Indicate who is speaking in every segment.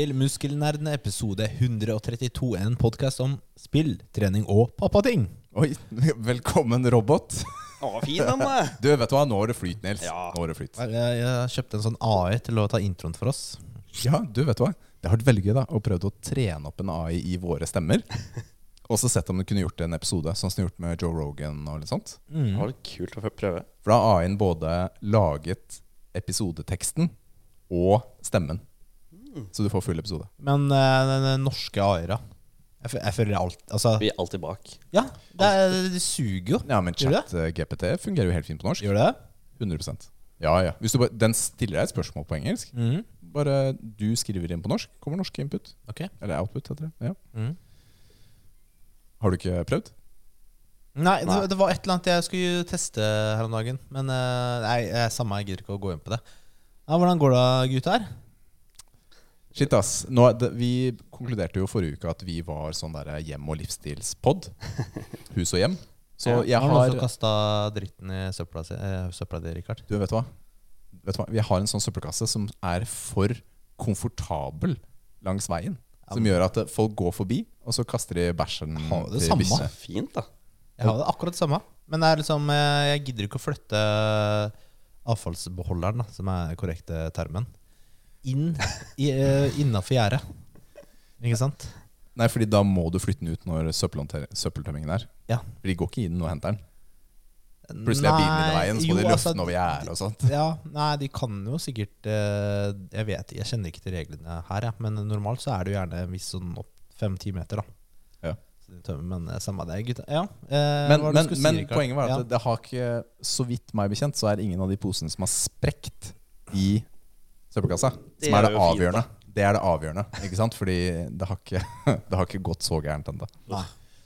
Speaker 1: Til Muskelnerdene episode 132. En podkast om spill, trening og pappating.
Speaker 2: Oi, velkommen, robot.
Speaker 3: Å, fin den, da.
Speaker 2: Du, vet du hva, nå har det flyt, Nils.
Speaker 3: Ja.
Speaker 2: Nå har det flyt.
Speaker 1: Jeg, jeg kjøpte en sånn AI til å ta introen for oss.
Speaker 2: Ja, du, vet du hva. Det har vært veldig gøy da, å prøve å trene opp en AI i våre stemmer. Og så sett om du kunne gjort en episode, sånn som du har gjort med Joe Rogan og litt sånt.
Speaker 3: Det var litt kult å få prøve.
Speaker 2: For da har AI-en både laget episodeteksten og stemmen. Så du får full episode.
Speaker 1: Men uh, den norske AI-er. Jeg, jeg føler alt Altså,
Speaker 3: Vi er alltid bak.
Speaker 1: ja, det, er, det suger jo.
Speaker 2: Ja, men chat-GPT fungerer jo helt fint på norsk.
Speaker 1: Gjør det?
Speaker 2: 100% Ja, ja. Hvis du bare, den stiller deg et spørsmål på engelsk.
Speaker 1: Mhm.
Speaker 2: Bare du skriver inn på norsk, kommer norsk input.
Speaker 1: Ok.
Speaker 2: Eller output, heter det. Ja.
Speaker 1: Mhm.
Speaker 2: Har du ikke prøvd?
Speaker 1: Nei, det,
Speaker 3: Nei.
Speaker 1: det var et eller annet jeg skulle teste her om dagen. Men eh, nei, jeg, samme, jeg gidder ikke å gå inn på det. Ja, hvordan går det, gutter?
Speaker 2: Shit, ass. Nå, det, vi konkluderte jo forrige uke at vi var sånn der hjem- og livsstilspod. Hus og hjem. Så
Speaker 3: Ja.
Speaker 2: jeg
Speaker 1: Har
Speaker 2: Har
Speaker 1: du også kasta dritten i søpla, si, eh, søpla di, Rikard?
Speaker 2: Du, vet du hva? Vet du hva? Vi har en sånn søppelkasse som er for komfortabel langs veien. Som gjør at eh, folk går forbi, og så kaster de bæsjen
Speaker 1: Har vi det samme?
Speaker 3: Fint, da.
Speaker 1: Jeg har det akkurat det samme. Men det er liksom, eh, jeg gidder ikke å flytte avfallsbeholderen, da, som er den korrekte termen, inn uh, innafor gjerdet. Ikke sant?
Speaker 2: Nei, fordi da må du flytte den ut når søppeltømmingen er.
Speaker 1: Ja.
Speaker 2: For de går ikke inn og henter den. Plutselig er bilen i veien, så må
Speaker 1: jo,
Speaker 2: de løfte
Speaker 1: altså,
Speaker 2: den over gjerdet og sånt.
Speaker 1: Ja, nei, de kan jo sikkert eh, Jeg vet Jeg kjenner ikke til reglene her, ja, men normalt så er det jo gjerne en viss sånn opp fem-ti meter, da.
Speaker 2: Ja.
Speaker 1: Men eh, samme det, gutta. Ja. eh,
Speaker 2: Men, men,
Speaker 1: si,
Speaker 2: men poenget var at
Speaker 1: ja.
Speaker 2: det, har ikke Så vidt meg bekjent, så er ingen av de posene som har sprekt i søppelkassa. Som er det avgjørende. Det er det avgjørende, ikke sant? Fordi det har ikke, det har ikke gått så gærent ennå.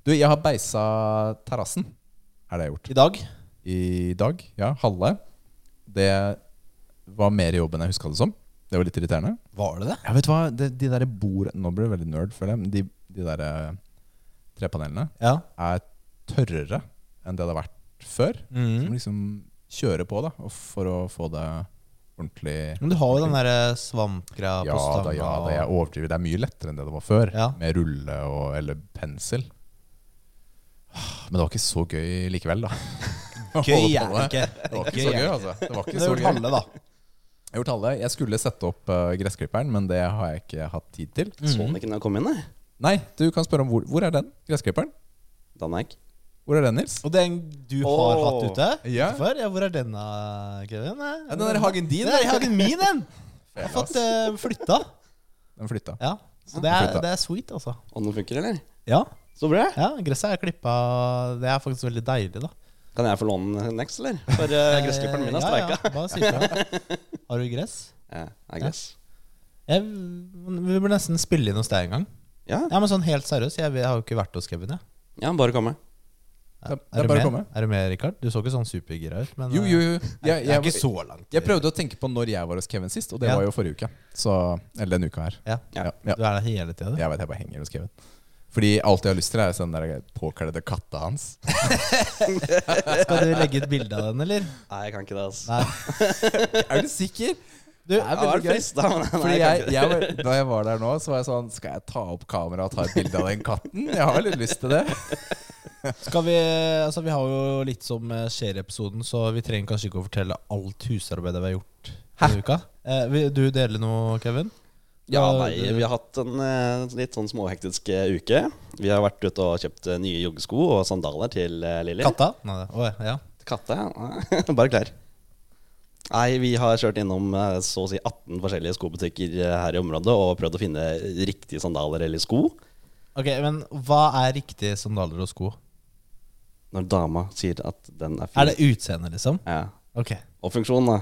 Speaker 2: Du, jeg har beisa terrassen. Er det jeg har gjort.
Speaker 1: I dag
Speaker 2: I dag. Ja, halve. Det var mer jobb enn jeg huska det som. Det var litt irriterende.
Speaker 1: Var det det?
Speaker 2: Ja, vet du hva? De, de der bord Nå blir det veldig nerd, føler jeg. Men de, de der eh, trepanelene
Speaker 1: Ja.
Speaker 2: er tørrere enn det det har vært før. Så
Speaker 1: Mhm.
Speaker 2: må liksom kjøre på da for å få det ordentlig
Speaker 1: Men du har jo den derre svampgreia
Speaker 2: Ja
Speaker 1: på stanga.
Speaker 2: da, ja da, jeg overdriver. Det er mye lettere enn det det var før.
Speaker 1: Ja.
Speaker 2: Med rulle og, eller pensel. Men det var ikke så gøy likevel, da.
Speaker 1: Gøy er det ikke.
Speaker 2: Det var ikke så gøy,
Speaker 1: det
Speaker 2: altså. Det var ikke så gøy.
Speaker 1: halve, da.
Speaker 2: Jeg har gjort halve. Jeg skulle sette opp uh, gressklipperen, men det har jeg ikke hatt tid til.
Speaker 3: Så den ikke når jeg kom inn, nei.
Speaker 2: Nei, du kan spørre om hvor, hvor er den gressklipperen?
Speaker 3: Danmark.
Speaker 2: Hvor er den, Nils?
Speaker 1: Og den du har hatt ute?
Speaker 2: Ja.
Speaker 1: Utenfor? Ja, hvor er den, da, Kevin?
Speaker 2: Ja, den er i hagen din.
Speaker 1: Den er i hagen min, den! Jeg har fått uh, flytta.
Speaker 2: Den flytta.
Speaker 1: Ja, så det er, det er sweet, altså.
Speaker 3: Og den funker, eller?
Speaker 1: Ja,
Speaker 3: Så bra.
Speaker 1: ja gresset er klippa. Det er faktisk veldig deilig, da.
Speaker 3: Kan jeg få låne den next, eller? For uh, gressklipperen min er streika.
Speaker 1: Ja, ja, bare si fra. Har du gress?
Speaker 3: Ja, er gress.
Speaker 1: Jeg, vi burde nesten spille inn hos deg en gang.
Speaker 3: Ja,
Speaker 1: Ja, men sånn helt seriøst, jeg, jeg har jo ikke vært hos Kevin, jeg.
Speaker 3: ja bare komme.
Speaker 2: Er
Speaker 1: Er du med? Er du med, Rikard? Du så ikke sånn supergira ut. Men,
Speaker 2: Jo, jo, jo. Jeg,
Speaker 1: Jeg, er
Speaker 2: jeg,
Speaker 1: ikke så langt.
Speaker 2: jeg prøvde å tenke på når jeg var hos Kevin sist, og det
Speaker 1: Ja.
Speaker 2: var jo forrige uke. Så, eller denne uka her.
Speaker 1: Ja.
Speaker 3: Ja.
Speaker 1: Du er der hele tida, du.
Speaker 2: Jeg vet jeg bare henger hos Kevin. Fordi alt jeg har lyst til, er den der påkledde katta hans.
Speaker 1: Skal du legge ut bilde av den, eller?
Speaker 3: Nei, jeg kan ikke det, altså.
Speaker 2: Er du sikker?
Speaker 1: Du,
Speaker 2: er
Speaker 3: Jeg
Speaker 2: var
Speaker 3: frist, men nei,
Speaker 2: Fordi
Speaker 3: jeg
Speaker 2: jeg, jeg var, da jeg var der nå, så var jeg sånn Skal jeg ta opp kameraet og ta et bilde av den katten? Jeg har litt lyst til det.
Speaker 1: Skal vi Altså, vi har jo litt som eh, skjer i episoden, så vi trenger kanskje ikke å fortelle alt husarbeidet vi har gjort denne uka. Eh, vil du dele noe, Kevin?
Speaker 3: Ja, nei, vi har hatt en eh, litt sånn småhektisk eh, uke. Vi har vært ute og kjøpt eh, nye joggesko og sandaler til uh, Lilly.
Speaker 1: Katta? Nei, det- å, ja.
Speaker 3: Katte, ja. Bare klær. Nei, vi har kjørt innom eh, så å si 18 forskjellige skobutikker eh, her i området og prøvd å finne riktige sandaler eller sko.
Speaker 1: Ok, men hva er riktige sandaler og sko?
Speaker 3: Når dama sier at den er fin.
Speaker 1: Er det utseende, liksom?
Speaker 3: Ja.
Speaker 1: Ok.
Speaker 3: Og funksjonen, da.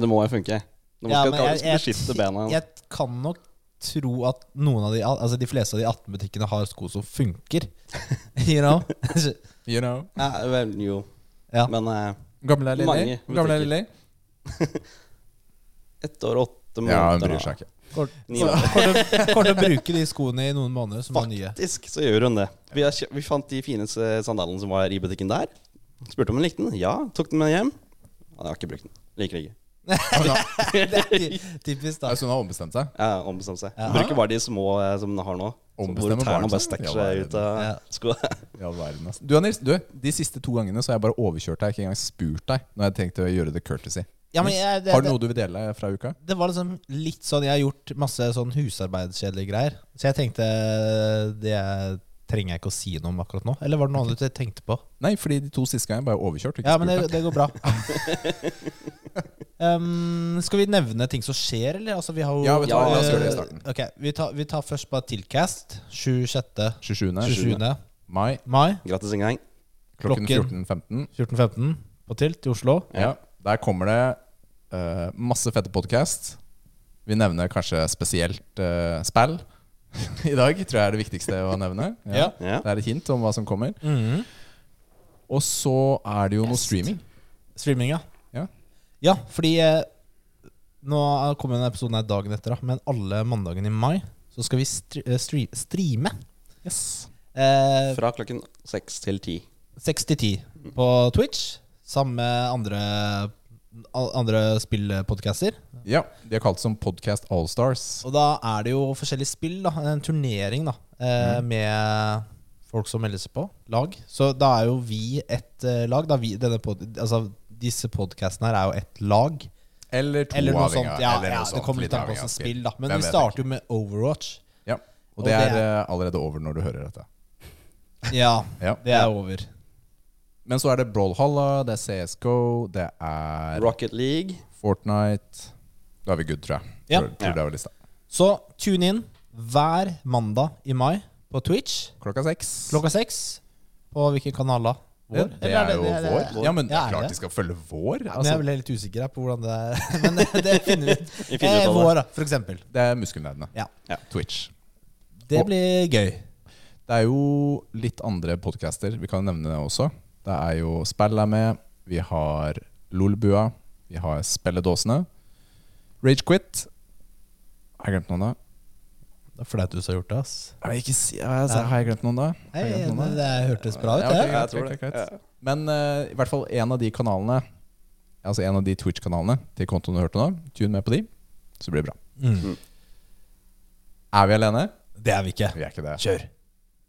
Speaker 3: Det må jo funke. Du må
Speaker 1: Ja,
Speaker 3: skal,
Speaker 1: men
Speaker 3: skal,
Speaker 1: jeg- jeg-
Speaker 3: beskytte bena.
Speaker 1: Jeg kan nok tro at noen av de Altså de fleste av de 18 butikkene har sko som funker. you know?
Speaker 2: You know.
Speaker 3: Ja, vel, jo.
Speaker 1: ja.
Speaker 3: Men uh,
Speaker 2: Gamle Lilly. Gamle. Lilly.
Speaker 3: ett år og åtte måneder
Speaker 2: Ja, hun bryr seg ikke.
Speaker 1: Kommer til å bruke de skoene i noen måneder som er nye.
Speaker 3: Faktisk så gjør hun det. Vi, er, vi fant de fineste sandalene som var i butikken der. Spurte om hun likte den. Ja, tok den med hjem. Ja, jeg har ikke brukt den. Liker ikke.
Speaker 1: Det er ty- typisk, da.
Speaker 2: Så hun har ombestemt seg.
Speaker 3: Ja, ombestemt seg.
Speaker 1: Ja.
Speaker 3: Bruker bare de små eh, som hun har nå. Hvor tærne bare stikker seg ut av
Speaker 1: Ja.
Speaker 2: verden, altså. Du, Nils, du, de siste to gangene så har jeg bare overkjørt deg. Ikke engang spurt deg når jeg tenkte å gjøre det courtesy.
Speaker 1: Ja, men jeg, det,
Speaker 2: har du noe du vil dele fra uka?
Speaker 1: det var liksom litt sånn Jeg har gjort masse sånn husarbeidskjedelige greier. Så jeg tenkte Det trenger jeg ikke å si noe om akkurat nå. Eller var det noe annet du tenkte på?
Speaker 2: Nei, fordi de to siste gangene bare overkjørt. Ikke
Speaker 1: Ja, men det, det går bra. um, skal vi nevne ting som skjer, eller? Altså, vi har jo
Speaker 2: Ja, vi
Speaker 3: tar, ja,
Speaker 2: vi, det i starten.
Speaker 1: Ok, vi tar, vi tar først bare Tilcast. 26.
Speaker 2: 27.
Speaker 1: 27.
Speaker 2: mai
Speaker 1: mai
Speaker 3: Grattis en gang.
Speaker 2: klokken
Speaker 1: Klokken-
Speaker 2: 14.15.
Speaker 1: 14.15 på Tilt i Oslo.
Speaker 2: Ja. Der kommer det uh, masse fette podkast. Vi nevner kanskje spesielt uh, spill i dag. Tror jeg er det viktigste å nevne.
Speaker 1: Ja.
Speaker 3: Ja.
Speaker 2: Det er et hint om hva som kommer.
Speaker 1: Mhm.
Speaker 2: Og så er det jo noe streaming.
Speaker 1: Streaming, ja.
Speaker 2: Ja.
Speaker 1: Ja, fordi eh, Nå kommer denne episoden her dagen etter, da. Men alle mandagene i mai så skal vi stri eh, stre streame.
Speaker 2: Yes.
Speaker 1: Eh,
Speaker 3: Fra klokken seks til ti.
Speaker 1: 6 til 10 på Twitch. Sammen med andre, andre spillpodcaster.
Speaker 2: Ja, de er kalt som Podcast Allstars.
Speaker 1: Og da er det jo forskjellige spill. da En turnering da eh,
Speaker 2: Mm.
Speaker 1: med folk som melder seg på. Lag. Så da er jo vi et eh, lag. Da vi, denne pod altså, disse podkastene her er jo et lag.
Speaker 2: Eller to
Speaker 1: Eller noe
Speaker 2: avhengig
Speaker 1: sånt. Ja,
Speaker 2: eller
Speaker 1: ja,
Speaker 2: noe
Speaker 1: det kommer litt an på
Speaker 2: avhengig
Speaker 1: spill, da. Men vi starter jo med Overwatch.
Speaker 2: Ja, og
Speaker 1: Og
Speaker 2: det
Speaker 1: det
Speaker 2: er
Speaker 1: er-
Speaker 2: eh, allerede over når du hører dette.
Speaker 1: Ja,
Speaker 2: Ja.
Speaker 1: det er over.
Speaker 2: Men så er det Brawlhalla, det er CSGO, det er
Speaker 3: Rocket League.
Speaker 2: Fortnite Da er vi good, tror jeg.
Speaker 1: Ja.
Speaker 2: Tror, tror
Speaker 3: Ja.
Speaker 2: det var lista.
Speaker 1: Så tune inn hver mandag i mai på Twitch
Speaker 2: Klokka seks.
Speaker 1: klokka seks. På hvilken kanal da? Vår?
Speaker 2: det
Speaker 1: det,
Speaker 2: er jo
Speaker 1: det- det-
Speaker 2: vår. Ja, men
Speaker 1: Ja,
Speaker 2: klart de skal følge vår.
Speaker 1: Men jeg
Speaker 2: Altså,
Speaker 1: ble litt usikker på hvordan det er. Men det, finner vi ut. Eh,
Speaker 3: ut
Speaker 1: vår, da, for eksempel.
Speaker 2: det er muskelnerdene.
Speaker 1: Ja.
Speaker 3: Ja.
Speaker 2: Twitch.
Speaker 1: Det blir gøy.
Speaker 2: Det er jo litt andre podcaster. Vi kan nevne det også. Det er jo Spill er med. Vi har Lolbua. Vi har Spelledåsene. Ragequit. Har jeg glemt noen da?
Speaker 1: Det er flaut du har gjort det, ass.
Speaker 2: Jeg ikke si, altså, har jeg glemt noen da?
Speaker 1: Hei,
Speaker 2: glemt noen
Speaker 1: det,
Speaker 2: da?
Speaker 1: det hørtes bra ut,
Speaker 2: Ja, okay,
Speaker 1: det.
Speaker 3: Jeg tror det. Ja.
Speaker 2: Men uh, i hvert fall en av de kanalene Altså en av de Twitch-kanalene til kontoen du hørte nå. Tune med på de, så blir det bra.
Speaker 1: Mm.
Speaker 2: Er vi alene?
Speaker 1: Det er vi ikke.
Speaker 2: Vi er ikke det.
Speaker 1: Kjør.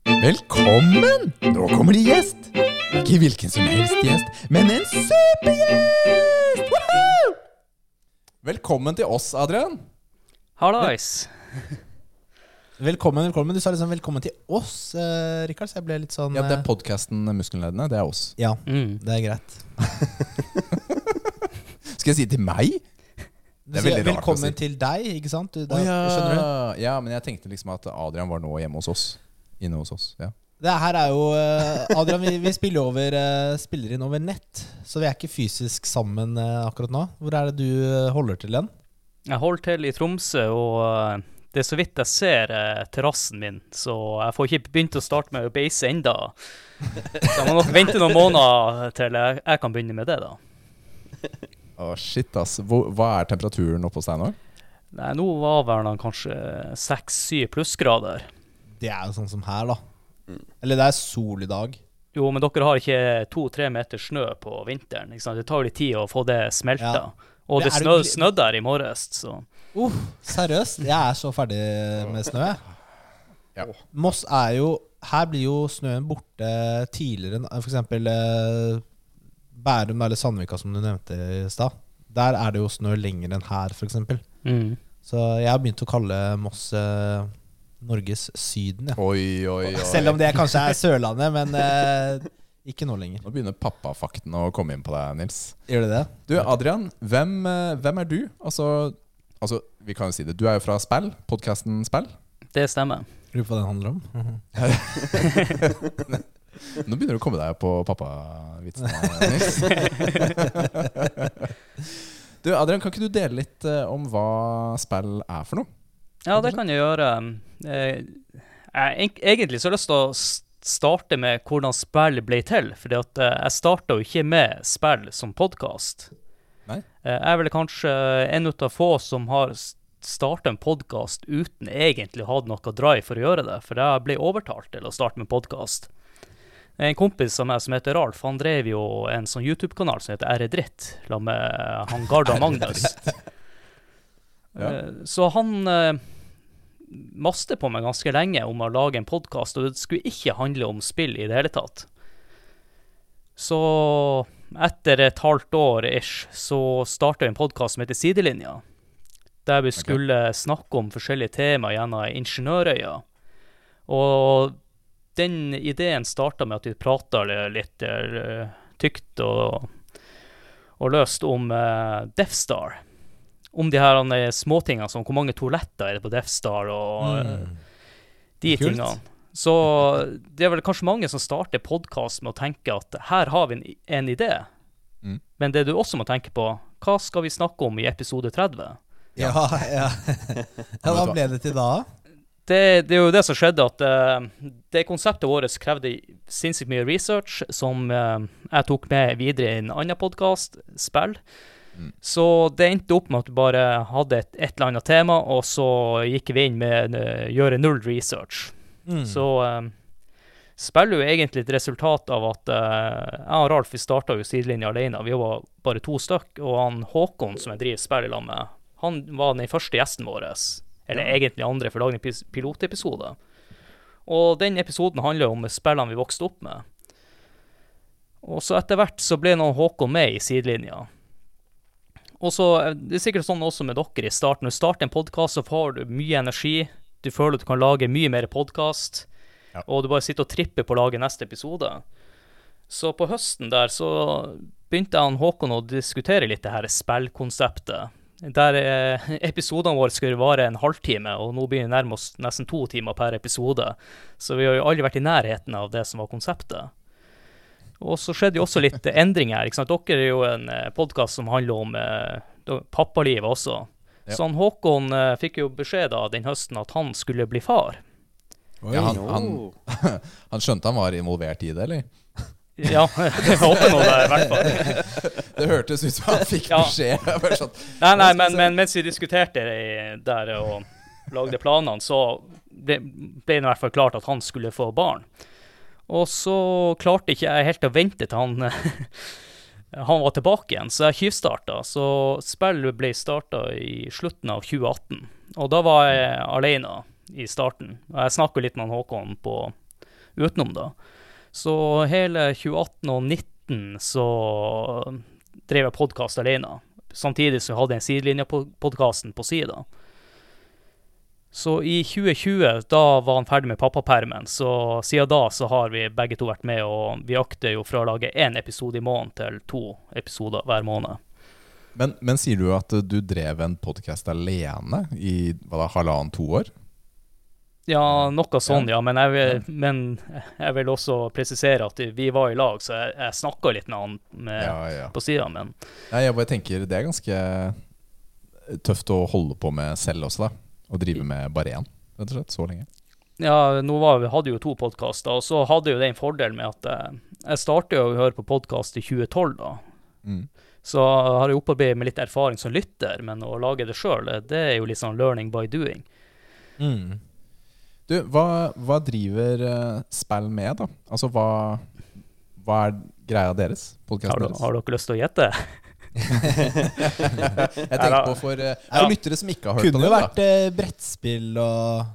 Speaker 2: Velkommen! Nå kommer det gjest. Ikke hvilken som helst gjest, men en supergjest! Woohoo! Velkommen til oss, Adrian.
Speaker 4: Hallais.
Speaker 1: Velkommen, velkommen. Du sa liksom 'velkommen til oss', eh, Rikard. Så jeg ble litt sånn
Speaker 2: Ja, Det er
Speaker 1: eh,
Speaker 2: podkasten Muskelleddene. Det er oss.
Speaker 1: Ja,
Speaker 4: Mm.
Speaker 1: det er greit.
Speaker 2: Skal jeg si til meg?
Speaker 1: Du
Speaker 2: Det er
Speaker 1: sier
Speaker 2: veldig rart å
Speaker 1: velkommen
Speaker 2: si.
Speaker 1: til deg, ikke sant? Du, da,
Speaker 2: Å, ja.
Speaker 1: Skjønner du?
Speaker 2: Ja, men jeg tenkte liksom at Adrian var nå hjemme hos oss. Inne hos oss. Ja.
Speaker 1: Det her er jo eh, Adrian, vi, vi spiller, over, eh, spiller inn over nett, så vi er ikke fysisk sammen eh, akkurat nå. Hvor er det du holder til igjen?
Speaker 4: Jeg holder til i Tromsø, og det er så vidt jeg ser terrassen min, så jeg får ikke begynt å starte med å beise enda. Så jeg må nok vente noen måneder til jeg, jeg kan begynne med det, da.
Speaker 2: Å, shit, ass. Hvor, hva er temperaturen oppe hos deg nå?
Speaker 4: Nei, nå var vel kanskje seks-syv plussgrader.
Speaker 1: Det er jo sånn som her, da. Eller det er sol i dag.
Speaker 4: Jo, men dere har ikke to-tre meter snø på vinteren. ikke sant? Det tar jo litt tid å få det smelta.
Speaker 1: Ja.
Speaker 4: Og
Speaker 1: Det
Speaker 4: det snø,
Speaker 1: det
Speaker 4: snødde her i morges, så
Speaker 1: Uh, seriøst? Jeg er så ferdig med snø. jeg.
Speaker 2: Ja.
Speaker 1: Moss er jo Her blir jo snøen borte tidligere enn f.eks. Eh, Bærum eller Sandvika, som du nevnte i stad. Der er det jo snø lenger enn her, f.eks.
Speaker 4: mm.
Speaker 1: Så jeg har begynt å kalle Moss eh, Norges Syden. Ja.
Speaker 2: Oi, oi, oi.
Speaker 1: Selv om det kanskje er Sørlandet, men eh, ikke nå lenger.
Speaker 2: Nå begynner pappafakten å komme inn på deg, Nils.
Speaker 1: Gjør det det?
Speaker 2: Du, Adrian, hvem, eh, hvem er du? Altså, altså, vi kan jo si det. Du er jo fra Spill, podkasten Spill.
Speaker 4: det stemmer.
Speaker 1: Lurer på hva den handler om.
Speaker 2: Nå begynner du å komme deg på pappavitsene. Nils. du, Adrian, kan ikke du dele litt eh, om hva spill er for noe?
Speaker 4: Ja, det kan jeg gjøre. Eh, jeg, egentlig så har jeg lyst til å starte med hvordan spill ble til. For eh, jeg starta jo ikke med spill som podkast. Jeg er vel kanskje en av få som har starta en podkast uten egentlig å ha noe drive for å gjøre det. For jeg ble overtalt til å starte med podkast. En kompis av meg som heter Ralf, han drev jo en sånn YouTube-kanal som heter Ære dritt, sammen med han Garda Magnus.
Speaker 2: Ja.
Speaker 4: Eh, Så han eh, maste på meg ganske lenge om å lage en podkast, og det skulle ikke handle om spill i det hele tatt. Så etter et halvt år ish, så starta vi en podkast som heter Sidelinja. Der vi skulle snakke om forskjellige temaer gjennom Ingeniørøya. Og den ideen starta med at vi prata litt eh, tykt og, og løst om uh, Death Star. Om de her eh, småtingene som hvor mange toaletter er det på Death Star, og eh,
Speaker 1: Mm.
Speaker 4: de
Speaker 1: Kult.
Speaker 4: tingene. Så det er vel kanskje mange som starter podkast med å tenke at her har vi en, en idé.
Speaker 2: Mm.
Speaker 4: Men det du også må tenke på, hva skal vi snakke om i episode 30?
Speaker 1: Ja, ja. ja Hva ble det til da?
Speaker 4: Det, det er jo det som skjedde, at uh, det konseptet vårt krevde sinnssykt mye research, som uh, jeg tok med videre i en annen podkast, spill.
Speaker 2: Mm.
Speaker 4: Så det endte opp med at vi bare hadde et, et eller annet tema, og så gikk vi inn med å gjøre null research.
Speaker 1: Mm.
Speaker 4: Så um, spiller jo egentlig et resultat av at uh, jeg og Ralf vi starta jo sidelinja alene. Vi var bare to stykk, og han Håkon som jeg driver spill sammen med, han var den første gjesten vår. Eller
Speaker 2: Ja.
Speaker 4: egentlig andre, for å lage en pilotepisode. Og den episoden handler om spillene vi vokste opp med. Og så etter hvert så ble nå Håkon med i sidelinja. Og så eh, Det er sikkert sånn også med dere i starten. Når du starter en podkast, så får du mye energi. Du føler at du kan lage mye mer podkast.
Speaker 2: Ja.
Speaker 4: Og du bare sitter og tripper på å lage neste episode. Så på høsten der så begynte jeg og Håkon å diskutere litt det her spillkonseptet. Der eh, episodene våre skulle vare en halvtime, og nå begynner vi nærmest nesten to timer per episode. Så vi har jo aldri vært i nærheten av det som var konseptet. Og så skjedde jo også litt endringer her. ikke sant? Dere er jo en podkast som handler om eh, pappalivet også.
Speaker 2: Ja.
Speaker 4: Så han Håkon eh, fikk jo beskjed da den høsten at han skulle bli far.
Speaker 1: Oi.
Speaker 2: Ja, han, han, han skjønte han var involvert i det, eller?
Speaker 4: Ja, jeg håper nå det, i hvert fall.
Speaker 2: Det hørtes ut som han fikk beskjed. Ja. sånn,
Speaker 4: Nei, nei, men, men mens vi diskuterte det der og lagde planene, så ble, ble det i hvert fall klart at han skulle få barn. Og så klarte ikke jeg helt å vente til han han var tilbake igjen, så jeg tyvstarta. Så spillet ble starta i slutten av 2018. Og da var jeg alene i starten. Og jeg snakka litt med Håkon på utenom, da. Så hele 2018 og 2019 så drev jeg podkast alene. Samtidig så hadde jeg sidelinjepodkasten på sida. Så i 2020, da var han ferdig med pappapermen. Så siden da så har vi begge to vært med, og vi akter jo fra å lage én episode i måneden til to episoder hver måned.
Speaker 2: Men, men sier du at du drev en podkast alene i hva da, halvannen-to år?
Speaker 4: Ja, noe sånn, ja. Men, jeg vil, men jeg vil også presisere at vi var i lag, så jeg, jeg snakka litt med han med,
Speaker 2: Ja, ja.
Speaker 4: på sida. Men
Speaker 2: Nei, jeg bare tenker det er ganske tøft å holde på med selv også, da. Å drive med bare én, rett og slett. Så lenge.
Speaker 4: ja, nå var, vi hadde jo to podkaster, og så hadde jo det en fordel med at eh, jeg startet jo å høre på podkast i 2012, da.
Speaker 2: Mm.
Speaker 4: Så har jeg opparbeidet med litt erfaring som lytter, men å lage det sjøl, det er jo litt sånn learning by doing.
Speaker 1: Mm.
Speaker 2: Du, hva, hva driver uh, spill med, da? Altså, hva, hva er greia deres?
Speaker 4: Har, du-
Speaker 2: deres?
Speaker 4: har dere lyst til å gjette?
Speaker 2: Jeg tenker på for uh,
Speaker 4: Ja.
Speaker 2: lyttere som ikke har hørt
Speaker 1: om
Speaker 2: det.
Speaker 1: Kunne
Speaker 2: jo
Speaker 1: vært eh, brettspill og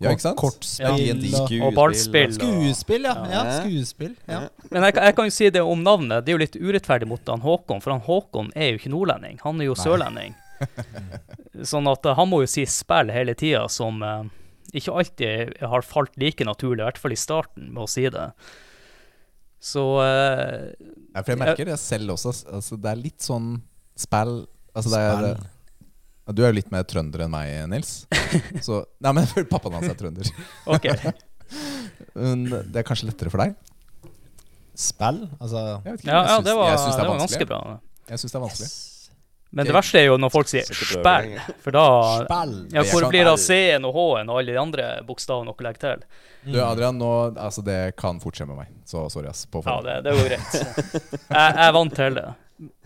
Speaker 2: Ja, ikke sant?
Speaker 1: kortspill
Speaker 2: ja.
Speaker 1: og
Speaker 4: Og ballspill.
Speaker 1: Skuespill, ja. ja.
Speaker 3: Ja.
Speaker 1: Skuespill. Ja.
Speaker 4: Men jeg, kan- jeg kan jo si det om navnet. Det er jo litt urettferdig mot han Håkon, for han Håkon er jo ikke nordlending. Han er jo
Speaker 2: Nei.
Speaker 4: sørlending. sånn at eh, han må jo si spill hele tida, som eh, ikke alltid har falt like naturlig, i hvert fall i starten, med å si det. Så uh,
Speaker 2: Ja, for jeg merker det selv også. Altså, det er litt sånn spill altså, det er, Du er jo litt mer trønder enn meg, Nils. Så, nei, men Pappaen hans er trønder.
Speaker 4: OK.
Speaker 2: Men det er kanskje lettere for deg?
Speaker 1: Spill? Altså
Speaker 2: Jeg
Speaker 4: Ja,
Speaker 2: jeg
Speaker 4: ja det var,
Speaker 2: jeg syns
Speaker 4: det var ganske bra.
Speaker 2: Jeg syns det er vanskelig.
Speaker 4: Men det verste er jo når folk sier
Speaker 3: 'spæll',
Speaker 4: for da
Speaker 1: spell,
Speaker 4: Ja, hvor blir det av C-en og H-en og alle de andre bokstavene dere legger til?
Speaker 2: Du, Adrian, nå, altså, det kan fort skje med meg. Så sorry, ass. På
Speaker 4: Ja, det, det går greit. Jeg, jeg er vant til det.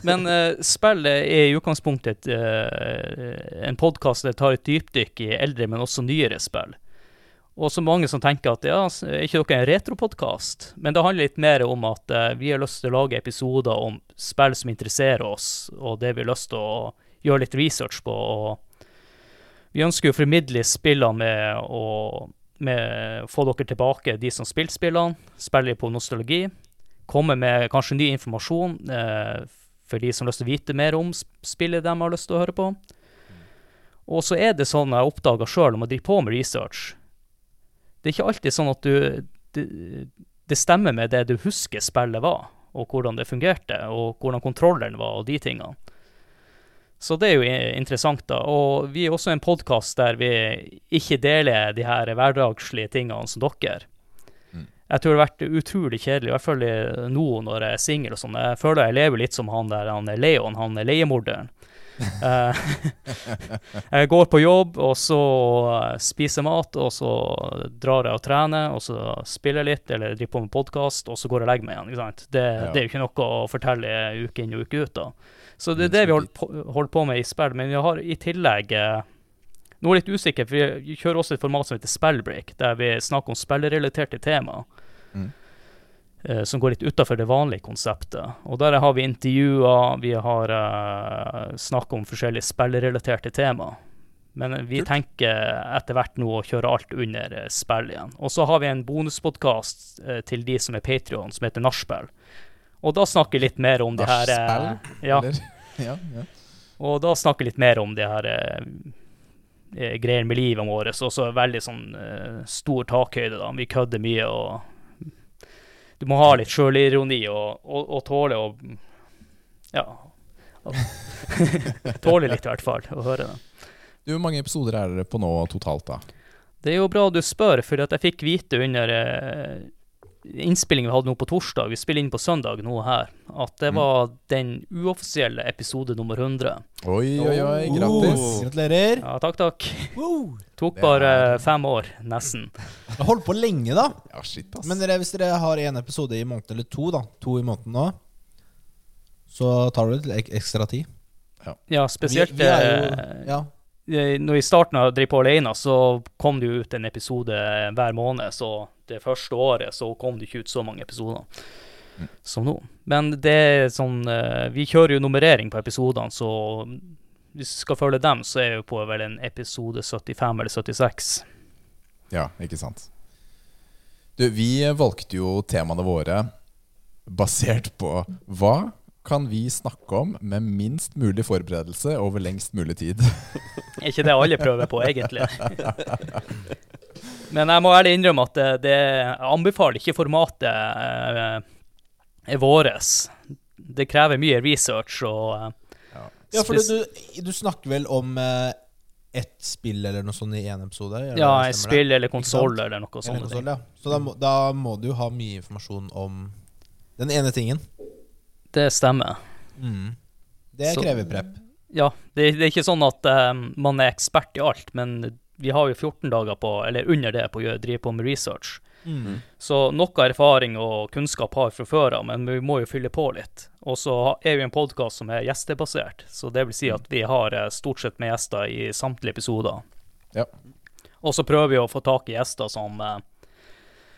Speaker 4: Men uh, spillet er i utgangspunktet uh, en podkast der tar et dypdykk i eldre, men også nyere spill. Og så mange som tenker at ja, er ikke dere en retropodkast? Men det handler litt mer om at eh, vi har lyst til å lage episoder om spill som interesserer oss, og det vi har lyst til å gjøre litt research på. og Vi ønsker jo å formidle spillene med å med få dere tilbake, de som spilte spillene, spille på nostalgi. Komme med kanskje ny informasjon eh, for de som har lyst til å vite mer om spillet de har lyst til å høre på. Og så er det sånn jeg oppdaga sjøl, om å drive på med research Det er ikke alltid sånn at du det, det stemmer med det du husker spillet var, og hvordan det fungerte, og hvordan kontrolleren var, og de tingene. Så det er jo interessant, da. Og vi er også en podkast der vi ikke deler de her hverdagslige tingene som dere.
Speaker 2: Mm.
Speaker 4: Jeg tror det har vært utrolig kjedelig, i hvert fall nå når jeg er singel og sånn. Jeg føler jeg lever litt som han der, han er Leon, han er leiemorderen. Eh, jeg går på jobb, og så eh, spiser mat, og så drar jeg og trener, og så spiller jeg litt, eller driver på med podkast, og så går jeg og legger meg igjen. Det,
Speaker 2: Ja.
Speaker 4: det er jo ikke noe å fortelle uke inn og uke ut, da. Så det er det vi holder på, holder på med i spill. Men vi har i tillegg eh, Nå er jeg litt usikker, for vi- vi kjører også et format som heter Spellbreak, der vi snakker om spillrelaterte temaer.
Speaker 2: Mm.
Speaker 4: Eh, Som går litt utafor det vanlige konseptet. Og der har vi intervjuer, vi har uh, snakket om forskjellige spillrelaterte tema. Men vi
Speaker 2: Kult.
Speaker 4: tenker etter hvert nå å kjøre alt under eh, spill igjen. Og så har vi en bonuspodkast uh, til de som er Patrion, som heter Nachspiel. Og da snakker vi litt mer om det her
Speaker 2: Nachspiel,
Speaker 4: ja,
Speaker 2: Ja, ja.
Speaker 4: og da snakker vi litt mer om det her greier med livet vårt. Og så veldig sånn stor takhøyde, da. Vi kødder mye og Du må ha litt sjølironi og, og, og tåle å Ja. tåle litt, i hvert fall, å høre det.
Speaker 2: Du, Hvor mange episoder er dere på nå totalt, da?
Speaker 4: Det er jo bra du spør, for jeg fikk vite under eh, innspillingen vi hadde nå på torsdag, vi spiller inn på søndag nå her, at det
Speaker 2: Mm.
Speaker 4: var den uoffisielle episode nummer 100.
Speaker 2: Oi, oi, oi,
Speaker 1: Oh, gratulerer.
Speaker 4: Ja, takk, takk.
Speaker 1: Wow.
Speaker 4: Tok bare
Speaker 2: er-
Speaker 4: fem år, nesten.
Speaker 1: Jeg holdt på lenge, da.
Speaker 2: Ja, shit, ass.
Speaker 1: Men dere, hvis dere har en episode i måneden, eller to, da To i måneden nå, så tar det litt ekstra tid.
Speaker 4: Ja, spesielt
Speaker 1: vi, vi er jo,
Speaker 4: eh,
Speaker 1: ja.
Speaker 4: eh, Når i starten av Drive på alene, så kom det jo ut en episode hver måned. Så det første året så kom det ikke ut så mange episoder
Speaker 2: Mm.
Speaker 4: som nå. Men det er sånn eh, Vi kjører jo nummerering på episodene, så hvis vi skal følge dem, så er vi på vel en episode 75 eller 76.
Speaker 2: Ja, ikke sant. Du, vi valgte jo temaene våre basert på hva kan vi snakke om med minst mulig forberedelse over lengst mulig tid?
Speaker 4: Er ikke det alle prøver på, egentlig? Men jeg må ærlig innrømme at det, det jeg anbefaler ikke formatet eh, er våres. Det krever mye research og eh,
Speaker 1: ja, for du, du snakker vel om eh, ett spill eller noe sånt i én episode?
Speaker 4: Ja, et spill eller konsoll eller noe sånt.
Speaker 1: konsol, ja. Så da må, da må du ha mye informasjon om den ene tingen.
Speaker 4: Det stemmer.
Speaker 1: Det
Speaker 4: Så-
Speaker 1: krever prep.
Speaker 4: Ja, det, det er ikke sånn at um, man er ekspert i alt, men vi har jo 14 dager på, eller under det, på å drive på med research.
Speaker 1: Mm.
Speaker 4: Så noe erfaring og kunnskap har vi fra før av, men vi må jo fylle på litt. Og så er vi en podkast som er gjestebasert, så det vil si at vi har eh, stort sett med gjester i samtlige episoder.
Speaker 2: Ja.
Speaker 4: Og så prøver vi å få tak i gjester som, eh,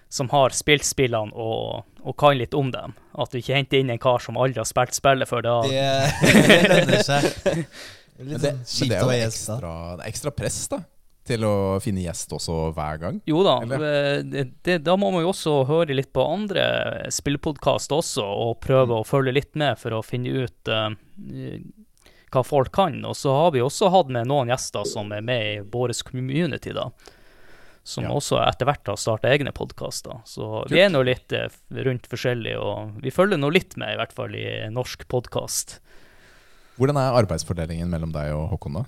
Speaker 4: som har spilt spillene og, og kan litt om dem. At du ikke henter inn en kar som aldri har spilt spillet før. Da,
Speaker 1: Det, det lønner seg.
Speaker 2: Men
Speaker 1: Litt
Speaker 2: det,
Speaker 1: sånn
Speaker 2: men det er jo ekstra, ekstra press da til å finne gjest også hver gang.
Speaker 4: Jo da, eh, det, det, da må man jo også høre litt på andre spillpodkast også, og prøve
Speaker 2: Mm.
Speaker 4: å følge litt med for å finne ut uh, hva folk kan. Og så har vi også hatt med noen gjester som er med i vår community, da. Som
Speaker 2: Ja.
Speaker 4: også etter hvert har starta egne podkaster. Så vi er nå litt eh, rundt forskjellig, og vi følger nå litt med, i hvert fall i norsk podkast.
Speaker 2: Hvordan er arbeidsfordelingen mellom deg og Håkon, da?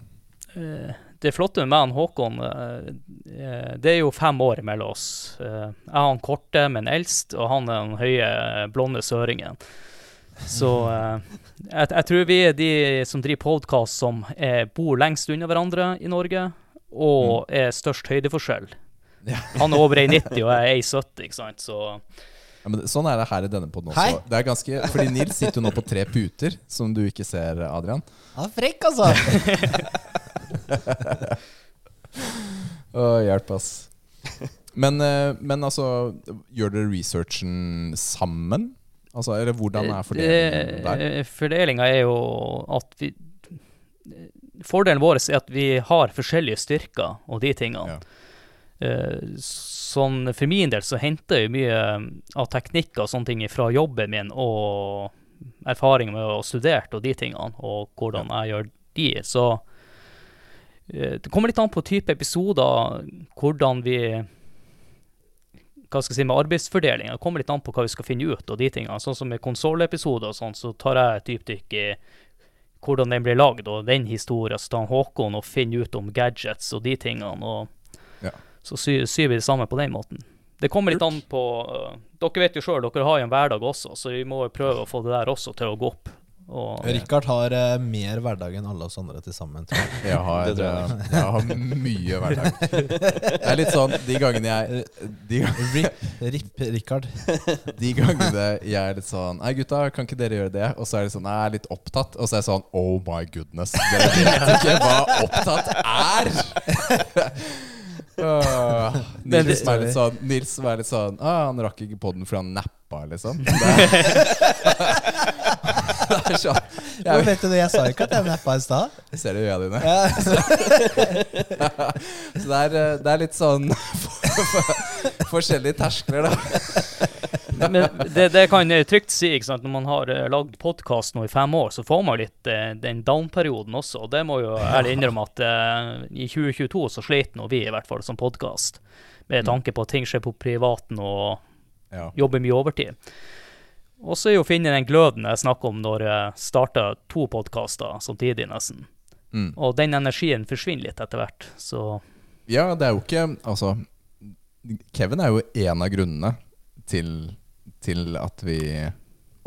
Speaker 4: Eh, Det flotte med meg og Håkon, eh, det er jo fem år mellom oss. Jeg har han korte, men eldst, og han er den høye, blonde søringen. Så jeg, jeg tror vi er de som driver podkast som er, bor lengst unna hverandre i Norge, og er størst høydeforskjell.
Speaker 2: Ja.
Speaker 4: Han er over 1,90 og jeg er 1,70, ikke sant, så
Speaker 2: Ja, men sånn er det her i denne podden
Speaker 1: Hei.
Speaker 2: også. Det er ganske, fordi Nils sitter jo nå på tre puter, som du ikke ser, Adrian.
Speaker 1: Han er frekk, altså.
Speaker 2: Å, hjelp, ass. Men, eh, men altså, gjør dere researchen sammen? Altså, eller hvordan er fordelingen der?
Speaker 4: Eh, Fordelinga er jo at vi Fordelen vår er at vi har forskjellige styrker og de tingene. Eh, sånn for min del så henter jeg mye av teknikker og sånne ting fra jobben min og erfaring med å ha studert og de tingene, og hvordan jeg gjør de. Så eh, det kommer litt an på type episoder, hvordan vi hva skal jeg si, med arbeidsfordelinga. Det kommer litt an på hva vi skal finne ut. og de tingene. Sånn som med konsollepisoder og sånn, så tar jeg et dypdykk i hvordan den ble lagd, og den historien. Så tar Håkon og finner ut om gadgets og de tingene. og
Speaker 2: Ja.
Speaker 4: Så syr, syr vi det samme på den måten. Det kommer litt an på øh, Dere vet jo sjøl, dere har jo en hverdag også, så vi må jo prøve å få det der også til å gå opp. Og,
Speaker 1: Rikard har eh, mer hverdag enn alle oss andre til sammen. tror jeg.
Speaker 2: Jeg har,
Speaker 3: tror jeg.
Speaker 2: jeg har mye hverdag. Det er litt sånn de gangene jeg de,
Speaker 1: Rip, rip Rikard.
Speaker 2: de gangene jeg er litt sånn Nei, gutta, kan ikke dere gjøre det? Og så er det sånn jeg er litt opptatt. Og så er jeg sånn Oh my goodness. Dere vet ikke hva opptatt er! Åh,
Speaker 4: Men
Speaker 2: Nils var er litt sånn Nils er litt sånn ah, Han rakk ikke podden den fordi han nappa, liksom. Det er, det er sånn
Speaker 1: Hvor vet du det? Jeg sa ikke at jeg nappa i stad.
Speaker 2: ser det i øya dine.
Speaker 1: Ja.
Speaker 2: Så det er, eh, det er litt sånn forskjellige terskler, da.
Speaker 4: Men det, det kan jeg trygt si, ikke sant? når man har uh, lagd podkast nå i fem år, så får man litt eh, den down-perioden også. Og det må jo ærlig innrømme at eh, i 2022 så slet nå vi, i hvert fall som podkast, med tanke på at ting skjer på privaten og
Speaker 2: Ja.
Speaker 4: jobber mye overtid. Og så er jo å finne den gløden jeg snakker om når jeg starta to podkaster samtidig, nesten.
Speaker 2: Mm.
Speaker 4: Og den energien forsvinner litt etter hvert. Så
Speaker 2: Ja, det er jo ikke Altså, Kevin er jo en av grunnene til, til at vi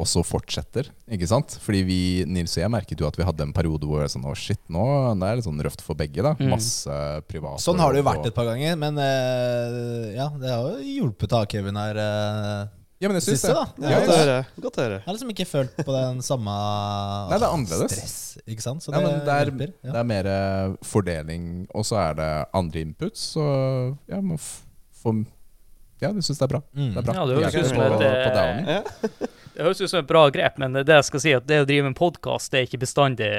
Speaker 2: også fortsetter, ikke sant? Fordi vi, Nils og jeg, merket jo at vi hadde en periode hvor det sånn Å, shit, nå det er litt sånn røft for begge, da.
Speaker 4: Mm.
Speaker 2: Masse privat
Speaker 1: Sånn har det jo vært et par ganger, men uh, ja, det har jo hjulpet av Kevin her. Uh,
Speaker 2: Ja, men jeg syns
Speaker 1: Siste,
Speaker 2: det.
Speaker 1: da.
Speaker 3: Ja,
Speaker 2: Ja,
Speaker 3: godt å høre. Godt å høre.
Speaker 1: Jeg har liksom ikke følt på den samme
Speaker 2: Nei, det er annerledes.
Speaker 1: stress, ikke sant? Så
Speaker 2: Ja,
Speaker 1: det,
Speaker 2: men det er,
Speaker 1: hjelper.
Speaker 2: det er mer eh, fordeling, og så er det andre inputs, så ja, må får få Ja, du syns det er bra.
Speaker 1: Mm.
Speaker 2: Det er bra.
Speaker 4: Ja, det høres ut som et, eh. Det høres ut som et bra grep, men det jeg skal si at det å drive en podkast er ikke bestandig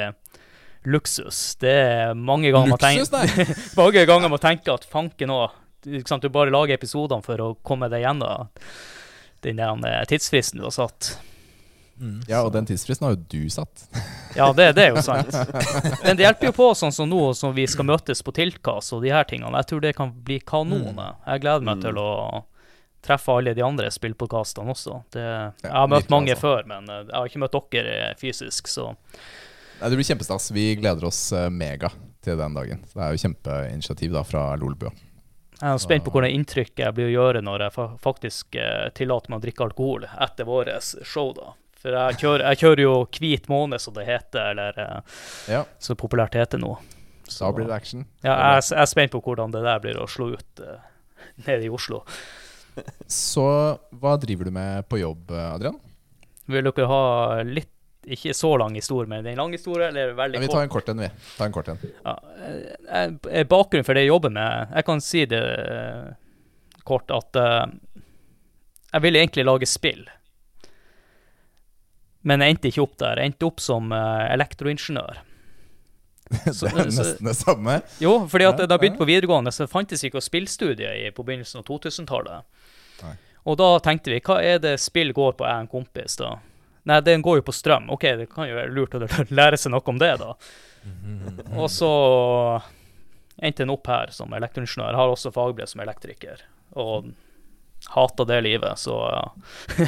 Speaker 4: luksus. Det er mange ganger man tenker, mange ganger man tenker at fanken òg Du bare lager episodene for å komme deg gjennom den der eh, tidsfristen du har satt.
Speaker 1: Mm.
Speaker 2: Ja, og den tidsfristen har jo du satt.
Speaker 4: Ja, det, det er jo sant. Men det hjelper jo på sånn som nå som vi skal møtes på Tiltcast og de her tingene. Jeg tror det kan bli kanon. jeg. Jeg gleder meg
Speaker 3: Mm.
Speaker 4: til å treffe alle de andre spillpodkastene også. Det, jeg har møtt mange
Speaker 2: altså.
Speaker 4: før, men eh, jeg har ikke møtt dere eh, fysisk, så
Speaker 2: Nei, Det blir kjempestas. Vi gleder oss eh, mega til den dagen. Det er jo kjempeinitiativ da fra Lolbua.
Speaker 4: Jeg er spent på hvordan inntrykket jeg blir å gjøre når jeg faktisk tillater meg å drikke alkohol etter vårt show, da. For jeg kjører, jeg kjører jo hvit måned, som det heter, eller
Speaker 2: Ja,
Speaker 4: så populært heter nå.
Speaker 2: Så, da blir det action.
Speaker 4: Ja, jeg, jeg er spent på hvordan det der blir å slå ut uh, nede i Oslo.
Speaker 2: Så hva driver du med på jobb, eh, Adrian?
Speaker 4: Vil dere ha litt ikke så lang historie, men en lang historie, eller veldig
Speaker 2: ja, vi tar en kort en, vi. Ta en kort en.
Speaker 4: Ja, eh, eh, bakgrunnen for det jeg jobber med Jeg kan si det eh, kort at eh, jeg ville egentlig lage spill. Men jeg endte ikke opp der. Jeg endte opp som eh, elektroingeniør. Så-
Speaker 2: det er nesten det samme.
Speaker 4: Jo, fordi at
Speaker 2: Ja,
Speaker 4: da jeg begynte på videregående, så fantes ikke spillstudiet på begynnelsen av 2000-tallet.
Speaker 2: Nei.
Speaker 4: Og da tenkte vi, hva er det spill går på, jeg og en kompis, da? Nei, den går jo på strøm. OK, det kan jo være lurt å lære seg noe om det, da. Og så endte en opp her som elektroingeniør. Har også fagbrev som elektriker, og hata det livet, så ja.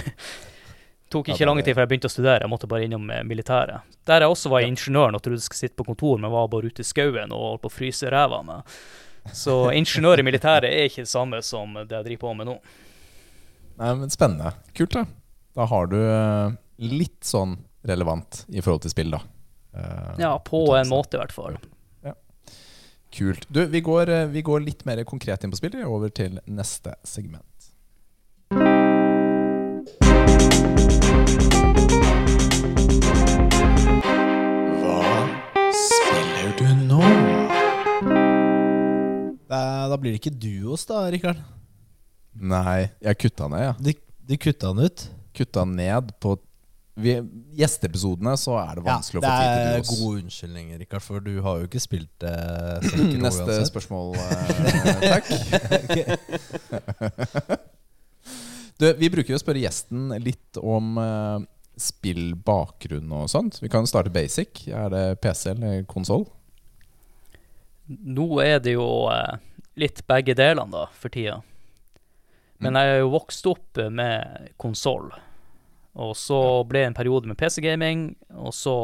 Speaker 4: tok
Speaker 2: Ja,
Speaker 4: ikke
Speaker 2: det-
Speaker 4: lang tid før jeg begynte å studere. Jeg måtte bare innom eh, militæret. Der jeg også var ingeniøren og trodde jeg skulle sitte på kontor, men var bare ute i skauen og holdt på å fryse ræva meg. Så ingeniør i militæret er ikke det samme som det jeg driver på med nå.
Speaker 2: Nei, men Spennende. Kult, da. Da har du eh, litt sånn relevant i forhold til spill, da. Eh,
Speaker 4: Ja, på en måte i hvert fall.
Speaker 2: Kult. Du, vi går, eh, vi går litt mer konkret inn på spill, over til neste segment.
Speaker 1: Spiller du nå? Da, da blir det ikke duos, da, Rikard.
Speaker 2: Nei, jeg kutta ned, ja.
Speaker 1: De, de kutta den ut.
Speaker 2: Kutta ned på vi, Gjesteepisodene så er det vanskelig
Speaker 1: det
Speaker 2: å få tid til oss.
Speaker 1: Det er gode unnskyldninger, Rikard, for du har jo ikke spilt eh, Sonic
Speaker 2: Neste
Speaker 1: uansett.
Speaker 2: spørsmål, eh, takk. Du, vi bruker jo å spørre gjesten litt om eh, spillbakgrunn og sånt. Vi kan starte basic. Er det PC eller konsoll?
Speaker 4: Nå er det jo eh, litt begge delene, da, for tida. Men jeg er jo vokst opp med konsoll. Og så ble det en periode med PC-gaming, og så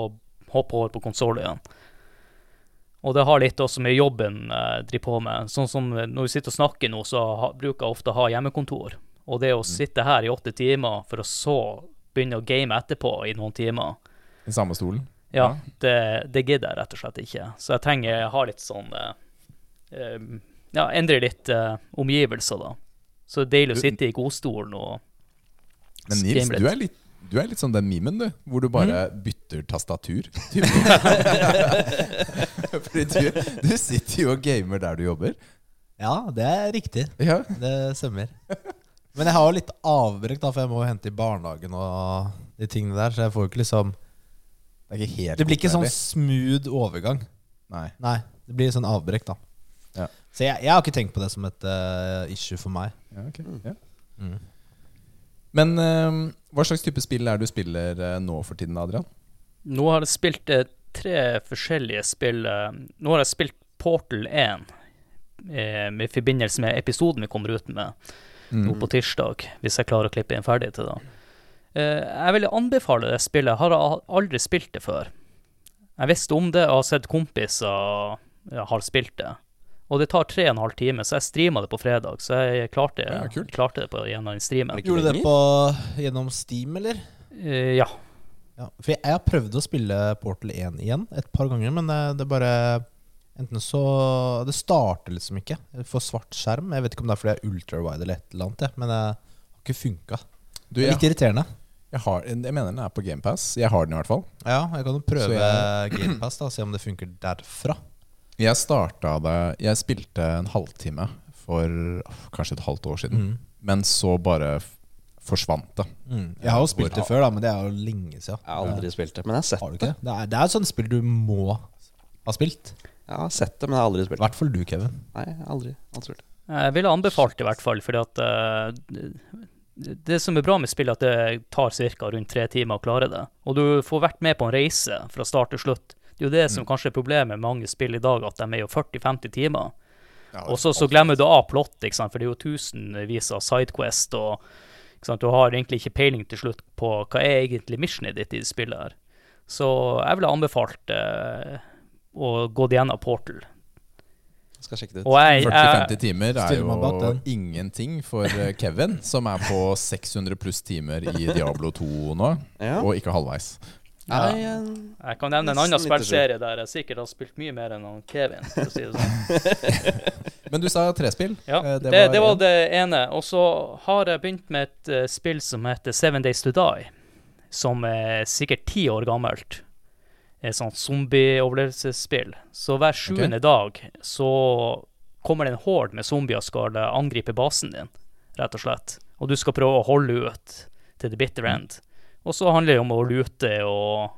Speaker 4: hoppe over på konsoll igjen. Og det har litt også med jobben jeg driver på med. Sånn som når vi sitter og snakker nå, så bruker jeg ofte å ha hjemmekontor. Og det å sitte her i åtte timer for å så begynne å game etterpå i noen timer,
Speaker 2: I samme stolen?
Speaker 4: ja, det, det gidder jeg rett og slett ikke. Så jeg trenger å ha litt sånn eh, eh, Ja, endre litt uh, omgivelser, da. Så det er deilig å sitte i godstolen og
Speaker 2: Men Nils, du er litt du er litt sånn den memen, du. Hvor du bare bytter tastatur. Fordi du, du sitter jo og gamer der du jobber.
Speaker 1: Ja, det er riktig.
Speaker 2: Ja.
Speaker 1: Det stemmer. Men jeg har jo litt avbrekk, da, for jeg må hente i barnehagen og de tingene der. Så jeg får jo ikke liksom
Speaker 2: Det er ikke helt
Speaker 1: Det blir ikke sånn smooth overgang.
Speaker 2: Nei.
Speaker 1: Nei, det blir sånn avbrekk, da.
Speaker 2: Ja.
Speaker 1: Så jeg, jeg har ikke tenkt på det som et uh, issue for meg.
Speaker 2: Ja, ok. ja.
Speaker 1: Mm.
Speaker 2: Men uh, hva slags type spill er det du spiller uh, nå for tiden, Adrian?
Speaker 4: Nå har jeg spilt tre forskjellige spill. Nå har jeg spilt Portal 1 i med forbindelse med episoden vi kommer ut med nå på tirsdag, hvis jeg klarer å klippe inn ferdig til da. Jeg vil anbefale det spillet. Jeg har aldri spilt det før. Jeg visste om det og har sett kompiser ja, har spilt det. Og det tar tre og en halv time, så jeg streama det på fredag. Så jeg klarte,
Speaker 2: Ja,
Speaker 4: klarte det på gjennom streamen.
Speaker 1: Gjorde du det på, gjennom Steam, eller?
Speaker 4: Uh, ja.
Speaker 1: Ja, for jeg, jeg har prøvd å spille Portal 1 igjen et par ganger, men det, det bare Enten så Det starter liksom ikke. Jeg får svart skjerm. Jeg vet ikke om det er fordi jeg er ultrawide eller et eller annet, ja. men det har ikke funka.
Speaker 2: Du, jeg,
Speaker 1: litt irriterende.
Speaker 2: jeg, har, jeg mener den er på GamePass. Jeg har den i hvert fall.
Speaker 1: Ja, jeg kan jo prøve
Speaker 2: jeg-
Speaker 1: GamePass, da, se om det funker derfra.
Speaker 2: Jeg starta det Jeg spilte en halvtime for kanskje et halvt år siden.
Speaker 1: Mm.
Speaker 2: Men så bare forsvant det.
Speaker 1: Mm. Jeg har jo spilt det før, da, men det er jo lenge siden.
Speaker 3: Jeg har aldri spilt det, men jeg har sett
Speaker 1: Har du
Speaker 3: det.
Speaker 1: ikke? Det er, det er et sånt spill du må ha spilt.
Speaker 3: Jeg har sett det, men jeg har aldri spilt det.
Speaker 1: hvert fall du, Kevin.
Speaker 3: Nei, jeg har aldri, aldri spilt det.
Speaker 4: Jeg ville anbefalt det i hvert fall, fordi at uh, det, det som er bra med spillet, er at det tar ca. rundt tre timer å klare det. Og du får vært med på en reise fra start til slutt. Det er jo det som kanskje er problemet med mange spill i dag, at de er jo 40-50 timer. Og så, så glemmer du av plott, ikke sant? for det er jo tusenvis av sidequest, og ikke sant? du har egentlig ikke peiling til slutt på hva er egentlig missionet ditt i det spillet her. Så jeg ville anbefalt eh, å gå gjennom Portal.
Speaker 3: Jeg skal sjekke det ut.
Speaker 4: Og jeg, jeg
Speaker 2: 40-50 timer er jo ingenting for eh, Kevin, som er på 600 pluss timer i Diablo 2 nå,
Speaker 3: Ja.
Speaker 2: og ikke halvveis.
Speaker 3: Nei, jeg,
Speaker 4: Jeg kan nevne en annen
Speaker 3: 97.
Speaker 4: spillserie der jeg sikkert har spilt mye mer enn han Kevin. For å si det sånn.
Speaker 2: Men du sa tre spill.
Speaker 4: Ja,
Speaker 2: Eh,
Speaker 4: det, det, var
Speaker 2: en.
Speaker 4: det ene. Og så har jeg begynt med et uh, spill som heter Seven Days to Die. Som er sikkert ti år gammelt. Et sånt zombie-overlevelsesspill. Så hver sjuende dag så kommer det en horde med zombier og skal eh, angripe basen din, rett og slett. Og du skal prøve å holde ut til the bitter end. Og så handler det om å lute og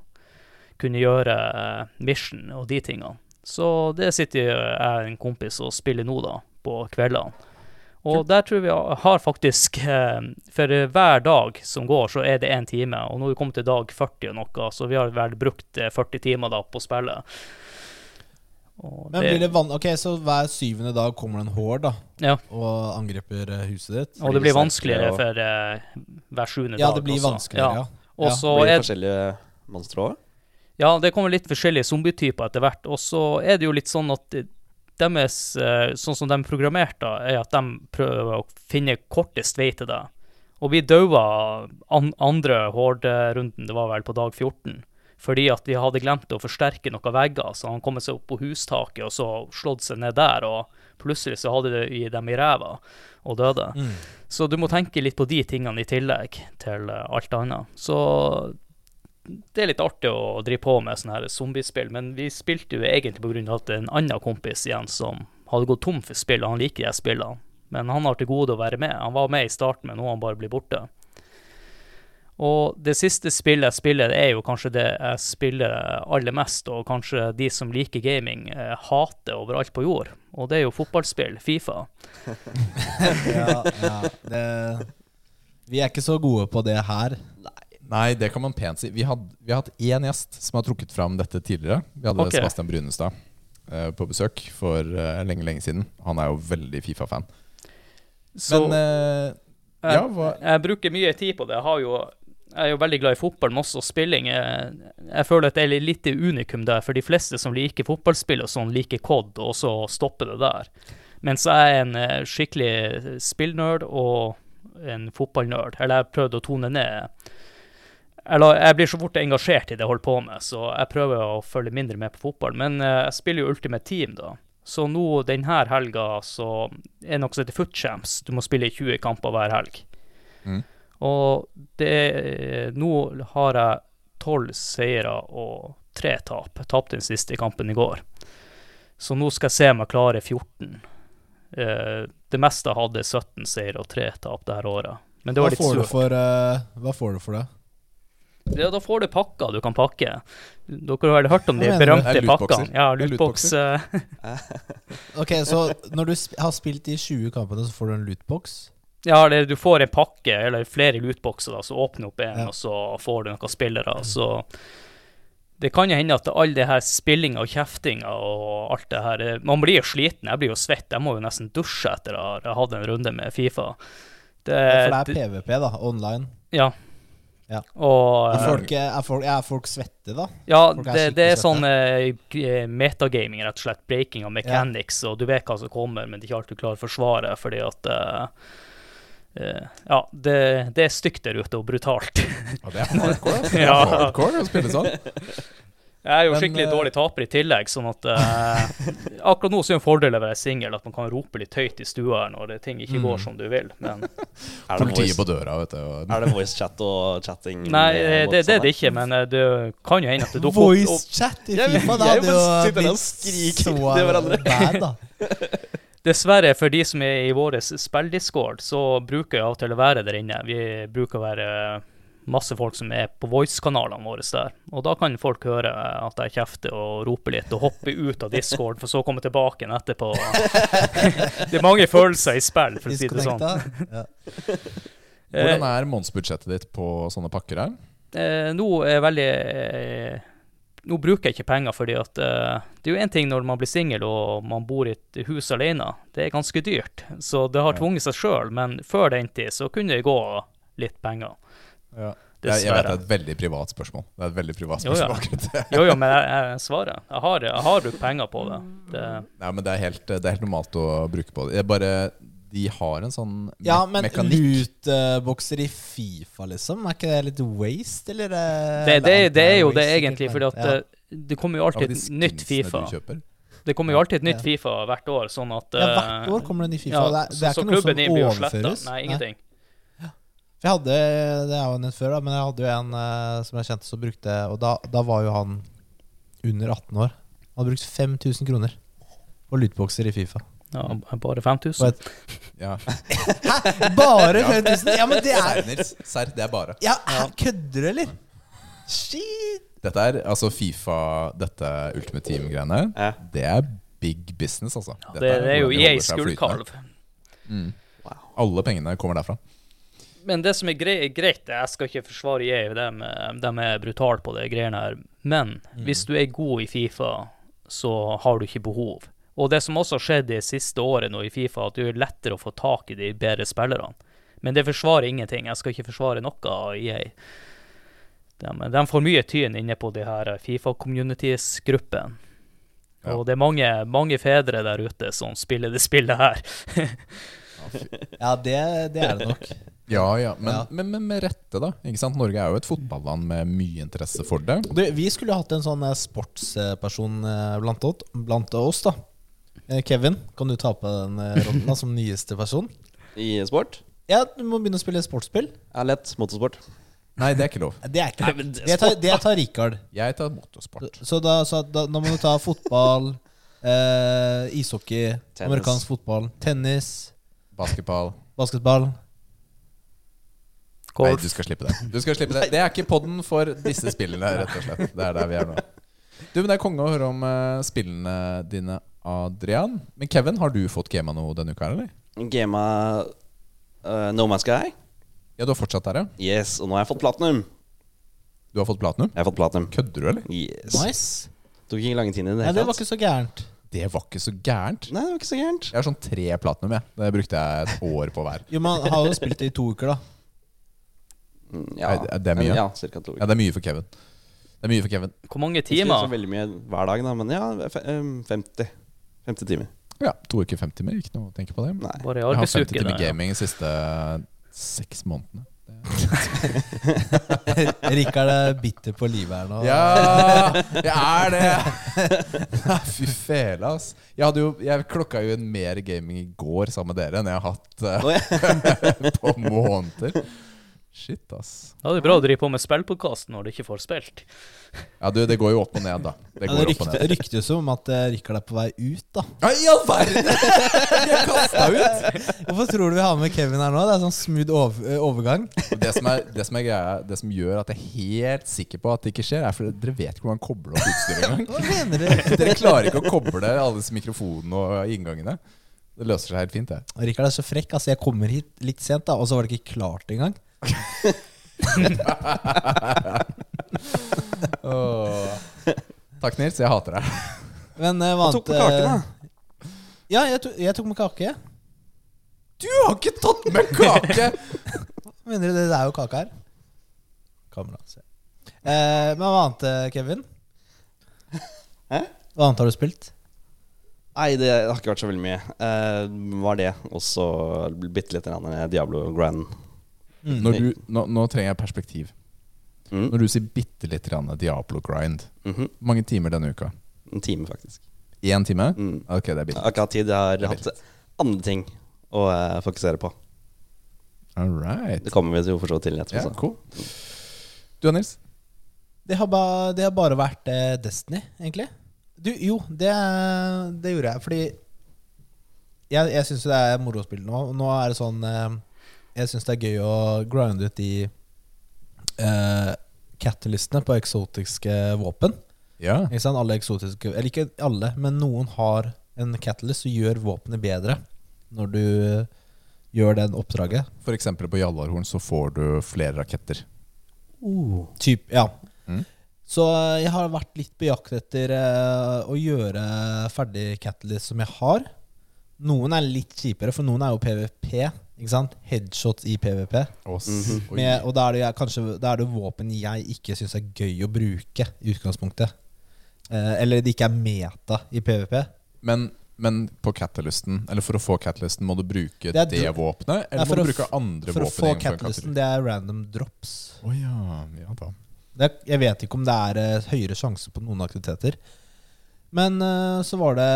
Speaker 4: kunne gjøre eh, mission og de tingene. Så det sitter jeg og en kompis og spiller nå, da, på kveldene. Og der tror vi har faktisk eh, For hver dag som går, så er det én time. Og nå er vi kommet til dag 40 og noe, så vi har vel brukt eh, 40 timer da på spillet. Og
Speaker 1: Men blir det van Ok, Så hver syvende dag kommer det en hår da
Speaker 4: Ja.
Speaker 1: og angriper eh, huset ditt?
Speaker 4: Og det blir vanskeligere
Speaker 3: og-
Speaker 4: for uh, hver sjuende
Speaker 1: Ja, det blir
Speaker 4: også.
Speaker 1: vanskeligere, ja. Ja.
Speaker 4: så
Speaker 3: blir det
Speaker 4: er
Speaker 3: forskjellige monstre òg?
Speaker 4: Ja, det kommer litt forskjellige zombietyper etter hvert. Og så er det jo litt sånn at deres eh, Sånn som de er programmert, da, er at de prøver å finne kortest vei til deg. Og vi daua an andre horderunden, det var vel på dag 14, fordi at de hadde glemt å forsterke noen vegger, så han kom seg opp på hustaket og så slått seg ned der, og plutselig så hadde de dem i ræva og døde.
Speaker 1: Mm.
Speaker 4: Så du må tenke litt på de tingene i tillegg til eh, alt annet. Så det er litt artig å drive på med sånne her zombiespill, men vi spilte jo egentlig på grunn av at en annen kompis igjen som hadde gått tom for spill, og han liker de spillene. Men han har til gode å være med. Han var med i starten, men nå har han bare blitt borte. Og det siste spillet jeg spiller, er jo kanskje det jeg spiller aller mest, og kanskje de som liker gaming, eh, hater overalt på jord. Og det er jo fotballspill, Fifa.
Speaker 1: ja, ja, det, vi er ikke så gode på det her.
Speaker 2: Nei, det kan man pent si. Vi, had, vi har hatt én gjest som har trukket fram dette tidligere. Vi hadde
Speaker 4: okay.
Speaker 2: Sebastian Brunestad eh, på besøk for eh, lenge, lenge siden. Han er jo veldig Fifa-fan. Men eh,
Speaker 4: jeg,
Speaker 2: ja, hva
Speaker 4: jeg bruker mye tid på det. Jeg, har jo, jeg er jo veldig glad i fotball, men også spilling. Jeg, jeg føler at det er litt unikum der, for de fleste som liker fotballspill og sånn, liker COD, og så stopper det der. Mens jeg er en eh, skikkelig spillnerd og en fotballnerd. Eller jeg prøvde å tone ned eller jeg blir så fort engasjert i det jeg holder på med, så jeg prøver å følge mindre med på fotball. Men eh, jeg spiller jo Ultimate Team, da. Så nå denne helga så er det noe som heter Footchamps. Du må spille 20 kamper hver helg.
Speaker 2: Mm.
Speaker 4: Og det Nå har jeg tolv seire og tre tap. Jeg tapte den siste kampen i går. Så nå skal jeg se om jeg klarer 14. Eh, det meste jeg hadde 17 seire og tre tap det her året. Men det
Speaker 1: Hva
Speaker 4: var litt
Speaker 1: får, du
Speaker 4: surt.
Speaker 1: for, uh, hva får du for det?
Speaker 4: Ja, da får du pakker du kan pakke. Dere har vel hørt om de
Speaker 1: mener
Speaker 4: berømte
Speaker 2: Er
Speaker 4: pakkene? Ja, lootbox. eh,
Speaker 1: Ok, Så når du har spilt de 20 kampene, så får du en lootbox?
Speaker 4: Ja, eller du får en pakke, eller flere lootboxer, da, så åpner opp en,
Speaker 1: Ja.
Speaker 4: og så får du noen spillere. Så det kan jo hende at all det her spillinga og kjeftinga og alt det her eh, Man blir jo sliten. Jeg blir jo svett. Jeg må jo nesten dusje etter å ha hatt en runde med Fifa. Det,
Speaker 1: Ja, for det er PVP, da. Online.
Speaker 4: Ja.
Speaker 1: Ja.
Speaker 4: Og
Speaker 1: Er folk, er folk, er folk svette, da?
Speaker 4: Ja, det, det er sånn eh, metagaming, rett og slett. Breaking av mechanics, og du vet hva som kommer, men det er ikke alltid du klarer å forsvare, fordi at eh, eh, Ja, det, det er stygt der ute, og brutalt.
Speaker 2: Og det er hardcore. altså. Det er
Speaker 4: Ja.
Speaker 2: hardcore å spille sånn.
Speaker 4: Jeg er jo
Speaker 2: Men,
Speaker 4: skikkelig
Speaker 2: eh,
Speaker 4: dårlig taper i tillegg, sånn at eh, Akkurat nå så er det en fordel å være singel, at man kan rope litt høyt i stua her når ting ikke går
Speaker 1: Mm.
Speaker 4: som du vil, men
Speaker 3: Er det,
Speaker 2: Politiet
Speaker 3: voice,
Speaker 2: på døra, vet du. og-
Speaker 3: er det voice chat og chatting?
Speaker 4: Nei,
Speaker 3: med
Speaker 4: eh, det, det er det ikke, men eh, det kan jo hende at det dukker opp
Speaker 1: Voice-chat i
Speaker 3: Jeg-
Speaker 1: Fifa, da
Speaker 3: jeg
Speaker 1: hadde
Speaker 3: bare
Speaker 1: jo
Speaker 3: sitter der og til hverandre.
Speaker 1: bad, da.
Speaker 4: Dessverre, for de som er i vår spilldiscord, så bruker jeg av og til å være der inne. Vi bruker å være masse folk som er på voice-kanalene våre der. Og da kan folk høre at jeg kjefter og roper litt, og hoppe ut av discord, for så å komme tilbake igjen etterpå. det er mange følelser i spill, for å si det sånn.
Speaker 1: Ja.
Speaker 2: Hvordan er månedsbudsjettet ditt på sånne pakker her?
Speaker 4: Eh, nå er jeg veldig eh, Nå bruker jeg ikke penger, fordi at uh, det er jo én ting når man blir singel og man bor i et hus alene. Det er ganske dyrt, så det har tvunget seg sjøl. Men før den tid så kunne det gå litt penger.
Speaker 2: Jeg, jeg vet det er et veldig privat spørsmål. Det er et veldig privat
Speaker 4: Jo, ja.
Speaker 2: spørsmål akkurat det.
Speaker 4: Jo, jo, men jeg, jeg svarer. Jeg har, jeg har brukt penger på det. det
Speaker 2: Nei, men det er, helt, det er helt normalt å bruke på det. Jeg bare, de har en sånn me
Speaker 1: ja, men
Speaker 2: mekanikk.
Speaker 1: lootbokser i Fifa, liksom? Er ikke det litt waste, eller? eh,
Speaker 4: det, det, det er jo det egentlig, fordi at
Speaker 1: ja.
Speaker 4: eh, det kommer jo alltid et nytt Fifa. Det kommer jo alltid et nytt
Speaker 1: Ja.
Speaker 4: Fifa hvert år, sånn at
Speaker 1: Ja, hvert
Speaker 4: eh,
Speaker 1: år kommer det en ny Fifa.
Speaker 4: ja,
Speaker 1: det er, det er
Speaker 4: så
Speaker 1: ikke noe som overføres.
Speaker 4: Nei, ingenting.
Speaker 1: Nei. jeg hadde, Det er jo en før, da, men jeg hadde jo en uh, som jeg kjente som brukte Og da, da var jo han under 18 år. Han hadde brukt 5000 kroner på lootboxer i Fifa.
Speaker 4: Ja, bare 5000.
Speaker 1: Og et-
Speaker 2: Ja.
Speaker 1: Bare
Speaker 2: Ja.
Speaker 1: 5000! Ja, men det er
Speaker 2: Serr, det er bare.
Speaker 1: Ja, Kødder du, eller? Shit!
Speaker 2: Dette er altså Fifa, dette Ultimate Team-greiene.
Speaker 3: Ja.
Speaker 2: Det er big business, altså.
Speaker 4: Ja,
Speaker 2: Dette
Speaker 4: det, det er jo
Speaker 2: EAs
Speaker 4: gullkalv.
Speaker 2: Mm.
Speaker 3: Wow.
Speaker 2: Alle pengene kommer derfra.
Speaker 4: Men det som er gre greit, jeg skal ikke forsvare EA, de, de er brutale på det greiene her, men
Speaker 2: Mm.
Speaker 4: hvis du er god i Fifa, så har du ikke behov. Og det som også har skjedd det siste året nå i Fifa, at det er lettere å få tak i de bedre spillerne. Men det forsvarer ingenting. Jeg skal ikke forsvare noe av EA. De, de får mye tyn inne på de her Fifa-communities-gruppene.
Speaker 2: Ja.
Speaker 4: Og det er mange, mange fedre der ute som spiller det spillet her.
Speaker 1: Ja, det, det er det nok.
Speaker 2: Ja, ja, men,
Speaker 1: Ja.
Speaker 2: Men, men med rette, da. Ikke sant? Norge er jo et fotballand med mye interesse for det.
Speaker 1: Du, vi skulle hatt en sånn eh, sportsperson eh, blant, oss- blant oss, da. Eh, Kevin, kan du ta på den eh, rollen da, som nyeste person?
Speaker 3: I sport?
Speaker 1: Ja, du må begynne å spille sportsspill.
Speaker 3: Ja, lett motorsport.
Speaker 2: Nei, det er ikke lov.
Speaker 1: Det er ikke
Speaker 3: Nei, det er
Speaker 1: Det tar, det tar Rikard.
Speaker 2: Jeg tar motorsport.
Speaker 1: Så da, så da, da må du ta fotball, eh, ishockey,
Speaker 3: Tennis.
Speaker 1: amerikansk fotball, tennis,
Speaker 2: Basketball.
Speaker 1: Basketball.
Speaker 2: Nei, du skal slippe det. Du skal slippe Det Det er ikke podden for disse spillene, rett og slett. Det er der vi er nå. Du, men Det er konge å høre om eh, spillene dine, Adrian. Men Kevin, har du fått gama noe denne uka, eller?
Speaker 3: Gama uh, No Man's Sky.
Speaker 2: Ja, du har fortsatt der, ja?
Speaker 3: Yes, og nå har jeg fått platinum.
Speaker 2: Du har fått platinum?
Speaker 3: Jeg har fått platinum.
Speaker 2: Kødder du, eller?
Speaker 3: Yes.
Speaker 1: Nice.
Speaker 3: Tok ikke lang tid i det
Speaker 1: Nei, det var ikke så gærent.
Speaker 2: Det var ikke så gærent.
Speaker 3: Nei, det var ikke så gærent.
Speaker 2: Jeg har sånn tre platinum, jeg. Det brukte jeg et år på hver.
Speaker 1: Jo, Man har jo spilt det i to uker, da.
Speaker 3: Ja,
Speaker 2: Nei, det- er mye.
Speaker 3: Ja, cirka to uker.
Speaker 2: Ja, det er mye for Kevin. Det er mye for Kevin.
Speaker 4: Hvor mange
Speaker 3: timer? Jeg ikke så veldig mye hver dag, da, men ja, fe- um, 50. 50 timer.
Speaker 2: Ja, To uker, 50 timer. Ikke noe å tenke på det.
Speaker 3: Nei.
Speaker 4: Bare i
Speaker 2: Jeg har 50
Speaker 4: arbeidsuke.
Speaker 2: timer gaming de siste seks månedene.
Speaker 1: Rikard er bitter på livet her nå.
Speaker 2: Ja, jeg er det! Nei, Fy fele, ass. Jeg, hadde jo, jeg klokka jo inn mer gaming i går sammen med dere enn jeg har hatt eh, på måneder. Shit, ass.
Speaker 4: Ja, det er bra å drive på med spillpodkast når du ikke får spilt.
Speaker 2: Ja, du, det går jo opp og ned, da. Det
Speaker 1: Ja, det rykte- ryktes jo om at eh, Rikard er på vei ut, da.
Speaker 2: Ja, I all verden! Jeg kasta ut!
Speaker 1: Hvorfor tror du vi har med Kevin her nå? Det er sånn smooth over, eh, overgang.
Speaker 2: Det som, er, det, som er greia, det som gjør at jeg er helt sikker på at det ikke skjer, er fordi dere vet ikke hvordan man kobler opp utstyret engang.
Speaker 1: Hva mener du?
Speaker 2: Dere klarer ikke å koble alle disse mikrofonene og inngangene. Det løser seg helt fint, det.
Speaker 1: Rikard er så frekk. Altså, jeg kommer hit litt sent, da, og så var det ikke klart engang.
Speaker 2: Åh. Takk, Nils. Jeg hater deg.
Speaker 1: Men jeg vant
Speaker 3: Hva tok med kake, da?
Speaker 1: Ja, jeg, tok- jeg tok med kake.
Speaker 2: Du har ikke tatt med kake!
Speaker 1: Mener du? Det er jo kake her. Kamera, se. Eh, men hva annet, eh, Kevin?
Speaker 3: Hæ?
Speaker 1: Hva annet har du spilt?
Speaker 3: Nei, det har ikke vært så veldig mye. Eh, var det. Og så bitte litt grann Diablo Grand.
Speaker 2: Når du, nå, nå trenger jeg perspektiv.
Speaker 3: Mm.
Speaker 2: Når du sier bitte litt Diablo grind,
Speaker 3: mm
Speaker 2: hvor mange timer denne uka?
Speaker 3: En time, faktisk.
Speaker 2: Én time?
Speaker 3: Mm.
Speaker 2: Ok, det er
Speaker 3: billig. hatt tid. Jeg har hatt andre ting å uh, fokusere på.
Speaker 2: All right.
Speaker 3: Det kommer vi til å forstå til etterpå.
Speaker 2: Ja, cool. Du og Nils?
Speaker 1: Det har, ba, det har bare vært uh, Destiny, egentlig. Du, jo, det, det gjorde jeg fordi Jeg, jeg syns det er moro å spille nå. Nå er det sånn eh, Jeg syns det er gøy å grinde ut de uh, catalystene på eksotiske våpen.
Speaker 2: Ja.
Speaker 1: Ikke sant? Alle eksotiske Eller ikke alle, men noen har en catalyst som gjør våpenet bedre når du gjør den oppdraget.
Speaker 2: For eksempel på Jallarhorn så får du flere raketter.
Speaker 1: Typ, ja.
Speaker 2: Mm.
Speaker 1: Så eh, jeg har vært litt på jakt etter uh, å gjøre ferdig Catalyst som jeg har. Noen er litt kjipere, for noen er jo PVP. Ikke sant? Headshots i PVP.
Speaker 2: S-
Speaker 3: Mhm.
Speaker 1: Med, og da er det jeg, kanskje Da er det våpen jeg ikke syns er gøy å bruke i utgangspunktet. Eh, eller det ikke er meta i PVP.
Speaker 2: men, men på Catalysten, eller for å få Catalysten, må du bruke
Speaker 1: Det
Speaker 2: det, våpenet? Eller
Speaker 1: Nei,
Speaker 2: må du bruke
Speaker 1: andre
Speaker 2: andre
Speaker 1: For å
Speaker 2: våpen?
Speaker 1: få Catalysten, det er random drops.
Speaker 2: Oh, ja, ja da.
Speaker 1: Det, jeg vet ikke om det er uh, høyere sjanse på noen aktiviteter. Men uh, så var det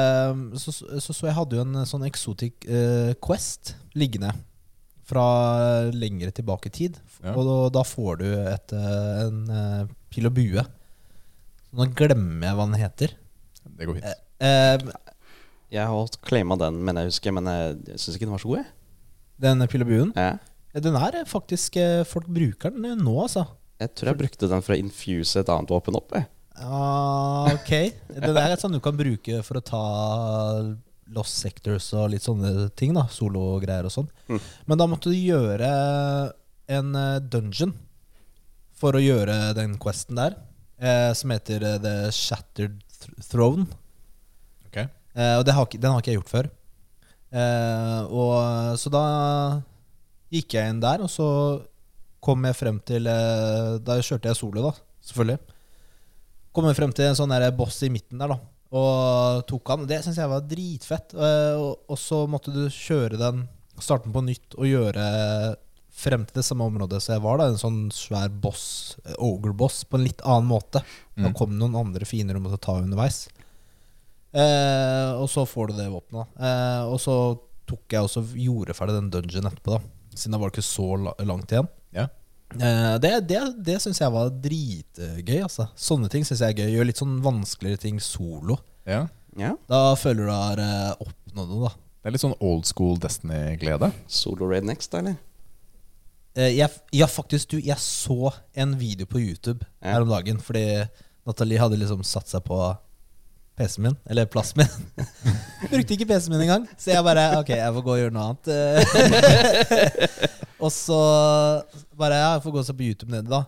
Speaker 1: Så, så, så jeg hadde jo en sånn exotic uh, quest liggende fra lengre tilbake i tid.
Speaker 2: Ja.
Speaker 1: Og da, da får du et, eh, en uh, pil og bue. Så nå glemmer jeg hva den heter.
Speaker 2: Det går fint.
Speaker 1: Uh,
Speaker 3: Jeg har claima den, men jeg husker Men jeg, jeg syns ikke den var så god. Jeg.
Speaker 1: den pil og buen.
Speaker 3: Ja.
Speaker 1: Ja, den er faktisk Folk bruker den nå, altså.
Speaker 3: Jeg tror jeg brukte den for å infuse et annet våpen opp. Jeg.
Speaker 1: Ja, ok. Det der er sånt du kan bruke for å ta Lost Sectors og litt sånne ting. da Sologreier og sånn.
Speaker 3: Mm.
Speaker 1: Men da måtte du gjøre en eh, dungeon for å gjøre den questen der. Eh, som heter eh, The Shattered Throne.
Speaker 2: Ok.
Speaker 1: Eh, og det har, den har ikke jeg gjort før. Eh, og Så da gikk jeg inn der, og så kom jeg frem til eh, Da kjørte jeg solo, da, selvfølgelig. Kom frem til en sånn der boss i midten der, da. Og tok han. Det syns jeg var dritfett. Eh, og, og så måtte du kjøre den, starte den på nytt og gjøre frem til det samme området så jeg var. da En sånn svær boss, eh, ogre-boss, på en litt annen måte. Da
Speaker 2: Mm.
Speaker 1: kom det noen andre fiender du måtte ta underveis. Eh, og så får du det våpenet. Eh, og så tok jeg også gjorde ferdig den dungeon etterpå, da. Siden det var ikke så langt igjen.
Speaker 2: Ja.
Speaker 1: Eh, det det, det syns jeg var dritgøy. Altså. Sånne ting syns jeg er gøy. Gjør litt sånn vanskeligere ting solo.
Speaker 2: Ja.
Speaker 3: Ja.
Speaker 1: Da føler du har eh, oppnådd noe, da.
Speaker 2: Det er litt sånn old school Destiny-glede.
Speaker 3: Solo Raid Next, eller?
Speaker 1: Eh, jeg, ja, faktisk, du, jeg så en video på YouTube
Speaker 3: Ja.
Speaker 1: her om dagen. Fordi Nathalie hadde liksom satt seg på PC-en min, eller plassen min. Brukte ikke PC-en min engang, så jeg bare Ok, jeg får gå og gjøre noe annet. og så bare jeg får gå og se på YouTube nede, da.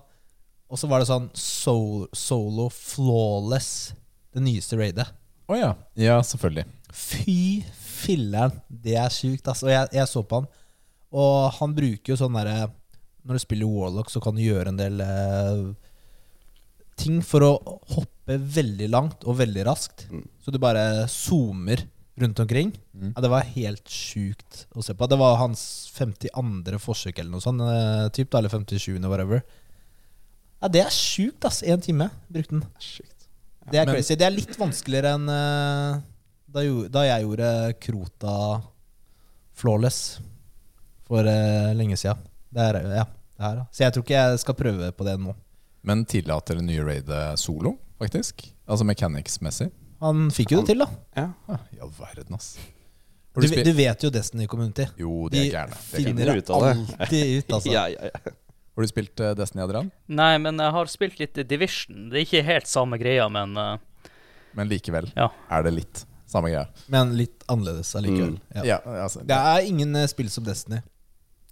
Speaker 1: Og så var det sånn solo, Solo Flawless, det nyeste raidet.
Speaker 2: Å ja. Ja, selvfølgelig.
Speaker 1: Fy filleren, det er sjukt, altså. Og jeg, jeg så på han. Og han bruker jo sånn derre Når du spiller Warlock, så kan du gjøre en del eh, ting for å hoppe veldig langt og veldig raskt.
Speaker 3: Mm.
Speaker 1: Så du bare zoomer rundt omkring.
Speaker 2: Mm.
Speaker 1: Ja, det var helt sjukt å se på. Det var hans 52. forsøk eller noe sånt. eh, typ, eller 57. whatever. Ja, det er sjukt, ass. Én time brukte den.
Speaker 3: Sjukt.
Speaker 1: Det er
Speaker 2: Men-
Speaker 1: Det er litt vanskeligere enn uh, da, da jeg gjorde Krota flawless for uh, lenge siden. Det er, ja, det da. Så jeg tror ikke jeg skal prøve på det nå.
Speaker 2: Men tillater det nye raidet solo, faktisk? Altså mechanics-messig?
Speaker 1: Han fikk jo det til, da.
Speaker 3: Ja.
Speaker 2: ja all verden, ass.
Speaker 1: Du,
Speaker 2: du,
Speaker 1: du vet jo Destiny Community.
Speaker 2: Jo, det er gjerne. Det er
Speaker 1: finner
Speaker 3: ut av det.
Speaker 1: alltid ut, altså.
Speaker 3: Ja, ja, ja.
Speaker 2: Har du spilt eh, Destiny, Adrian?
Speaker 4: Nei, men jeg har spilt litt Division. Det er ikke helt samme greia, men uh...
Speaker 2: Men likevel
Speaker 4: Ja.
Speaker 2: er det litt samme greia.
Speaker 1: Men litt annerledes allikevel.
Speaker 3: Mm.
Speaker 1: Ja.
Speaker 2: Ja, altså,
Speaker 1: Det er ingen eh, spill som Destiny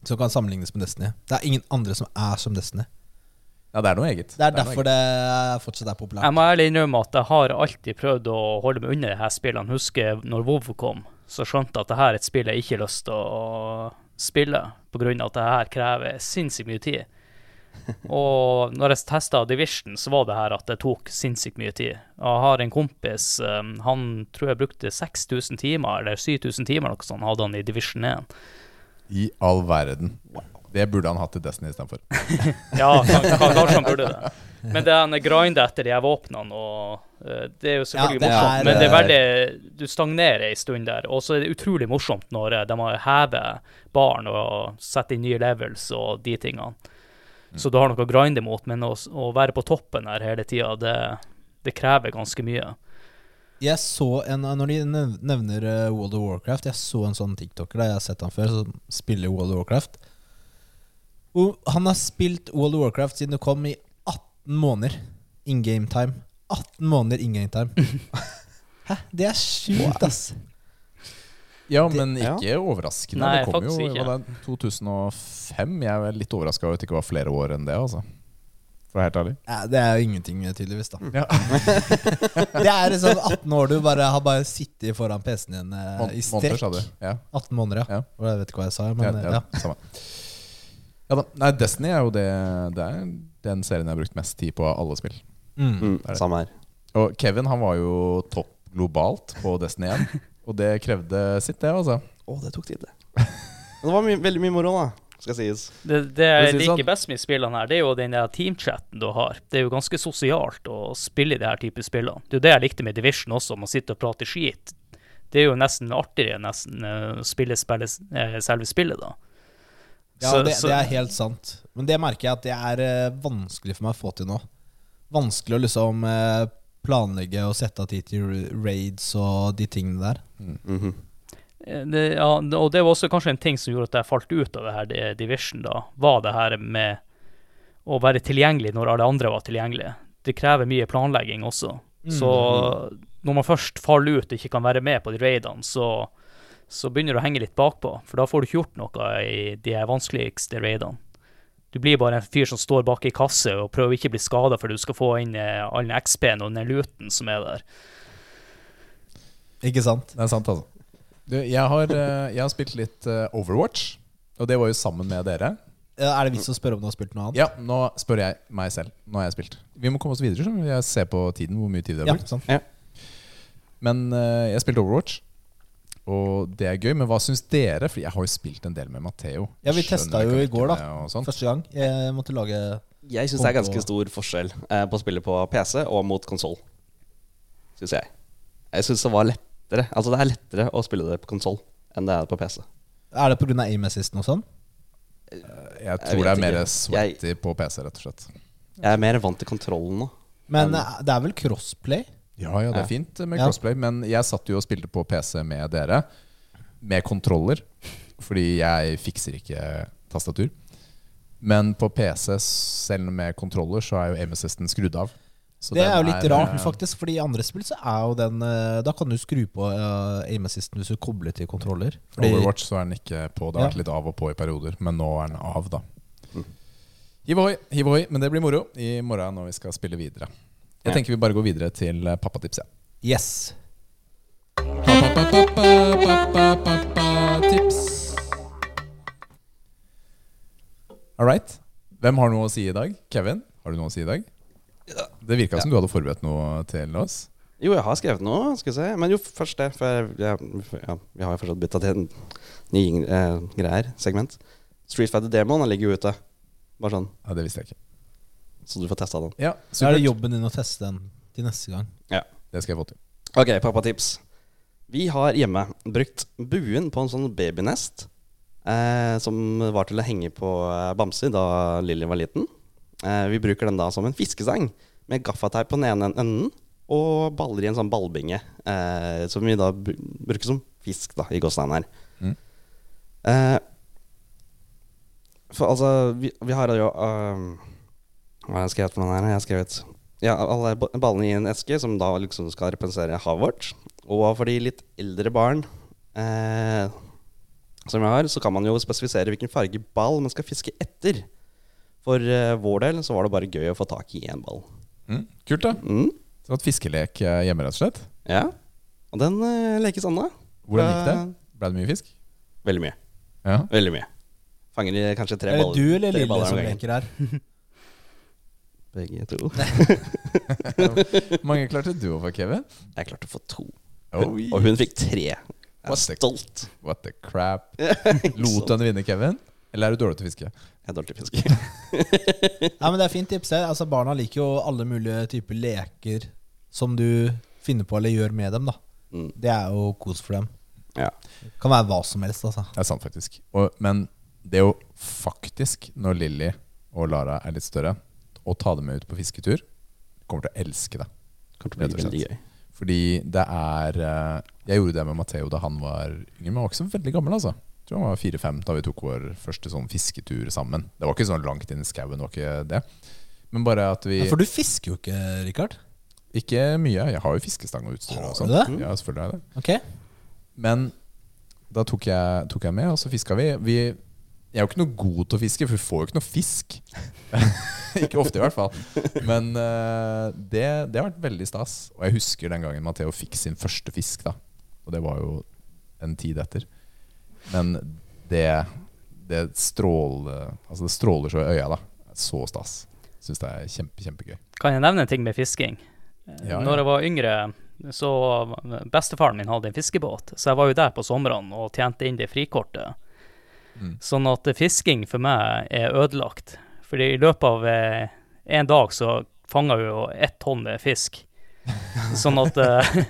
Speaker 1: som kan sammenlignes med Destiny. Det er ingen andre som er som Destiny.
Speaker 2: Ja, det er noe eget.
Speaker 1: Det er
Speaker 2: noe
Speaker 1: derfor
Speaker 2: eget.
Speaker 1: det fortsatt er populært.
Speaker 4: jeg må ærlig innrømme at jeg har alltid prøvd å holde meg under de her spillene. Husker når WoW kom, så skjønte jeg at det her er et spill jeg ikke har lyst til å spille, av at det her krever sinnssykt mye tid. Og når jeg testa Division, så var det her at det tok sinnssykt mye tid. Jeg har en kompis, um, han tror jeg brukte 6000 timer, eller 7000 timer, noe sånt, hadde han i Division 1.
Speaker 2: I all verden. Det burde han hatt i Destiny istedenfor.
Speaker 4: Ja, kan- kan- kanskje han burde det. Men det er en grind etter de her våpnene, og eh, det er jo selvfølgelig
Speaker 1: Ja,
Speaker 4: morsomt.
Speaker 1: er,
Speaker 4: men det er
Speaker 1: eh,
Speaker 4: veldig Du stagnerer ei stund der. Og så er det utrolig morsomt når eh, de har hevet baren og setter inn nye levels og de tingene. Så du har noe å grinde mot, men å, å være på toppen her hele tida, det, det krever ganske mye.
Speaker 1: Jeg så en Når de nevner World of Warcraft Jeg så en sånn TikToker der, jeg har sett han før, som spiller World of Warcraft. Og han har spilt World of Warcraft siden det kom i 18 måneder in game time. 18 måneder in game time. Hæ? Det er sjukt, ass.
Speaker 2: Ja, men
Speaker 3: ja.
Speaker 2: ikke overraskende.
Speaker 4: Nei,
Speaker 2: det kom jo hva det, 2005. Jeg er litt overraska over at det ikke var flere år enn det, altså. For å være helt ærlig.
Speaker 1: Ja, det er jo ingenting, tydeligvis. da
Speaker 2: Ja.
Speaker 1: Det er sånn 18 år du bare har bare sittet foran PC-en din eh,
Speaker 2: i
Speaker 1: i
Speaker 2: Måneder, sa
Speaker 1: strekk.
Speaker 2: du. Ja.
Speaker 1: 18 måneder, ja.
Speaker 2: Ja.
Speaker 1: Jeg vet ikke hva jeg sa, men
Speaker 2: ja, ja. Nei, Destiny er jo det Det er den serien jeg har brukt mest tid på av alle spill.
Speaker 1: Mm.
Speaker 3: Mm, samme her.
Speaker 2: Og Kevin han var jo topp globalt på Destiny 1. Og det krevde sitt, det, altså.
Speaker 3: Å, det tok tid, det. Men det var my veldig mye moro, da. Skal sies.
Speaker 4: Det, det jeg
Speaker 2: si
Speaker 4: liker
Speaker 2: sånn.
Speaker 4: best med spillene her, det er jo den der teamchatten du har. Det er jo ganske sosialt å spille i det her type spillene. Det er jo det jeg likte med Division også, om å sitte og prate skit. Det er jo nesten artigere nesten eh, å spille, spille eh, selve spillet, da.
Speaker 1: Ja,
Speaker 4: Så-
Speaker 1: det,
Speaker 4: så-
Speaker 1: det er helt sant. Men det merker jeg at det er eh, vanskelig for meg å få til nå. Vanskelig å liksom eh, planlegge og sette av tid til raids og de tingene der.
Speaker 3: Mm.
Speaker 4: Mm -hmm. Det, ja, og det var også kanskje en ting som gjorde at jeg falt ut av det her det- Division, da. Var det her med å være tilgjengelig når alle andre var tilgjengelige. Det krever mye planlegging også. Så når man først faller ut og ikke kan være med på de raidene, så, så begynner du å henge litt bakpå. For da får du ikke gjort noe i de vanskeligste raidene. Du blir bare en fyr som står bak i kasse og prøver ikke å bli skada for du skal få inn eh, all den XP-en og den luten som er der.
Speaker 1: Ikke sant?
Speaker 2: Det er sant, altså. Du, jeg, har, eh, jeg har spilt litt eh, Overwatch, og det var jo sammen med dere.
Speaker 1: Er det vits å spørre om du har spilt noe annet?
Speaker 2: Ja, nå spør jeg meg selv. Nå har jeg spilt. Vi må komme oss videre, så jeg ser på tiden hvor mye tid det har
Speaker 1: Ja,
Speaker 2: Sånn.
Speaker 1: Ja.
Speaker 2: Men eh, jeg spilte Overwatch, og det er gøy. Men hva syns dere? For jeg har jo spilt en del med Matheo.
Speaker 1: Ja, vi testa jo i går, da. Første gang. Jeg måtte lage
Speaker 3: Jeg syns det er ganske stor forskjell eh, på å spille på PC og mot konsoll. Syns jeg. Jeg syns det var lettere Altså det er lettere å spille det på konsoll enn det er på PC.
Speaker 1: Er det pga. aim assisten og sånn?
Speaker 2: Jeg tror det er mer sweaty på PC, rett og slett.
Speaker 3: Jeg er mer vant til kontrollen nå.
Speaker 1: Men
Speaker 3: Men-
Speaker 1: eh, det er vel crossplay?
Speaker 2: Ja, ja, det er fint med
Speaker 1: Ja.
Speaker 2: crossplay, men jeg satt jo og spilte på PC med dere. med kontroller. Fordi jeg fikser ikke tastatur. Men på PC, selv med kontroller, så er jo aim assisten skrudd av. Så
Speaker 1: Det er jo litt
Speaker 2: er,
Speaker 1: rart,
Speaker 2: eh,
Speaker 1: faktisk, fordi i andre spill så er jo den eh, Da kan du skru på uh, aim assisten hvis du kobler til kontroller. Fordi,
Speaker 2: Overwatch så er den ikke på. Det har
Speaker 1: Ja.
Speaker 2: vært litt av og på i perioder, men nå er den av, da.
Speaker 3: Mm.
Speaker 2: Hiv ohoi, hiv ohoi. Men det blir moro i morgen når vi skal spille videre. Jeg tenker vi bare går videre til eh, pappatips. Ja.
Speaker 1: Yes.
Speaker 2: Tips. All right. Hvem har noe å si i dag? Kevin, har du noe å si i dag? Det virka som du hadde forberedt noe til oss.
Speaker 3: Jo, jeg har skrevet noe, skal vi si Men jo, først det. For jeg, jeg, ja, vi har jo fortsatt bytta til en ny eh, greier, segment. Street Fighter Demon ligger jo ute. Bare sånn,
Speaker 2: Ja, Det visste jeg ikke.
Speaker 3: Så du får testa den.
Speaker 2: Ja,
Speaker 1: Så er det jobben din å teste den til neste gang. Ja.
Speaker 2: Det skal jeg få til.
Speaker 3: Ok, pappatips. Vi har hjemme brukt buen på en sånn babynest. Eh, som var til å henge på eh, bamser da Lilly var liten. Eh, vi bruker den da som en fiskesang, med gaffateip på den ene enden og baller i en sånn ballbinge. Eh, som vi da bruker som fisk, da, i gåsteinen her.
Speaker 2: Mm.
Speaker 3: Eh, for altså, vi, vi har jo eh, Hva har jeg skrevet for noen her? Jeg har skrevet ja, alle ballene i en eske som da liksom skal representere havet vårt. Og for de litt eldre barn eh, som jeg har, så kan man jo spesifisere hvilken farge ball man skal fiske etter. For eh, vår del så var det bare gøy å få tak i én ball.
Speaker 2: Mm, kult, da.
Speaker 3: Mm,
Speaker 2: Så et fiskelek eh, hjemme, rett og slett.
Speaker 3: ja. Og den eh, lekes Anna.
Speaker 2: Hvordan gikk det?
Speaker 3: Eh,
Speaker 2: Ble det mye fisk?
Speaker 3: Veldig mye.
Speaker 2: Ja.
Speaker 3: Veldig mye. Fanger de kanskje tre
Speaker 1: Er det
Speaker 3: baller.
Speaker 1: du eller Lille som leker her?
Speaker 3: Begge to.
Speaker 2: mange klarte du å få, Kevin?
Speaker 3: Jeg klarte å få to.
Speaker 2: Oi.
Speaker 3: Og hun fikk tre. Jeg
Speaker 2: What
Speaker 3: er
Speaker 2: the-
Speaker 3: stolt.
Speaker 2: What the crap. Lot du henne vinne, Kevin? Eller er du dårlig til å fiske?
Speaker 3: Jeg er dårlig til å fiske.
Speaker 1: Nei, men Det er fint tips. Altså, barna liker jo alle mulige typer leker som du finner på eller gjør med dem. da
Speaker 3: Mm.
Speaker 1: Det er jo kos for dem.
Speaker 3: Ja.
Speaker 1: Kan være hva som helst. altså
Speaker 2: Det er sant, faktisk. Og, men det er jo faktisk, når Lilly og Lara er litt større, å ta dem med ut på fisketur, kommer til å elske det.
Speaker 3: Kommer til å bli veldig gøy.
Speaker 2: Fordi det er eh, Jeg gjorde det med Matheo da han var yngre, men han var ikke så veldig gammel. altså Jeg tror han var fire-fem da vi tok vår første sånn fisketur sammen. Det var ikke sånn langt inn i skauen, var ikke det. Men bare at vi
Speaker 1: ja, For du fisker jo ikke, Rikard.
Speaker 2: Ikke mye. Jeg har jo fiskestang og utstyr.
Speaker 1: Har du det?
Speaker 2: Ja, selvfølgelig har jeg det.
Speaker 1: Ok
Speaker 2: Men da tok jeg, tok jeg med, og så fiska vi. vi. Jeg er jo ikke noe god til å fiske, for vi får jo ikke noe fisk. ikke ofte, i hvert fall. Men uh, det, det har vært veldig stas. Og jeg husker den gangen Matheo fikk sin første fisk. da Og det var jo en tid etter. Men det, det, stråler, altså det stråler så i øya, da. Så stas. Syns det er kjempe, kjempegøy.
Speaker 4: Kan jeg nevne en ting med fisking?
Speaker 2: Ja,
Speaker 4: Når jeg var yngre, så Bestefaren min hadde en fiskebåt, så jeg var jo der på somrene og tjente inn det frikortet.
Speaker 2: Mm.
Speaker 4: Sånn at fisking for meg er ødelagt. Fordi i løpet av eh, en dag så fanga vi jo ett tonn med fisk. Sånn at eh,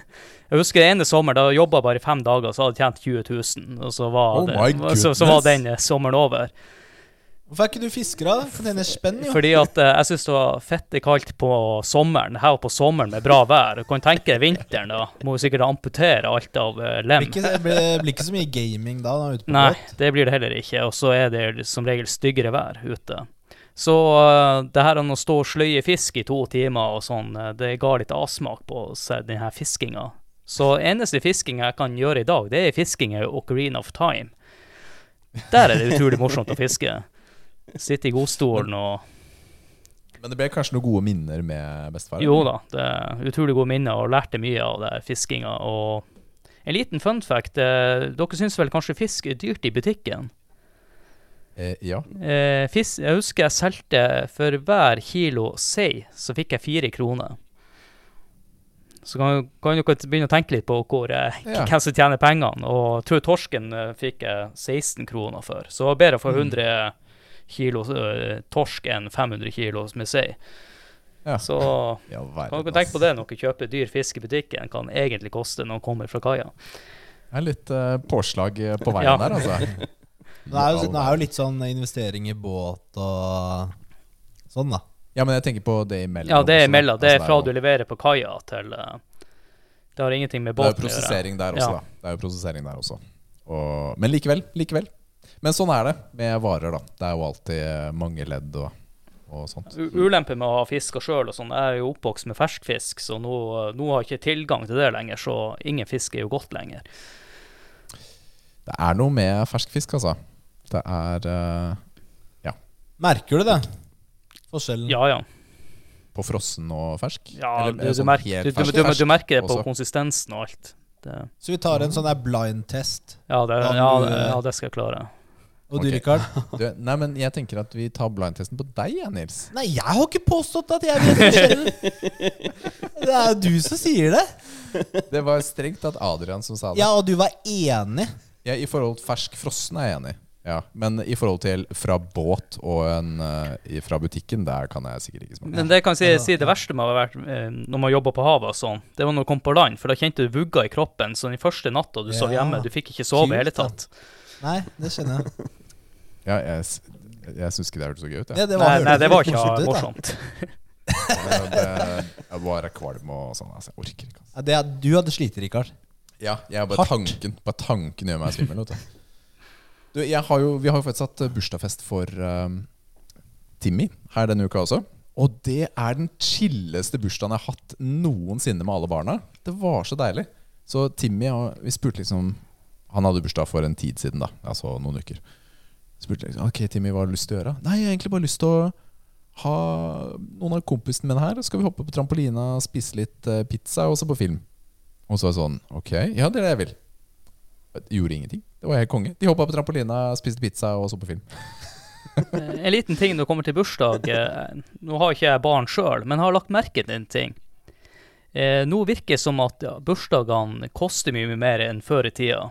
Speaker 4: Jeg husker ene sommer, da jobba bare fem dager, så hadde jeg tjent 20 000. Og så var,
Speaker 2: Oh
Speaker 4: det, så, så var den eh, sommeren over.
Speaker 1: Hvorfor er ikke du fisker, da? For den er spenn, jo.
Speaker 4: Fordi at eh, jeg syns det var fette kaldt på sommeren. Her på sommeren med bra vær. Du kan tenke vinteren, da. Må jo sikkert amputere alt av eh,
Speaker 1: Det
Speaker 4: lem.
Speaker 1: blir ikke, det blir, ikke så mye gaming da, da ute på
Speaker 4: Nei,
Speaker 1: båt.
Speaker 4: det blir det heller ikke. Og så er det som regel styggere vær ute. Så uh, det her å stå og sløye fisk i to timer og sånn, eh, det ga litt avsmak på seg, den her fiskinga. Så eneste fisking jeg kan gjøre i dag, det er fisking i Ocarina of Time. Der er det utrolig morsomt å fiske. Sitte i godstolen og
Speaker 2: Men det ble kanskje noen gode minner med bestefar?
Speaker 4: Jo da, det er utrolig gode minner og lærte mye av det fiskinga. Og en liten fun fact. eh, Dere syns vel kanskje fisk er dyrt i butikken?
Speaker 2: Eh, ja.
Speaker 4: Eh, fisk, jeg husker jeg solgte for hver kilo sei, så fikk jeg fire kroner. Så kan, kan dere begynne å tenke litt på hvor, eh,
Speaker 2: Ja.
Speaker 4: hvem som tjener pengene. Og jeg tror torsken eh, fikk jeg 16 kroner for. Så bedre å få
Speaker 2: Mm.
Speaker 4: 100 kilo uh, torsk enn 500 kilo med sei.
Speaker 2: Ja.
Speaker 4: Så
Speaker 2: Ja,
Speaker 4: kan dere tenke på det når dere kjøper dyr fisk i butikken, kan egentlig koste når den kommer fra kaia.
Speaker 2: Det er litt uh, påslag på veien
Speaker 4: Ja.
Speaker 2: der, altså.
Speaker 1: Det er, jo, det er jo litt sånn investering i båt og sånn, da.
Speaker 2: Ja, men jeg tenker på det imellom.
Speaker 4: Ja, det er
Speaker 2: også, da.
Speaker 4: imellom. Det
Speaker 2: Altså,
Speaker 4: er fra
Speaker 2: jo-
Speaker 4: du leverer på kaia til Det har ingenting med
Speaker 2: Det er jo
Speaker 4: båten å gjøre.
Speaker 2: prosessering der også,
Speaker 4: Ja.
Speaker 2: da. Det er jo prosessering der også. Og, men likevel, likevel. Men sånn er det med varer, da. Det er jo alltid eh, mange ledd og, og sånt.
Speaker 4: U- Ulempen med å ha fiska sjøl og sånn, jeg er jo oppvokst med fersk fisk, så nå, nå har jeg ikke tilgang til det lenger, så ingen fisk er jo godt lenger.
Speaker 2: Det er noe med fersk fisk, altså. Det er ja
Speaker 1: Merker du det? Forskjellen?
Speaker 4: Ja, ja.
Speaker 2: på frossen og fersk.
Speaker 4: ja
Speaker 2: Eller,
Speaker 4: du, du,
Speaker 2: sånn
Speaker 4: merker,
Speaker 2: helt
Speaker 4: du, du,
Speaker 2: fersk-
Speaker 4: du, du merker det på
Speaker 2: også.
Speaker 4: konsistensen og alt. Det,
Speaker 1: Så vi tar en sånn der blind test.
Speaker 4: ja, det, ja, det, ja, det skal jeg klare.
Speaker 1: Og du. Rikard?
Speaker 2: Nei, men jeg tenker at vi tar blindtesten på deg, jeg, Nils.
Speaker 1: Nei, jeg har ikke påstått at jeg vet forskjellen. Det er jo du som sier det.
Speaker 2: Det var strengt tatt Adrian som sa det.
Speaker 1: Ja, og du var enig.
Speaker 2: Ja, I forhold til fersk frossen er jeg enig. Ja, Men i forhold til fra båt og en uh, fra butikken, der kan jeg sikkert ikke smake.
Speaker 4: Men det kan jeg si, si det verste med å ha vært uh, når man jobber på havet og sånn, det var når du kom på land, for da kjente du vugga i kroppen. Så den første natta du sov hjemme, du fikk ikke sove i
Speaker 1: hele
Speaker 4: hele
Speaker 1: da. Nei, det skjønner jeg.
Speaker 2: Ja, jeg, jeg syns ikke det hørtes så gøy ut.
Speaker 1: Ja,
Speaker 2: Ja,
Speaker 1: det
Speaker 4: Nei, nei, det var ikke
Speaker 1: morsomt ut,
Speaker 4: morsomt.
Speaker 2: Det, jeg bare kvalm og sånn. Altså, jeg orker ikke. Altså.
Speaker 1: Ja, det, er- du hadde slitt, Rikard.
Speaker 2: Ja, jeg bare
Speaker 1: Hardt.
Speaker 2: tanken Bare tanken gjør meg svimmel. Du. Har jo, vi har jo faktisk hatt eh, bursdagsfest for um, Timmy her denne uka også. Og det er den chilleste bursdagen jeg har hatt noensinne med alle barna. Det var så deilig. Så Timmy og Vi spurte liksom Han hadde bursdag for en tid siden, da. Altså noen uker. Spurte liksom Ok, Timmy, hva har du lyst til å gjøre? Nei, jeg har egentlig bare lyst til å ha noen av kompisene mine her. Skal vi hoppe på trampolina, spise litt eh, pizza og se på film? Og så var det sånn Ok, ja, det er det jeg vil. Jeg gjorde ingenting. Det var helt konge. De hoppa på trampolina, spiste pizza og så på film.
Speaker 4: En liten ting når det kommer til bursdag. eh, Nå har ikke jeg barn sjøl, men har lagt merke til en ting. Eh, nå virker det som at bursdagene koster mye mer enn før i tida.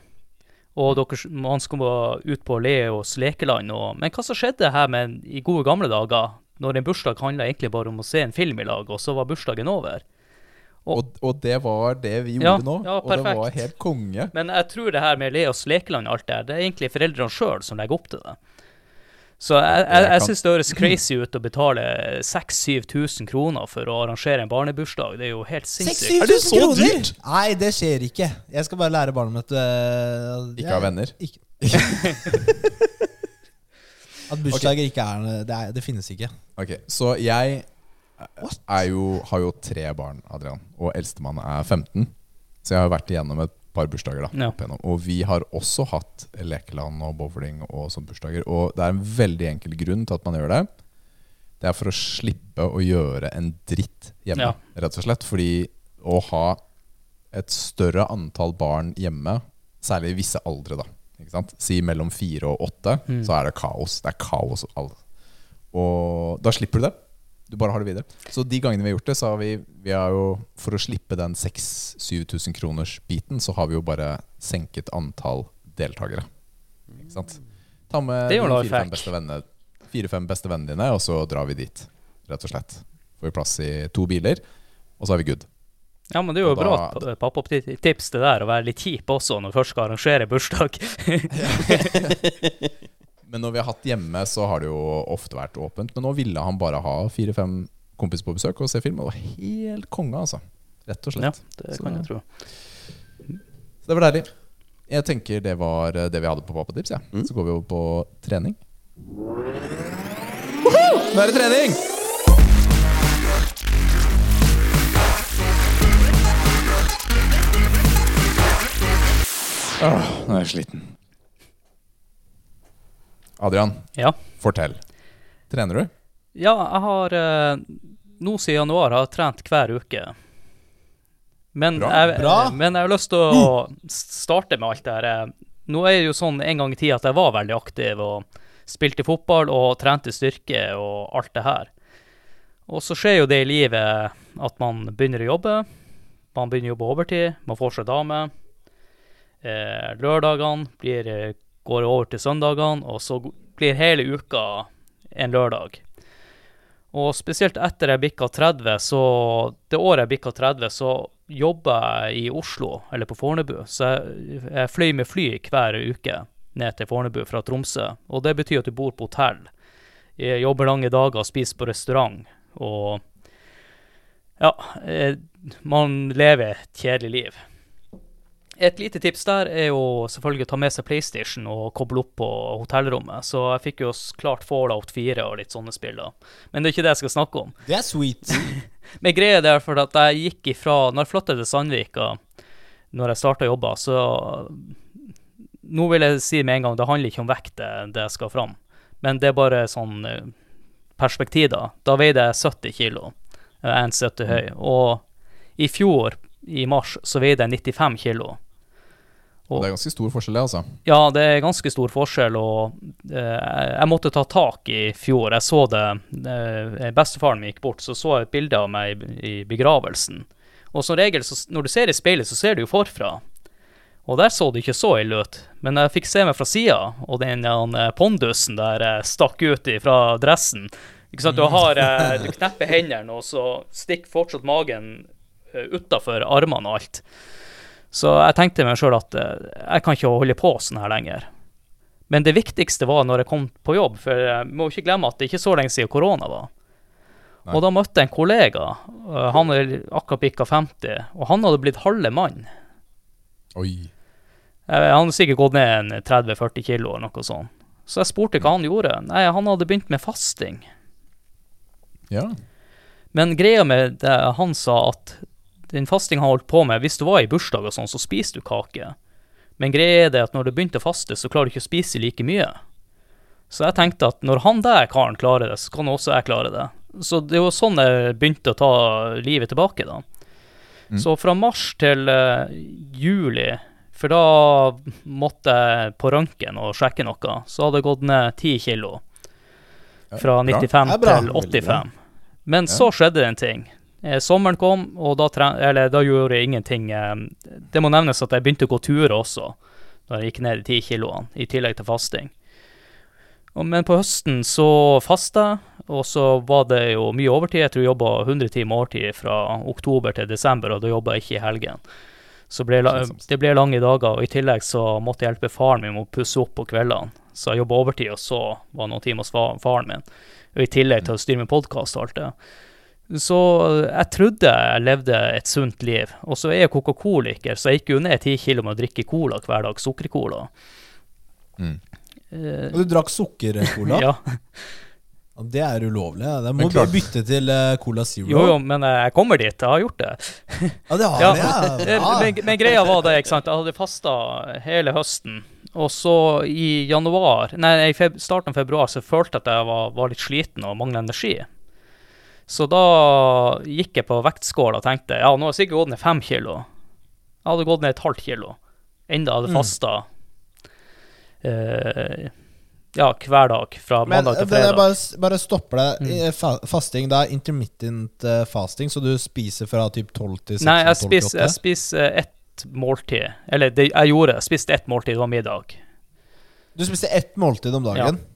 Speaker 4: Og dere, man skal gå ut på Leos lekeland og Men hva som skjedde her med i gode gamle dager, når en bursdag handla egentlig bare om å se en film i lag, og så var bursdagen over? Og-
Speaker 2: Og, og det var det vi gjorde
Speaker 4: Ja,
Speaker 2: nå.
Speaker 4: ja,
Speaker 2: og det var helt konge.
Speaker 4: Men jeg tror det her med Leos lekeland og alt det her, det er egentlig foreldrene sjøl som legger opp til det. Så jeg, jeg,
Speaker 2: Jeg
Speaker 4: syns det høres crazy ut å betale 6000-7000 kroner for å arrangere en barnebursdag. Det er jo helt sinnssykt.
Speaker 1: Er
Speaker 2: det så
Speaker 1: kroner?
Speaker 2: dyrt?
Speaker 1: Nei, det skjer ikke. Jeg skal bare lære barna mine at uh,
Speaker 2: Ikke ha venner.
Speaker 1: Ikke. At bursdager ikke er det, er det finnes ikke.
Speaker 2: Ok, Så jeg er jo, har jo tre barn, Adrian. Og eldstemann er 15. Så jeg har vært igjennom et par bursdager. da
Speaker 4: Ja.
Speaker 2: Og vi har også hatt lekeland og bowling og sånne bursdager. Og det er en veldig enkel grunn til at man gjør det. Det er for å slippe å gjøre en dritt hjemme,
Speaker 4: Ja.
Speaker 2: rett og slett. Fordi å ha et større antall barn hjemme, særlig i visse aldre, da? Si mellom fire og åtte,
Speaker 4: Mm.
Speaker 2: så er det kaos. Det er kaos. Og da slipper du det. Du bare har det videre. Så de gangene vi har gjort det, så har vi, vi har jo For å slippe den 6000-7000 kroners biten, så har vi jo bare senket antall deltakere. Ikke sant? Ta med fire-fem beste venner, Fire-fem beste vennene dine, og så drar vi dit. Rett og slett. Får vi plass i to biler, og så er vi good.
Speaker 4: Ja, men det er jo
Speaker 2: da,
Speaker 4: bra pappa-tips det der, å være litt kjip også når du først skal arrangere bursdag.
Speaker 2: Men når vi har hatt hjemme, så har det jo ofte vært åpent. Men nå ville han bare ha fire-fem kompiser på besøk og se film. Og det var helt konge, altså. Rett og slett.
Speaker 4: Ja, det
Speaker 2: Så-
Speaker 4: kan jeg tro.
Speaker 2: Så det var deilig. Jeg tenker det var eh, det vi hadde på Pappatips. Ja.
Speaker 3: Mm.
Speaker 2: Så går vi over på trening. Nå er det trening! Åh, nå er jeg sliten. Adrian,
Speaker 4: Ja.
Speaker 2: fortell. Trener du?
Speaker 4: Ja, jeg har eh, nå siden januar har jeg trent hver uke. Men,
Speaker 2: Bra.
Speaker 4: Jeg,
Speaker 1: Bra.
Speaker 4: men jeg har lyst til å starte med alt det her. eh, Nå er det jo sånn en gang i tida at jeg var veldig aktiv og spilte fotball og trente styrke og alt det her. Og så skjer jo det i livet at man begynner å jobbe. Man begynner å jobbe overtid, man får seg dame. Eh, lørdagene blir, går over til søndagene, og så blir hele uka en lørdag. Og spesielt etter jeg bikka 30, så det året jeg bikka 30, så jobba jeg i Oslo, eller på Fornebu. Så jeg, jeg fløy med fly hver uke ned til Fornebu fra Tromsø. Og det betyr at du bor på hotell. Jeg jobber lange dager, spiser på restaurant. Og ja, eh, man lever et kjedelig liv. Et lite tips der er jo selvfølgelig å ta med seg PlayStation og koble opp på hotellrommet. Så jeg fikk jo klart Fallout 4 og litt sånne spill. da. Men det er ikke det jeg skal snakke om.
Speaker 1: Det er sweet.
Speaker 4: Men greia er for at jeg gikk ifra Når jeg flytta til Sandvika, når jeg starta jobba, så Nå vil jeg si med en gang, det handler ikke om vekt, det, jeg skal fram. Men det er bare sånn eh, perspektiv, da. Da veide jeg 70 kilo. Jeg er 1,70 høy. Og i fjor, i mars, så veide jeg 95 kilo. Og-
Speaker 2: Det er ganske stor forskjell, det, altså.
Speaker 4: Ja, det er ganske stor forskjell, og eh, jeg måtte ta tak i fjor. Jeg så det eh, Bestefaren min gikk bort, så så jeg et bilde av meg i, i begravelsen. Og som regel, så, når du ser i speilet, så ser du jo forfra. Og der så det ikke så ille ut. Men jeg fikk se meg fra sida, og den den, eh, pondusen der eh, stakk ut fra dressen. Ikke sant? Du har eh, Du knepper hendene, og så stikker fortsatt magen uh, utafor armene og alt. Så jeg tenkte meg sjøl at eh, jeg kan ikke holde på sånn her lenger. Men det viktigste var når jeg kom på jobb, for jeg må ikke glemme at det ikke er så lenge siden korona var.
Speaker 2: Nei.
Speaker 4: Og da møtte jeg en kollega, eh, han er akkurat bikka 50, og han hadde blitt halve mann.
Speaker 2: Oi.
Speaker 4: Eh, Han hadde sikkert gått ned en 30-40 kilo eller noe sånt. Så jeg spurte hva han gjorde. Nei, han hadde begynt med fasting.
Speaker 2: Ja.
Speaker 4: Men greia med det han sa at den fasting han holdt på med, hvis du var i bursdag og sånn, så spiser du kake. Men greia er det at når du begynte å faste, så klarer du ikke å spise like mye. Så jeg tenkte at når han der karen klarer det, så kan også jeg klare det. Så det var sånn jeg begynte å ta livet tilbake, da.
Speaker 2: Mm.
Speaker 4: Så fra mars til uh, juli, for da måtte jeg på røntgen og sjekke noe, så hadde jeg gått ned 10 kilo. Fra 95
Speaker 1: Det er bra.
Speaker 4: til 85. Men så skjedde det en ting. Eh, sommeren kom, og da, eller, da gjorde jeg ingenting. Eh, det må nevnes at jeg begynte å gå turer også, da jeg gikk ned i 10 kiloene, i tillegg til fasting. Og, men på høsten så fasta jeg, og så var det jo mye overtid. Jeg tror jeg jobba 100 timer overtid fra oktober til desember, og da jobba jeg ikke i helgen. Så ble, det ble lange dager, og i tillegg så måtte jeg hjelpe faren min med å pusse opp på kveldene. Så jeg jobba overtid, og så var det noen timer hos faren min. Og i tillegg til å styre med podkast og alt det. Så jeg trodde jeg levde et sunt liv. Og så er jeg coca-coliker, så jeg gikk jo ned ti kilo med å drikke cola hver dag. Sukkercola.
Speaker 2: Mm.
Speaker 4: Uh,
Speaker 1: Og du drakk sukkercola?
Speaker 4: ja.
Speaker 1: Det er ulovlig. Det må du bytte til eh, Cola Zero.
Speaker 4: Jo, jo, men eh, jeg kommer dit. Jeg har gjort det.
Speaker 1: Ja, det har
Speaker 4: Ja,
Speaker 1: det, ja.
Speaker 4: Eh,
Speaker 1: ja.
Speaker 4: Men, men greia var det, ikke sant. Jeg hadde fasta hele høsten. Og så i januar, nei, i feb starten av februar så følte jeg at jeg var, var litt sliten og mangla energi. Så da gikk jeg på vektskåla og tenkte ja, nå har jeg sikkert gått ned fem kilo. Jeg hadde gått ned et halvt kilo. Enda hadde
Speaker 1: Mm.
Speaker 4: fasta eh, ja, hver dag fra
Speaker 1: Men
Speaker 4: mandag til
Speaker 1: det, jeg
Speaker 4: fredag.
Speaker 1: bare, bare stopper deg.
Speaker 4: Mm.
Speaker 1: Fa fasting, det er intermittent eh, fasting, så du spiser fra typ 12 til 16?
Speaker 4: Nei, jeg
Speaker 1: og 12 til
Speaker 4: spiser,
Speaker 1: 8?
Speaker 4: jeg spiser ett måltid. Eller det jeg gjorde, jeg spiste ett måltid, det var middag.
Speaker 1: Du spiste ett måltid om dagen?
Speaker 4: Eh,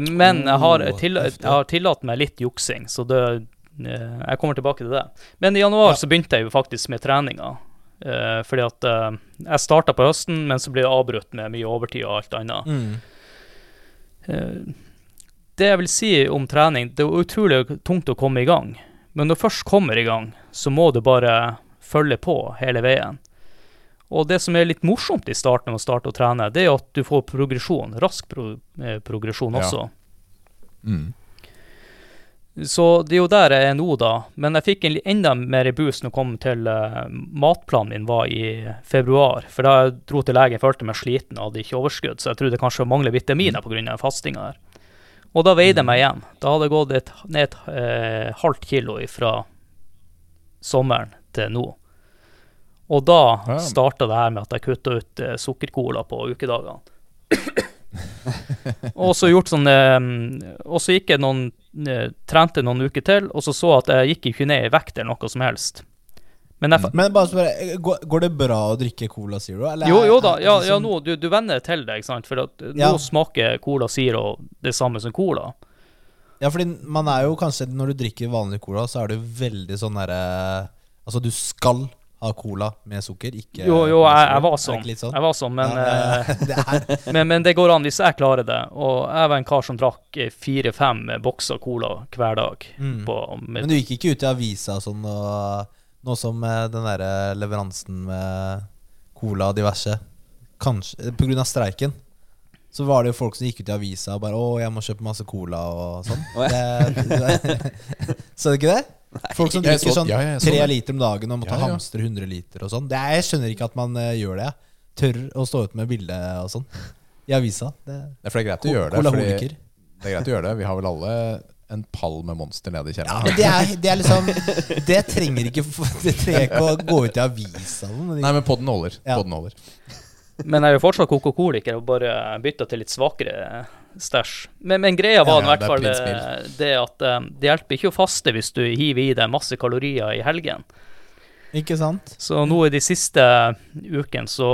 Speaker 4: men jeg har, til, jeg har tillatt meg litt juksing, så det eh, Jeg kommer tilbake til det. Men i januar
Speaker 1: Ja.
Speaker 4: så begynte jeg jo faktisk med treninga. Eh, fordi at eh, jeg starta på høsten, men så ble det avbrutt med mye overtid og alt annet.
Speaker 1: Mm.
Speaker 4: Eh, det jeg vil si om trening, det er utrolig tungt å komme i gang. Men når du først kommer i gang, så må du bare følge på hele veien. Og det som er litt morsomt i starten med å starte å trene, det er at du får progresjon. Rask pro eh, progresjon
Speaker 2: Ja.
Speaker 4: også.
Speaker 2: Mm.
Speaker 4: Så det er jo der jeg er nå, da. Men jeg fikk en enda mer boost når det kom til uh, matplanen min var i februar. For da jeg dro til legen, følte jeg meg sliten og hadde ikke overskudd, så jeg trodde kanskje jeg mangler vitaminer pga. fastinga her. Og da veide jeg meg igjen. Da hadde jeg gått et, ned et uh, halvt kilo fra sommeren til nå. Og da
Speaker 2: Ja.
Speaker 4: starta det her med at jeg kutta ut eh, sukkercola på ukedagene. og så gjort sånn eh, Og så gikk jeg noen eh, Trente noen uker til, og så så at jeg gikk ikke ned i vekt eller noe som helst. Men jeg,
Speaker 1: Men bare spør, eh, går, det bra å drikke Cola Zero? Eller
Speaker 4: jo, jo da, ja, ja nå, du, du venner til det, ikke sant? For at
Speaker 1: Ja.
Speaker 4: nå smaker Cola Zero det samme som Cola.
Speaker 1: Ja, fordi man er jo kanskje Når du drikker vanlig cola, så er du veldig sånn derre Altså, du skal ha cola med sukker, ikke
Speaker 4: Jo, jo, jeg, jeg var sånn.
Speaker 1: sånn?
Speaker 4: Jeg var sånn, men,
Speaker 1: Ja, ja, ja. det
Speaker 4: eh, men, men det går an hvis jeg klarer det. Og jeg var en kar som drakk eh, fire-fem bokser Cola hver dag.
Speaker 1: mm.
Speaker 4: På, med,
Speaker 1: Men du gikk ikke ut i avisa sånn og Nå som eh, den derre leveransen med cola og diverse. Kanskje av streiken. Så var det jo folk som gikk ut i avisa og bare 'Å, jeg må kjøpe masse cola' og sånn. Så du ikke det? Folk som drikker sånn
Speaker 2: ja, jeg så
Speaker 1: tre liter om dagen og må ta
Speaker 2: Ja, ja.
Speaker 1: hamstre 100 liter og sånn. Jeg skjønner ikke at man uh, gjør det. Tør å stå ut med bilde og sånn i avisa. Det,
Speaker 2: Det er det er greit å gjøre det. Fordi det er greit å gjøre det Vi har vel alle en pall med monster nede i kjelleren.
Speaker 1: Ja, det er, det er liksom Det trenger ikke Det trenger ikke å gå ut i avisa. men
Speaker 2: Nei, men podden holder.
Speaker 1: Ja.
Speaker 2: Podden holder.
Speaker 4: Men jeg er jo fortsatt Coca-Coliker og bare bytta til litt svakere stæsj. Men, men greia var
Speaker 2: Ja,
Speaker 4: i
Speaker 2: ja,
Speaker 4: hvert
Speaker 2: er
Speaker 4: fall
Speaker 2: Prins
Speaker 4: eh, det at eh, det hjelper ikke å faste hvis du hiver i deg masse kalorier i helgen.
Speaker 1: Ikke sant?
Speaker 4: Så nå i de siste ukene så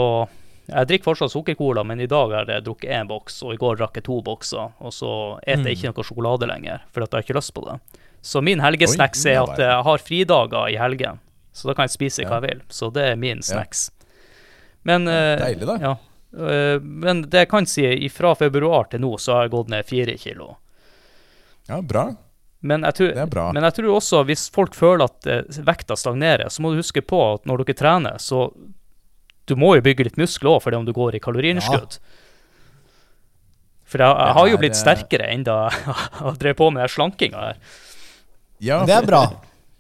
Speaker 4: Jeg drikker fortsatt sukkercola, men i dag har jeg drukket én boks, og i går drakk jeg to bokser. Og så eter jeg ikke noe sjokolade lenger, for at jeg har ikke lyst på det. Så min helgesnacks er at jeg har fridager i helgen. Så da kan jeg spise hva jeg vil. Så det er min snacks. Men eh,
Speaker 2: Deilig, da.
Speaker 4: Ja. Eh, men det jeg kan si, fra februar til nå så har jeg gått ned fire kilo.
Speaker 2: Ja, bra.
Speaker 4: Men jeg, tror,
Speaker 2: Det er bra.
Speaker 4: men jeg tror også, hvis folk føler at eh, vekta stagnerer, så må du huske på at når dere trener, så du må jo bygge litt muskler òg, for det om du går i kaloriunderskudd. For jeg, jeg har jo blitt sterkere enn da jeg drev på med slankinga her.
Speaker 2: Ja,
Speaker 1: Det er bra.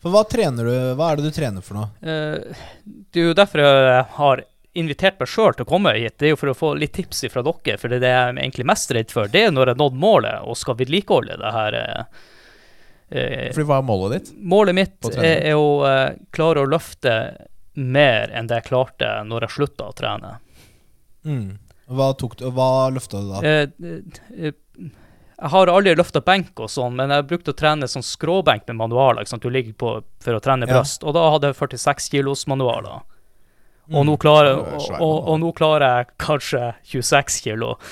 Speaker 1: For hva trener du Hva er det du trener for noe?
Speaker 4: Eh, Det er jo derfor jeg har invitert meg sjøl til å komme hit. Det er jo for å få litt tips fra dere. For det er det jeg er egentlig mest redd for, det er når jeg har nådd målet og skal vedlikeholde det her. eh, eh,
Speaker 2: Fordi hva er målet ditt?
Speaker 4: Målet mitt er, er å eh, klare å løfte mer enn det jeg klarte når jeg slutta å trene.
Speaker 1: Mm. Hva, tok du, hva løfta du da?
Speaker 4: Eh, eh, jeg har aldri løfta benk og sånn, men jeg brukte å trene sånn skråbenk med manualer. Du ligger på for å trene
Speaker 1: Ja.
Speaker 4: bryst. Og da hadde jeg 46 kilos manualer. Og,
Speaker 1: Mm.
Speaker 4: nå klarer,
Speaker 2: er
Speaker 4: og, og, og nå klarer jeg kanskje 26 kilo.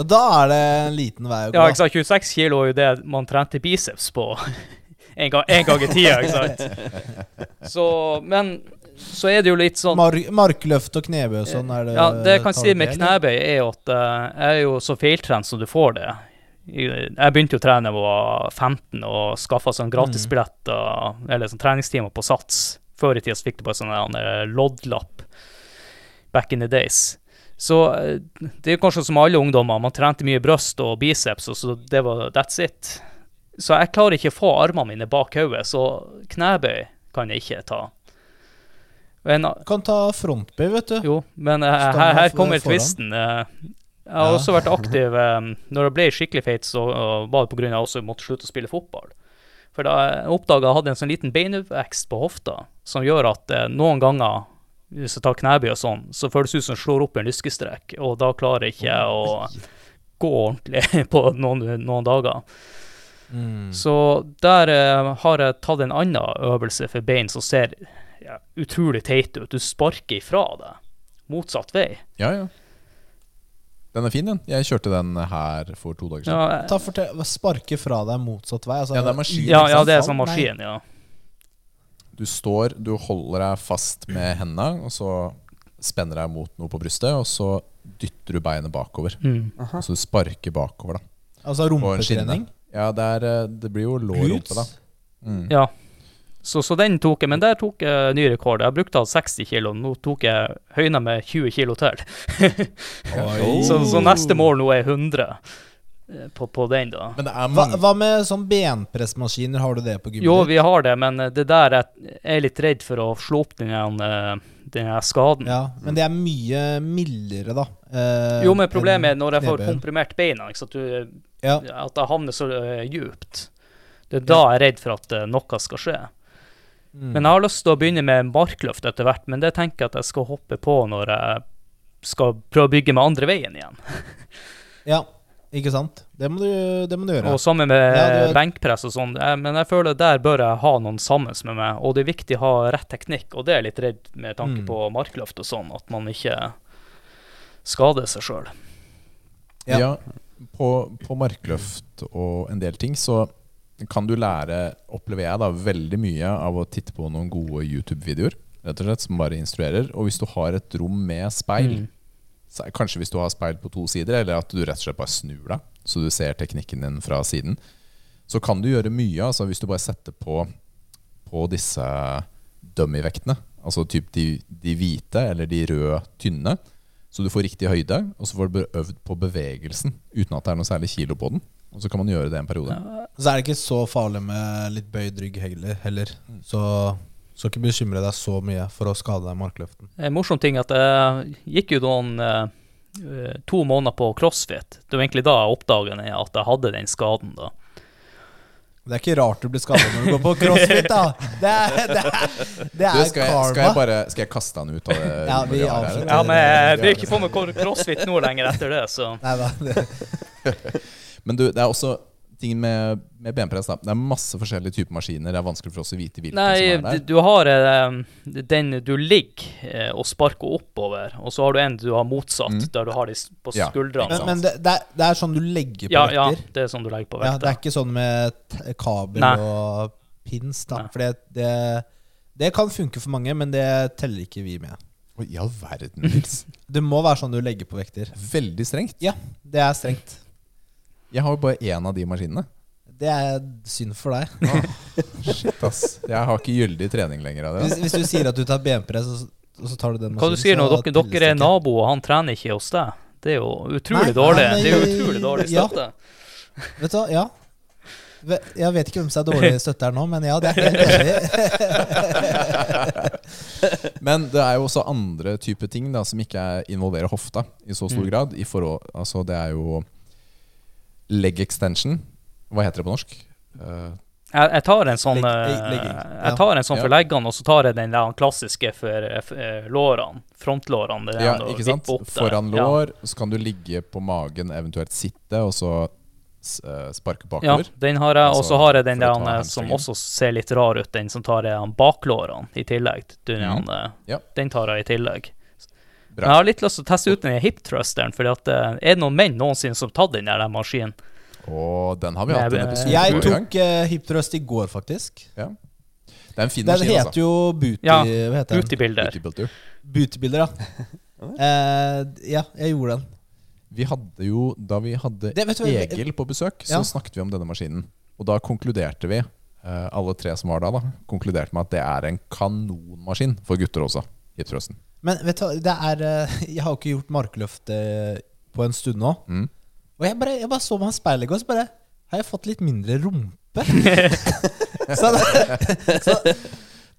Speaker 1: Og da er det en liten vei å gå.
Speaker 4: Ja, ikke sant? 26 kilo er jo det man trente biceps på en gang, en gang i tida, ikke sant. Så, men så er det jo litt sånn
Speaker 1: Mar markløft og knebøy og sånn, er det
Speaker 4: Ja, det jeg kan si med knebøy, er jo at eh, jeg er jo så feiltrent som du får det. Jeg begynte jo å trene da jeg var 15 og skaffa sånn gratisbilletter, eller sånn treningstimer på Sats. Før i tida fikk du bare sånn eh, loddlapp. Back in the days. Så eh, det er jo kanskje som alle ungdommer, man trente mye bryst og biceps, og så det var that's it. Så jeg klarer ikke å få armene mine bak hodet, så knebøy kan jeg ikke ta. En,
Speaker 1: Kan ta frontbøy, vet du.
Speaker 4: jo, men
Speaker 1: uh,
Speaker 4: her, her kommer tvisten. Uh, jeg har
Speaker 1: Ja.
Speaker 4: også vært aktiv um, Når jeg ble skikkelig feit, så uh, var det pga. at jeg måtte slutte å spille fotball. For da jeg oppdaga jeg hadde en sånn liten beinvekst på hofta som gjør at eh, noen ganger, hvis jeg tar knebøy og sånn, så føles det ut som jeg slår opp en lyskestrek, og da klarer jeg ikke å gå ordentlig på noen, noen dager.
Speaker 1: Mm.
Speaker 4: Så der eh, har jeg tatt en annen øvelse for bein som ser ja, utrolig teit ut. Du sparker ifra deg. Motsatt vei.
Speaker 2: Ja, ja. Den er fin, den. Jeg kjørte den her for to dager siden.
Speaker 4: Ja,
Speaker 1: Ta fortell, Sparke fra deg motsatt vei? Altså,
Speaker 2: Ja, det er maskin.
Speaker 4: ja, ja det er sånn maskin, ja.
Speaker 2: Du står, du holder deg fast med hendene, og så spenner deg mot noe på brystet, og så dytter du beinet bakover.
Speaker 4: Mm.
Speaker 2: Så du sparker bakover, da.
Speaker 1: Altså rumpetrening?
Speaker 2: Ja, det, er, eh, det blir jo lår rumpe, da. Mm.
Speaker 4: Ja. Så, så den tok jeg, men der tok jeg ny rekord. Jeg brukte å ha 60 kilo, nå tok jeg høyna med 20 kilo til. Så, så neste mål nå er 100 eh, på, på den, da.
Speaker 2: Men det er
Speaker 1: Hva, hva med sånn benpressmaskiner? Har du det på gymmet?
Speaker 4: Jo, vi har det, men det der jeg er litt redd for å slå opp den, igjen denne skaden.
Speaker 1: Ja, men det er mye mildere, da. eh,
Speaker 4: Jo, men problemet er når jeg får komprimert beina, ikke sant? Du,
Speaker 1: Ja.
Speaker 4: at jeg havner så uh, djupt. Det er da jeg er redd for at uh, noe skal skje.
Speaker 1: Mm.
Speaker 4: Men jeg har lyst til å begynne med markløft etter hvert, men det tenker jeg at jeg skal hoppe på når jeg skal prøve å bygge meg andre veien igjen.
Speaker 1: Ja, ikke sant? Det må du, det må du gjøre.
Speaker 4: Og sammen med
Speaker 1: Ja, det-
Speaker 4: benkpress og sånn. Men jeg føler der bør jeg ha noen sammen med meg, og det er viktig å ha rett teknikk, og det er jeg litt redd med tanke
Speaker 1: Mm.
Speaker 4: på markløft og sånn, at man ikke skader seg sjøl.
Speaker 1: Ja.
Speaker 2: Ja, på, på markløft og en del ting så kan du lære, opplever jeg da, veldig mye av å titte på noen gode YouTube-videoer, rett og slett, som bare instruerer. Og hvis du har et rom med speil,
Speaker 4: Mm.
Speaker 2: så, kanskje hvis du har speil på to sider, eller at du rett og slett bare snur deg, så du ser teknikken din fra siden, så kan du gjøre mye, altså hvis du bare setter på, på disse dummy-vektene, Altså typ de, de hvite eller de røde tynne. Så du får riktig høyde, og så får du øvd på bevegelsen uten at det er noe særlig kilo på den. Og så kan man gjøre det en periode.
Speaker 1: Så er det ikke så farlig med litt bøyd rygg heller. heller. Så skal ikke bekymre deg så mye for å skade deg i markløften.
Speaker 4: En morsom ting at jeg gikk jo noen eh, eh, to måneder på crossfit. Det var egentlig da jeg oppdaget at jeg hadde den skaden. da.
Speaker 1: Det er ikke rart du blir skadet når du går på crossfit, da! Det er, det er, det er
Speaker 2: Du, skal, jeg, skal, jeg bare, skal jeg kaste han ut av det?
Speaker 1: Ja, vi avslutter.
Speaker 4: Ja, men jeg blir ikke på med crossfit nå lenger etter det, så
Speaker 1: Nei, da, det,
Speaker 2: Men du, det er også ting med, med benpress. da Det er masse forskjellige typer maskiner. Det er vanskelig for oss å vite hvilken
Speaker 4: Nei,
Speaker 2: som er der.
Speaker 4: du har uh, den du ligger uh, og sparker oppover, og så har du en du har motsatt,
Speaker 2: Mm.
Speaker 4: der du har de på
Speaker 2: Ja,
Speaker 4: skuldrene.
Speaker 1: men men det, det, er, det er sånn du legger på
Speaker 4: Ja, ja, det er sånn du legger på vekter.
Speaker 1: Ja, det er ikke sånn med t kabel
Speaker 4: Nei.
Speaker 1: og pins, da. For det, det, det kan funke for mange, men det teller ikke vi med.
Speaker 2: I all verden, Nils.
Speaker 1: Det må være sånn du legger på vekter.
Speaker 2: Veldig strengt.
Speaker 1: Ja, det er strengt.
Speaker 2: Jeg har jo bare én av de maskinene.
Speaker 1: Det er synd for deg.
Speaker 2: Shit, ass. Jeg har ikke gyldig trening lenger av det.
Speaker 1: Hvis, hvis du sier at du tar benpress, og så, og så tar du den
Speaker 4: Hva du sier nå? Dere, dere er naboer, og han trener ikke hos deg. Det er jo utrolig
Speaker 1: Nei,
Speaker 4: dårlig.
Speaker 1: nei,
Speaker 4: Det er jo utrolig dårlig
Speaker 1: ja.
Speaker 4: støtte.
Speaker 1: Vet du hva, ja. Jeg vet ikke hvem som er dårlig støtte her nå, men ja, det er helt enig.
Speaker 2: Men det er jo også andre typer ting da som ikke er, involverer hofta i så stor
Speaker 4: Mm.
Speaker 2: grad. I forhold, altså det er jo leg extension. Hva heter det på norsk? Uh,
Speaker 4: Jeg, jeg tar en sånn
Speaker 1: leg,
Speaker 4: eh,
Speaker 1: legging.
Speaker 4: Jeg tar en sånn
Speaker 2: Ja.
Speaker 4: for leggene, og så tar jeg den der klassiske for uh, lårene. Frontlårene.
Speaker 2: ja, ikke sant?
Speaker 4: Foran.
Speaker 2: Foran
Speaker 4: Ja.
Speaker 2: lår, så kan du ligge på magen, eventuelt sitte, og så sparke bakover.
Speaker 4: Ja, den har jeg. Og
Speaker 2: Altså,
Speaker 4: så har jeg den der han, som også ser litt rar ut, den som tar baklårene i tillegg. Den,
Speaker 2: Mhm.
Speaker 4: den,
Speaker 2: Ja.
Speaker 4: den tar jeg i tillegg.
Speaker 2: Bra.
Speaker 4: Men jeg har litt lyst til å teste ut den hip thrusteren, fordi at eh, er det noen menn noensinne som har tatt den der maskinen?
Speaker 2: Og den har vi hatt en episode
Speaker 1: Jeg
Speaker 2: en gang.
Speaker 1: tok uh, hip thrust i går, faktisk.
Speaker 2: Ja. Det er en fin
Speaker 1: Den
Speaker 2: maskin,
Speaker 1: heter
Speaker 2: altså.
Speaker 1: jo Booty...
Speaker 4: Ja,
Speaker 1: hva heter den?
Speaker 4: Bootybilder.
Speaker 1: Bootybilder, ja. uh, ja, jeg gjorde den.
Speaker 2: Vi hadde jo, Da vi hadde
Speaker 1: Det- du
Speaker 2: Egil på besøk, så
Speaker 1: Ja.
Speaker 2: snakket vi om denne maskinen. Og da konkluderte vi, uh, alle tre som var da, da konkluderte med at det er en kanonmaskin for gutter også. Hip thrusten.
Speaker 1: Men vet du det er eh, Jeg har jo ikke gjort markløft eh, på en stund nå.
Speaker 2: Mm.
Speaker 1: Og jeg bare, jeg bare så meg i speilet i går, så bare Har jeg fått litt mindre rumpe? så så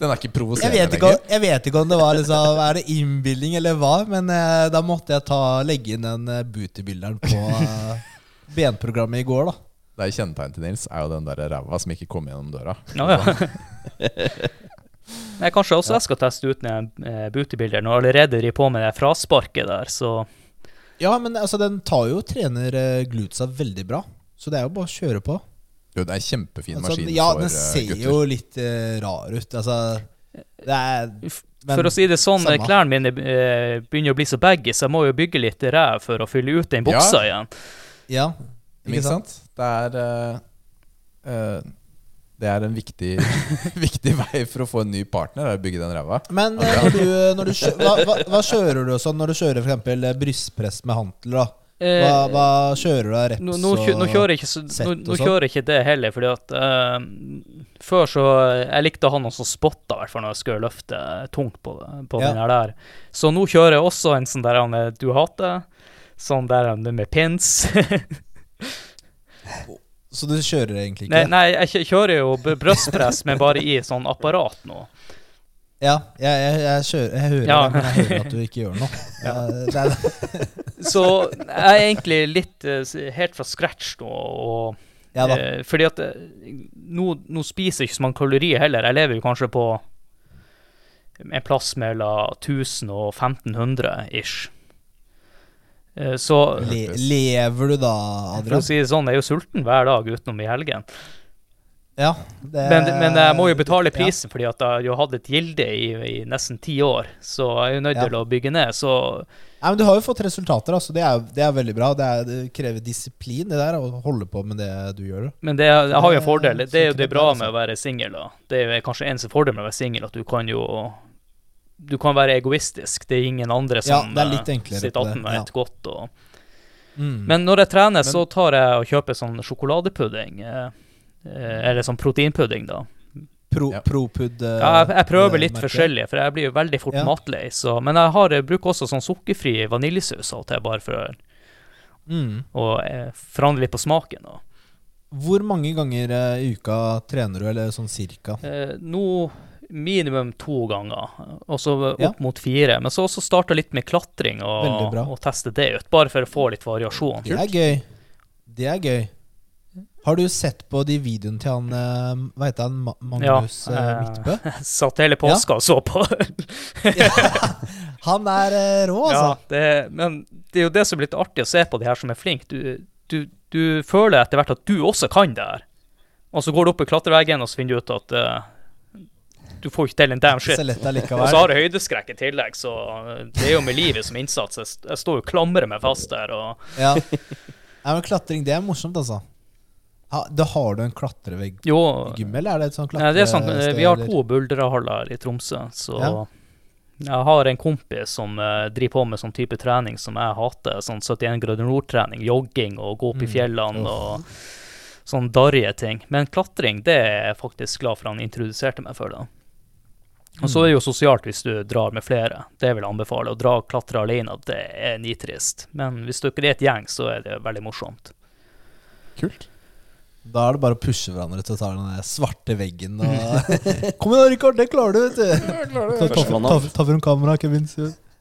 Speaker 2: Den er ikke
Speaker 1: jeg,
Speaker 2: provoserende
Speaker 1: vet ikke, om- jeg vet ikke om det var liksom Er det innbilning eller hva, men eh, da måtte jeg ta, legge inn den eh, bootybilderen på eh, benprogrammet i går, da.
Speaker 2: Det er kjennetegn til Nils, er jo den der ræva som ikke kom gjennom døra.
Speaker 4: Ja, ja. Nei, kanskje også jeg skal teste ut den bootybuilderen, og allerede driver på med det frasparket der, så
Speaker 1: Ja, men altså, den tar jo trener uh, glutsa veldig bra. Så det er jo bare å kjøre på.
Speaker 2: Jo, det er en kjempefin
Speaker 1: Altså,
Speaker 2: maskin
Speaker 1: ja,
Speaker 2: for
Speaker 1: den
Speaker 2: eh,
Speaker 1: ser
Speaker 2: gutter.
Speaker 1: jo litt uh, rar ut. Altså, det er men-
Speaker 4: For å si det sånn,
Speaker 1: samme.
Speaker 4: klærne mine eh, begynner å bli så baggy, så jeg må jo bygge litt ræv for å fylle ut den buksa igjen.
Speaker 1: Ja,
Speaker 2: ikke, Ikke sant? Det er uh, eh, Det er en viktig, viktig vei for å få en ny partner, er å bygge den ræva.
Speaker 1: Men eh, når du, når du hva, hva, hva kjører du sånn når du kjører eksempel eh, brystpress med hantel? da?
Speaker 4: Eh,
Speaker 1: Hva, hva kjører du av reps
Speaker 4: Nå, nå, kjø- nå kjører jeg ikke, så, nå, nå
Speaker 1: sånn?
Speaker 4: kjører jeg ikke det heller, fordi at uh, Før så Jeg likte å ha noen som spotta, i hvert fall når jeg skulle løfte tungt på, på
Speaker 1: Ja.
Speaker 4: den her der. Så nå kjører jeg også en sånn der han, eh, du hater. Sånn der han, med pins.
Speaker 1: Så du kjører egentlig ikke?
Speaker 4: nei, nei, jeg kjører jo brystpress, men bare i sånn apparat nå.
Speaker 1: Ja, jeg, jeg, jeg, kjører, jeg hører
Speaker 4: Ja.
Speaker 1: det, men jeg hører at du ikke gjør noe. Ja, er,
Speaker 4: Så jeg er egentlig litt eh, helt fra scratch nå. og
Speaker 1: ja da.
Speaker 4: Eh, fordi at eh, nå, nå spiser ikke så mange kalorier heller. Jeg lever jo kanskje på en plass mellom 1000 og 1500 ish. Eh, så
Speaker 1: Le, lever du da, Adrian?
Speaker 4: for å si det sånn, jeg er jo sulten hver dag utenom i helgen.
Speaker 1: Ja, det,
Speaker 4: Men, men jeg må jo betale
Speaker 1: ja.
Speaker 4: prisen, fordi at jeg har jo hatt et gilde i, i nesten ti år. Så jeg er jo nødt
Speaker 1: Ja.
Speaker 4: til å bygge ned. Så
Speaker 1: Nei, men Du har jo fått resultater, altså. det, er, det er veldig bra. Det, er, det krever disiplin det der, å holde på med det du gjør.
Speaker 4: Men det, jeg har jo en fordel. Det er jo det
Speaker 1: bra,
Speaker 4: med å være singel. Det er jo kanskje eneste fordel med å være singel, at du kan jo Du kan være egoistisk. Det er ingen andre
Speaker 1: Ja,
Speaker 4: som
Speaker 1: det er litt
Speaker 4: eh,
Speaker 1: enklere
Speaker 4: sitter attmed
Speaker 1: ja.
Speaker 4: et godt. Og.
Speaker 1: Mm.
Speaker 4: Men når jeg trener,
Speaker 2: Men-
Speaker 4: så tar jeg og kjøper sånn sjokoladepudding. Eh, eh, eller sånn proteinpudding, da.
Speaker 1: Pro,
Speaker 2: Ja.
Speaker 1: Propud
Speaker 4: Ja, jeg, jeg prøver litt forskjellig, for jeg blir jo veldig fort
Speaker 1: Ja.
Speaker 4: matlei. Så, men jeg, har, jeg bruker også sånn sukkerfri vaniljesaus av og til, bare for
Speaker 1: Mm.
Speaker 4: å forandre litt på smaken. Da.
Speaker 1: Hvor mange ganger i uka trener du, eller sånn cirka?
Speaker 4: Eh, nå minimum to ganger, og så opp
Speaker 1: Ja.
Speaker 4: mot fire. Men så også starta litt med klatring og, og teste det ut, bare for å få litt variasjon.
Speaker 1: Det er gøy. Det er gøy. Har du sett på de videoene til han eh, Hva heter han? Magnus
Speaker 4: Ja,
Speaker 1: eh,
Speaker 4: eh,
Speaker 1: Midtbø?
Speaker 4: Satt hele påska og så på.
Speaker 1: Han er eh, rå, altså.
Speaker 4: ja, det, men det er jo det som er litt artig å se på de her som er flinke. Du, du, du føler etter hvert at du også kan det her. Og så går du opp i klatreveggen, og så finner du ut at eh, du får ikke til en damn shit. Og så har jeg høydeskrekk i tillegg, så det er jo med livet som innsats. Jeg, jeg står jo og klamrer meg fast der. og
Speaker 1: Ja. Nei, men klatring, det er morsomt, altså. Ha, da har du en klatrevegg
Speaker 4: Jo,
Speaker 1: i gym, eller er det et sånt
Speaker 4: det er sånn, vi har to buldrehaller i Tromsø, så
Speaker 1: Ja.
Speaker 4: jeg har en kompis som uh, driver på med sånn type trening som jeg hater. Sånn 71 grader nord-trening, jogging og gå opp i
Speaker 1: Mm.
Speaker 4: fjellene
Speaker 1: mm.
Speaker 4: og sånn darrige ting. Men klatring, det er jeg faktisk glad for han introduserte meg for. da. Og så er det jo sosialt hvis du drar med flere. Det vil jeg anbefale. Å dra og klatre alene, det er nitrist. Men hvis dere er et gjeng, så er det veldig morsomt.
Speaker 2: Kult.
Speaker 1: Da er det bare å pushe hverandre til å ta den svarte veggen og Kom igjen, Rikard, det klarer du, vet du. Ta, ta, ta, ta frem kameraet, Kevin.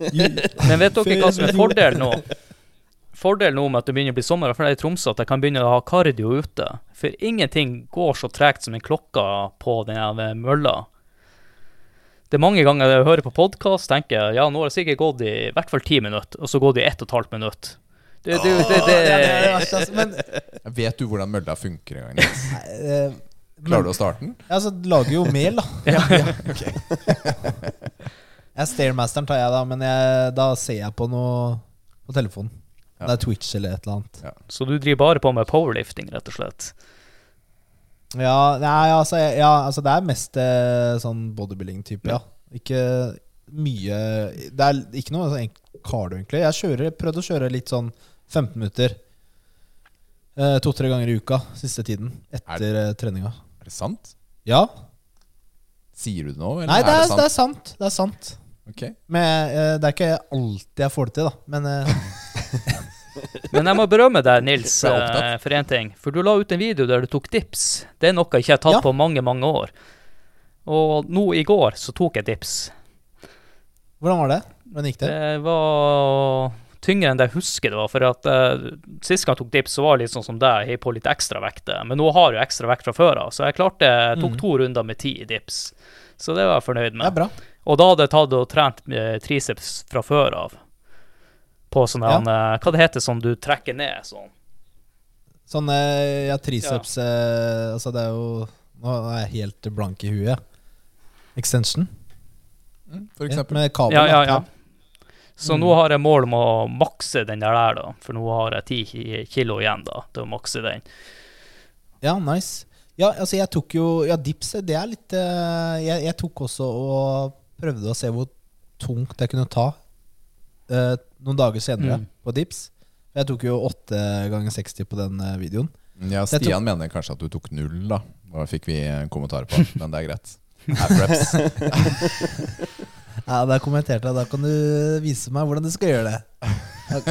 Speaker 4: Men vet dere hva som er fordelen nå? Fordelen nå med at det begynner å bli sommer, for det er i Tromsø, at jeg kan begynne å ha kardio ute. For ingenting går så tregt som en klokka på den mølla. Det er mange ganger jeg hører på podkast, tenker jeg ja, nå har det sikkert gått i hvert fall ti minutter, og så går det i ett og et halvt minutt. Det, det, det,
Speaker 1: det det altså. Men
Speaker 2: Vet du hvordan mølla funker en gang? Nils?
Speaker 1: eh,
Speaker 2: Klarer du å starte den?
Speaker 1: Ja, altså, lager jo mel, da.
Speaker 4: Ja.
Speaker 1: Jeg Stairmasteren tar jeg, da, men jeg, da ser jeg på noe på telefonen.
Speaker 2: Ja.
Speaker 1: Det er Twitch eller et eller annet.
Speaker 4: Så du driver bare på med powerlifting, rett og slett?
Speaker 1: Ja, nei, altså, ja, altså det er mest eh, sånn bodybuilding-type, ja. Ikke mye Det er ikke noe sånn cardio, egentlig. Jeg kjører, prøvde å kjøre litt sånn 15 minutter. eh, To-tre ganger i uka siste tiden etter eh, treninga.
Speaker 2: Er det sant?
Speaker 1: Ja.
Speaker 2: Sier du det nå, eller
Speaker 1: Nei, det er,
Speaker 2: sant?
Speaker 1: det er sant. Det er sant.
Speaker 2: Ok.
Speaker 1: Men eh, det er ikke alltid jeg får det til, da. Men eh,
Speaker 4: Men jeg må berømme deg, Nils, eh, for én ting. For du la ut en video der du tok dips. Det er noe jeg ikke har tatt
Speaker 1: Ja.
Speaker 4: på mange, mange år. Og nå i går så tok jeg dips.
Speaker 1: hvordan var det? Hvordan gikk det?
Speaker 4: Det var tyngre enn det jeg husker det var. For at uh, Sist gang jeg tok dips, så var det litt sånn som deg, jeg på litt ekstra vekt. Men nå har jeg ekstra vekt fra før av, så jeg klarte jeg tok
Speaker 1: Mhm.
Speaker 4: to runder med ti i dips. Så det var jeg fornøyd
Speaker 1: Det er
Speaker 4: med.
Speaker 1: bra.
Speaker 4: Og da hadde jeg tatt og trent eh, triceps fra før av. På sånn
Speaker 1: Ja.
Speaker 4: eh, Hva det heter sånn du trekker ned sånn?
Speaker 1: Sånn eh, ja, triceps eh, Altså, det er jo Nå er jeg helt blank i huet. Extension?
Speaker 2: Mm, For eksempel.
Speaker 1: med kabel.
Speaker 4: Ja, ja, ja. Så
Speaker 1: Mm.
Speaker 4: nå har jeg mål om å makse den der, der da. For nå har jeg ti ki- kilo igjen da, til å makse den.
Speaker 1: Ja, nice. Ja, altså jeg tok jo Ja, dips, det er litt jeg, jeg tok også og prøvde å se hvor tungt jeg kunne ta eh, noen dager senere
Speaker 4: Mm.
Speaker 1: på dips. Jeg tok jo 8 ganger 60 på den eh, videoen.
Speaker 2: Ja,
Speaker 1: jeg
Speaker 2: Stian mener kanskje at du tok null, da. Det fikk vi en kommentar på, men det er greit. Apreps.
Speaker 1: Ja, Da kommenterte jeg da kan du vise meg hvordan du skal gjøre det. Jeg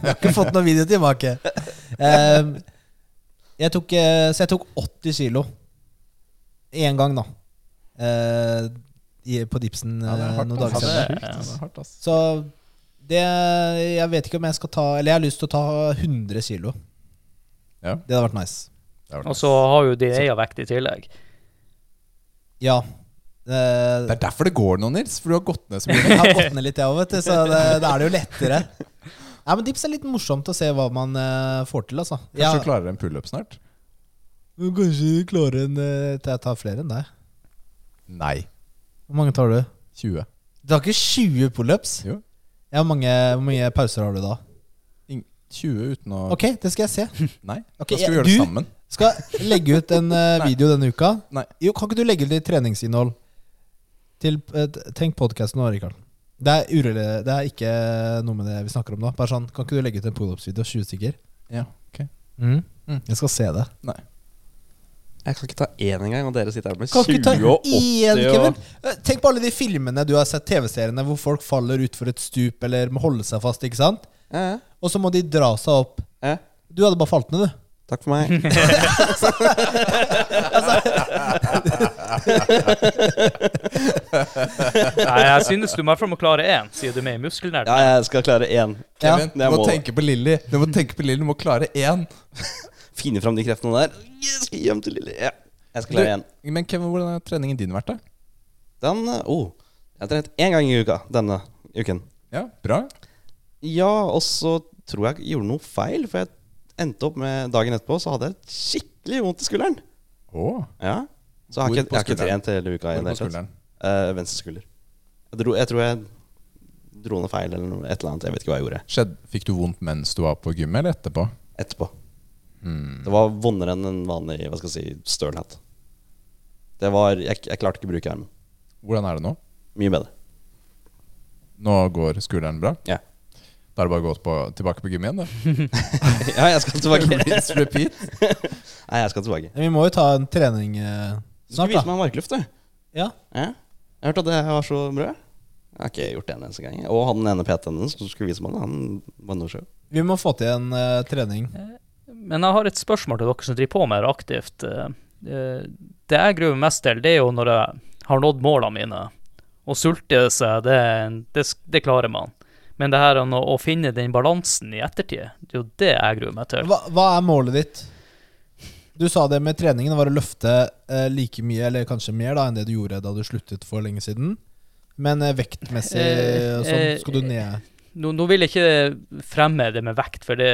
Speaker 1: har ikke fått noen video tilbake. Ehm, jeg tok, eh, så jeg tok 80 kilo én gang, da. Eh, i, på dipsen
Speaker 2: Ja, det er
Speaker 1: eh,
Speaker 2: hardt,
Speaker 1: noen dager
Speaker 4: Ja,
Speaker 1: senere.
Speaker 4: det-
Speaker 2: er- det er hardt, ass.
Speaker 1: Så det Jeg vet ikke om jeg skal ta Eller jeg har lyst til å ta 100 kilo.
Speaker 2: Ja.
Speaker 1: Det hadde vært nice.
Speaker 2: Det, var
Speaker 4: Og så har jo din egen vekt i tillegg.
Speaker 1: Ja. Det,
Speaker 2: det er derfor det går nå, Nils. For du har gått ned så mye.
Speaker 1: Jeg har gått ned litt, jeg òg, vet du. Så det, da er det jo lettere. Nei, men Dips er litt morsomt å se hva man uh, får til, altså.
Speaker 2: Kanskje
Speaker 1: Ja,
Speaker 2: du klarer en pullup snart?
Speaker 1: kanskje du klarer en uh, til Jeg tar flere enn deg.
Speaker 2: Nei.
Speaker 1: Hvor mange tar du?
Speaker 2: 20.
Speaker 1: Du har ikke 20 pullups?
Speaker 2: Jo.
Speaker 1: Ja, hvor mange, hvor mange pauser har du da?
Speaker 2: 20 uten å
Speaker 1: Ok, det skal jeg se.
Speaker 2: Nei.
Speaker 1: okay,
Speaker 2: da skal vi gjøre det sammen.
Speaker 1: du- Skal legge ut en
Speaker 2: uh,
Speaker 1: video denne uka.
Speaker 2: Nei.
Speaker 1: Jo, Kan ikke du legge ut litt treningsinnhold til uh, Tenk podkasten nå, Rikard. Det er, urele, det er ikke noe med det vi snakker om nå. Bare sånn, Kan ikke du legge ut en pullups-video? 20 stykker?
Speaker 2: Ja, ok.
Speaker 1: Mm.
Speaker 2: Mm.
Speaker 1: Jeg skal se det.
Speaker 2: Nei.
Speaker 3: Jeg kan ikke ta én engang, og dere sitter her med
Speaker 1: Kan
Speaker 3: 20 og 80
Speaker 1: én,
Speaker 3: og
Speaker 1: Eh, Tenk på alle de filmene du har sett, TV-seriene, hvor folk faller utfor et stup eller må holde seg fast, ikke sant?
Speaker 3: Ja, ja.
Speaker 1: Og så må de dra seg opp.
Speaker 3: Ja.
Speaker 1: Du hadde bare falt ned, du.
Speaker 3: Takk for meg.
Speaker 4: Nei, jeg synes du må fall må klare én, siden du er med i muskelnerd.
Speaker 3: Ja, jeg skal klare én.
Speaker 2: Kevin,
Speaker 3: er
Speaker 2: du må
Speaker 3: må,
Speaker 2: tenke på Lilly. Du må tenke på Lilly, du må klare én.
Speaker 3: Finne fram de kreftene der. Jeg skal hjem til Lille. Ja. Jeg skal klare igjen.
Speaker 2: Men Kevin, hvordan har treningen din vært, da?
Speaker 3: Den eh, Oh. Jeg har trent én gang i uka denne uken.
Speaker 2: Ja, bra.
Speaker 3: Ja, og så tror jeg jeg gjorde noe feil, for jeg endte opp med dagen etterpå, så hadde jeg skikkelig vondt i skulderen.
Speaker 2: Oh.
Speaker 3: Ja. Så jeg har ikke, jeg har ikke trent hele uka. i
Speaker 2: hvor på skulderen?
Speaker 3: Uh, venstre skulder. Jeg, dro, jeg tror jeg dro ned feil eller noe, et eller annet. Jeg vet ikke hva jeg gjorde.
Speaker 2: Skjedd, fikk du vondt mens du var på gymmet, eller etterpå?
Speaker 3: Etterpå.
Speaker 2: Hmm.
Speaker 3: Det var vondere enn en vanlig hva skal jeg si, stølhatt. Det var jeg, jeg klarte ikke å bruke armen.
Speaker 2: Hvordan er det nå?
Speaker 3: Mye bedre.
Speaker 2: Nå går skulderen bra?
Speaker 3: Ja.
Speaker 2: Da er det bare å gå på, tilbake på gym igjen, da.
Speaker 3: ja, jeg skal tilbake. Nei, jeg skal tilbake.
Speaker 1: Vi må jo ta en trening eh,
Speaker 3: Du skal
Speaker 1: snart,
Speaker 3: vise
Speaker 1: da.
Speaker 3: meg markluft, du.
Speaker 1: Ja.
Speaker 3: Ja. Jeg hørte at det var så bra. Jeg har ikke gjort det en eneste gang. Og han ene PT-en din som skulle vise meg det, han var noe show.
Speaker 1: Vi må få til en eh, trening.
Speaker 4: Men jeg har et spørsmål til dere som driver på med det aktivt. Eh, eh, Det jeg gruer mest til, det er jo når jeg har nådd målene mine. Å sulte seg, det, det, det klarer man. Men det her å, å finne den balansen i ettertid, det er jo det jeg gruer meg til.
Speaker 1: Hva, hva er målet ditt? Du sa det med treningen var å løfte eh, like mye, eller kanskje mer, da enn det du gjorde da du sluttet for lenge siden. Men eh, vektmessig
Speaker 4: Eh,
Speaker 1: sånn,
Speaker 4: eh,
Speaker 1: skal du ned
Speaker 4: Nå, nå vil jeg ikke fremme det med vekt, for det,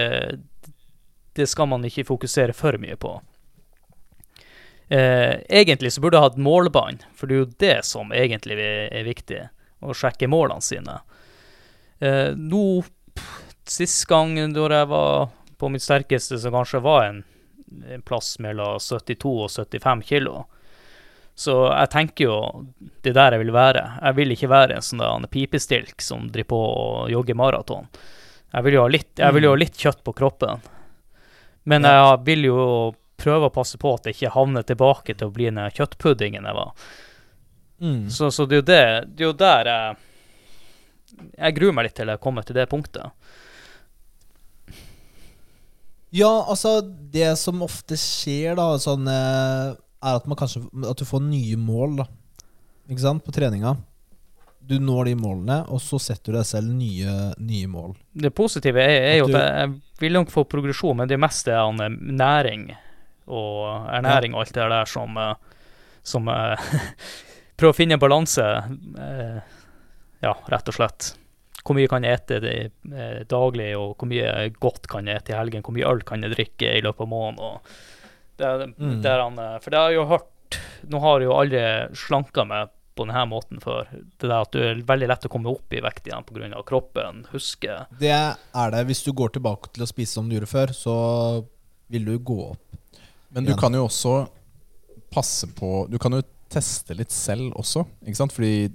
Speaker 4: det skal man ikke fokusere for mye på. Eh, egentlig så burde jeg hatt målbånd, for det er jo det som egentlig er, viktig. Å sjekke målene sine. Eh, nå, sist gang da jeg var på mitt sterkeste, så kanskje var en, en plass mellom 72 og 75 kilo. Så jeg tenker jo det er der jeg vil være. Jeg vil ikke være en sånn pipestilk som driver på og jogger maraton. Jeg vil jo ha litt, jo litt kjøtt på kroppen. Men jeg vil jo prøve å passe på at jeg ikke havner tilbake til å bli den kjøttpuddingen jeg var.
Speaker 1: mm.
Speaker 4: Så, så det er jo det, det er jo der jeg Jeg gruer meg litt til jeg kommer til det punktet.
Speaker 1: Ja, altså Det som ofte skjer, da, sånn, eh, er at man kanskje At du får nye mål, da. Ikke sant? På treninga. Du når de målene, og så setter du deg selv nye, nye mål.
Speaker 4: Det positive er, er jo
Speaker 1: At
Speaker 4: at
Speaker 1: du-
Speaker 4: jeg, jeg vil nok få progresjon, men det meste er næring og ernæring og alt det der som, eh, som eh, Prøve å finne en balanse, eh, ja, rett og slett. Hvor mye kan jeg ete det, eh, daglig, og hvor mye godt kan jeg ete i helgen? Hvor mye øl kan jeg drikke i løpet av måneden? Det,
Speaker 1: Mm.
Speaker 4: det han, eh, for det har jeg jo hørt Nå har jeg jo aldri slanka meg på denne måten før. Det der at du er veldig lett å komme opp i vekt igjen pga. kroppen, huske
Speaker 1: Det er det. Hvis du går tilbake til å spise som du gjorde før, så vil du gå opp.
Speaker 2: Men du
Speaker 1: Igjen.
Speaker 2: kan jo også passe på Du kan jo teste litt selv også, ikke sant? Fordi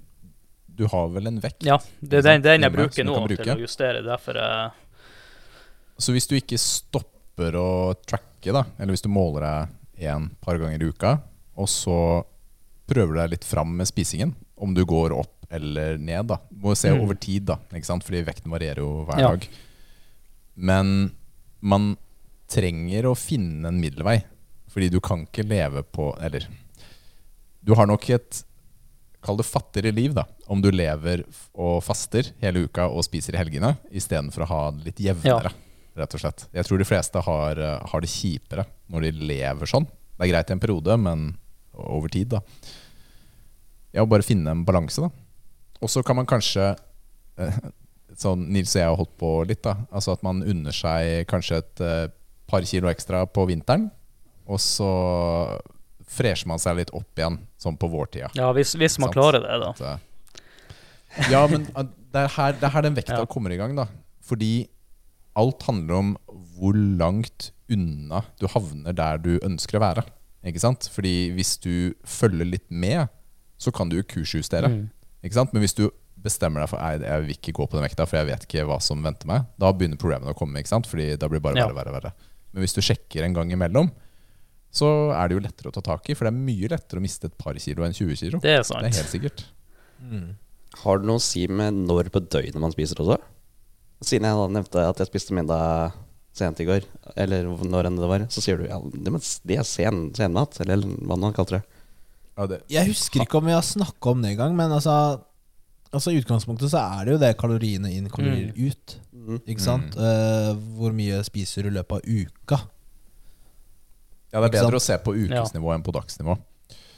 Speaker 2: du har vel en vekt.
Speaker 4: Ja, det er den, den jeg bruker nå
Speaker 2: bruke.
Speaker 4: til å justere. Derfor jeg
Speaker 2: Så hvis du ikke stopper å tracke, da, eller hvis du måler deg en par ganger i uka, og så prøver deg litt fram med spisingen, om du går opp eller ned, da. Du må se
Speaker 4: Mm.
Speaker 2: over tid, da, ikke sant? fordi vekten varierer jo hver
Speaker 4: Ja.
Speaker 2: dag. Men man trenger å finne en middelvei, fordi du kan ikke leve på Eller du har nok et Kall det fattigere liv, da. Om du lever og faster hele uka og spiser i helgene istedenfor å ha det litt jevnere. Rett og slett. Jeg tror de fleste har, eh, har det kjipere når de lever sånn. Det er greit i en periode, men over tid, da. Ja, bare finne en balanse, da. Og så kan man kanskje eh, Sånn Nils og jeg har holdt på litt, da. Altså at man unner seg kanskje et eh, par kilo ekstra på vinteren. Og så fresher man seg litt opp igjen, sånn på vårtida.
Speaker 4: Ja, hvis, hvis man
Speaker 2: Sant.
Speaker 4: klarer det, da.
Speaker 2: Eh, Ja, men det er her, det er her den vekta
Speaker 4: Ja.
Speaker 2: kommer i gang, da. Fordi alt handler om hvor langt unna du havner der du ønsker å være. Ikke sant? Fordi hvis du følger litt med, så kan du jo kursjustere.
Speaker 4: Mm.
Speaker 2: Ikke sant? Men hvis du bestemmer deg for Nei, jeg vil ikke gå på den vekta, for jeg vet ikke hva som venter meg, da begynner problemene å komme. ikke sant? Fordi da blir det bare
Speaker 4: Ja.
Speaker 2: verre, verre, verre. Men hvis du sjekker en gang imellom, så er det jo lettere å ta tak i. For det er mye lettere å miste et par kilo enn 20 kilo.
Speaker 4: Det er sant.
Speaker 2: Det er helt sikkert.
Speaker 1: Mm.
Speaker 3: Har det noe å si med når på døgnet man spiser også? Siden jeg da nevnte at jeg spiste middag sent i går, eller når enn det var, så sier du ja, det, er sen, senmat, eller hva man kaller det.
Speaker 2: Ja, det,
Speaker 1: Jeg husker ikke om vi har snakka om det engang, men altså Altså I utgangspunktet så er det jo det kaloriene inn, kalorier ut.
Speaker 3: Mm.
Speaker 1: Ikke sant? Uh, hvor mye spiser du i løpet av uka?
Speaker 2: ja, det er bedre å se på ukesnivå enn på dagsnivå.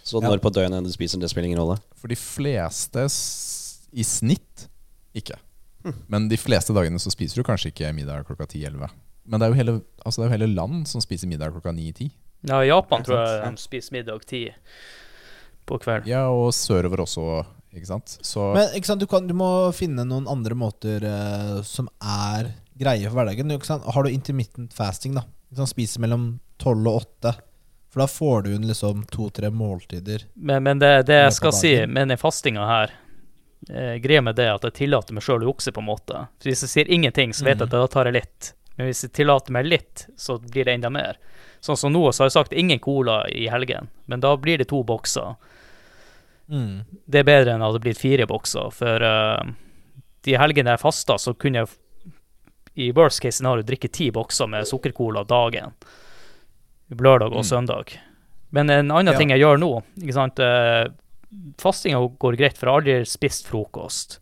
Speaker 3: Så
Speaker 1: Ja.
Speaker 3: når på døgnet du spiser, det spiller ingen rolle?
Speaker 2: For de fleste i snitt ikke. Men de fleste dagene så spiser du kanskje ikke middag klokka 10-11. Men det er jo hele, altså det er jo hele land som spiser middag klokka 9-10.
Speaker 4: Ja, i Japan tror jeg de spiser middag ti på kvelden.
Speaker 2: Ja, og sørover også, ikke sant. Så
Speaker 1: Men ikke sant? Du, kan, du må finne noen andre måter eh, som er greie for hverdagen. Ikke sant? Har du intermittent fasting, da ikke sant? spiser mellom 12 og 8, for da får du inn liksom to-tre måltider.
Speaker 4: Men, men det, det jeg skal si med den fastinga her eh, Greia med det er at jeg tillater meg sjøl å jukse, på en måte. Så hvis jeg sier ingenting, så vet jeg at
Speaker 1: Mhm.
Speaker 4: da tar jeg litt. Men hvis jeg tillater meg litt, så blir det enda mer. Sånn som nå, så har jeg sagt ingen cola i helgen, men da blir det to bokser.
Speaker 1: Mm.
Speaker 4: Det er bedre enn at det blir fire bokser, for uh, de helgene jeg fasta, så kunne jeg i worst case scenario drikke ti bokser med sukkercola dagen. Lørdag og
Speaker 2: Mm.
Speaker 4: søndag. Men en annen
Speaker 1: Ja.
Speaker 4: ting jeg gjør nå ikke sant, eh, Fastinga går greit, for jeg har aldri spist frokost.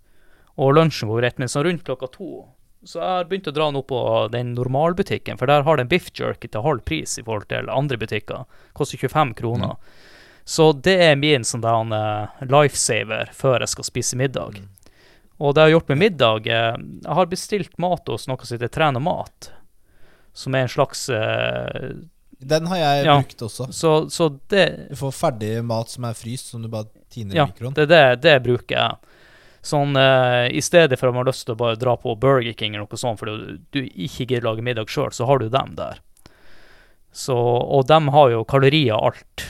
Speaker 4: Og lunsjen går greit, men sånn rundt klokka to Så jeg har begynt å dra nå på den normalbutikken, for der har den biff jerky til halv pris i forhold til andre butikker. Koster 25 kroner. Så det er min sånn der, eh, lifesaver før jeg skal spise middag. Og det jeg har gjort med middag uh, Jeg har bestilt mat hos noe som heter Tren og mat. Som er en slags uh,
Speaker 1: Den har jeg
Speaker 4: Ja.
Speaker 1: brukt også.
Speaker 4: Så, så det
Speaker 1: Du får ferdig mat som er fryst, som du bare tiner
Speaker 4: Ja,
Speaker 1: i Ja,
Speaker 4: det, det, det bruker jeg. Sånn eh, I stedet for at man har lyst til å bare dra på Burger King eller noe sånt fordi du ikke gidder lage middag sjøl, så har du dem der. Så, og dem har jo kalorier og alt.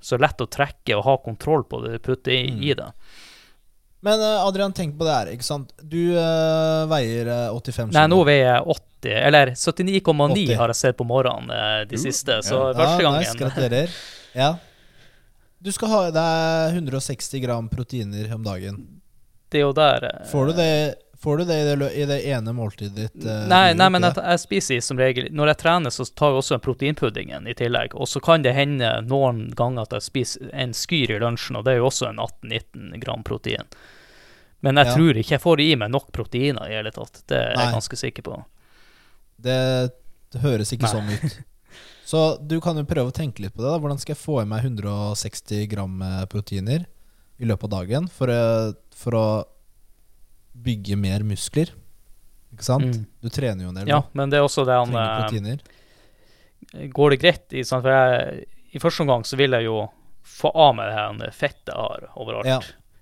Speaker 4: Så lett å trekke og ha kontroll på det du putter i,
Speaker 1: Mm.
Speaker 4: i det.
Speaker 1: Men eh, Adrian, tenk på det her. ikke sant? Du eh, veier eh, 85
Speaker 4: Nei, nå veier jeg 80, eller 79,9 har jeg sett på morgenen de
Speaker 2: Uh,
Speaker 4: siste. Så
Speaker 2: ja.
Speaker 4: første
Speaker 1: Ja, nice,
Speaker 4: gangen
Speaker 1: gratulerer. Ja. Du skal ha i deg 160 gram proteiner om dagen.
Speaker 4: Det er jo der eh,
Speaker 1: Får du det, får du det, i, det i det ene måltidet ditt? eh,
Speaker 4: Nei, nei men jeg, jeg spiser som regel Når jeg trener, så tar jeg også en proteinpuddingen i tillegg. Og så kan det hende noen ganger at jeg spiser en skyr i lunsjen, og det er jo også en 18-19 gram protein. Men jeg
Speaker 1: Ja.
Speaker 4: tror ikke jeg får i meg nok proteiner i hele tatt. Det er
Speaker 1: Nei.
Speaker 4: jeg ganske sikker på.
Speaker 1: Det, det høres ikke
Speaker 4: Nei.
Speaker 1: sånn ut. Så du kan jo prøve å tenke litt på det. da Hvordan skal jeg få i meg 160 gram eh, proteiner i løpet av dagen for, for å bygge mer muskler? Ikke sant?
Speaker 4: Mm.
Speaker 1: Du trener jo en del.
Speaker 4: Ja, men det er også det han
Speaker 1: Trenger
Speaker 4: eh,
Speaker 1: proteiner.
Speaker 4: Går det greit? i- sant? For jeg, I første omgang så vil jeg jo få av meg det her fettet jeg har overalt.
Speaker 1: Ja.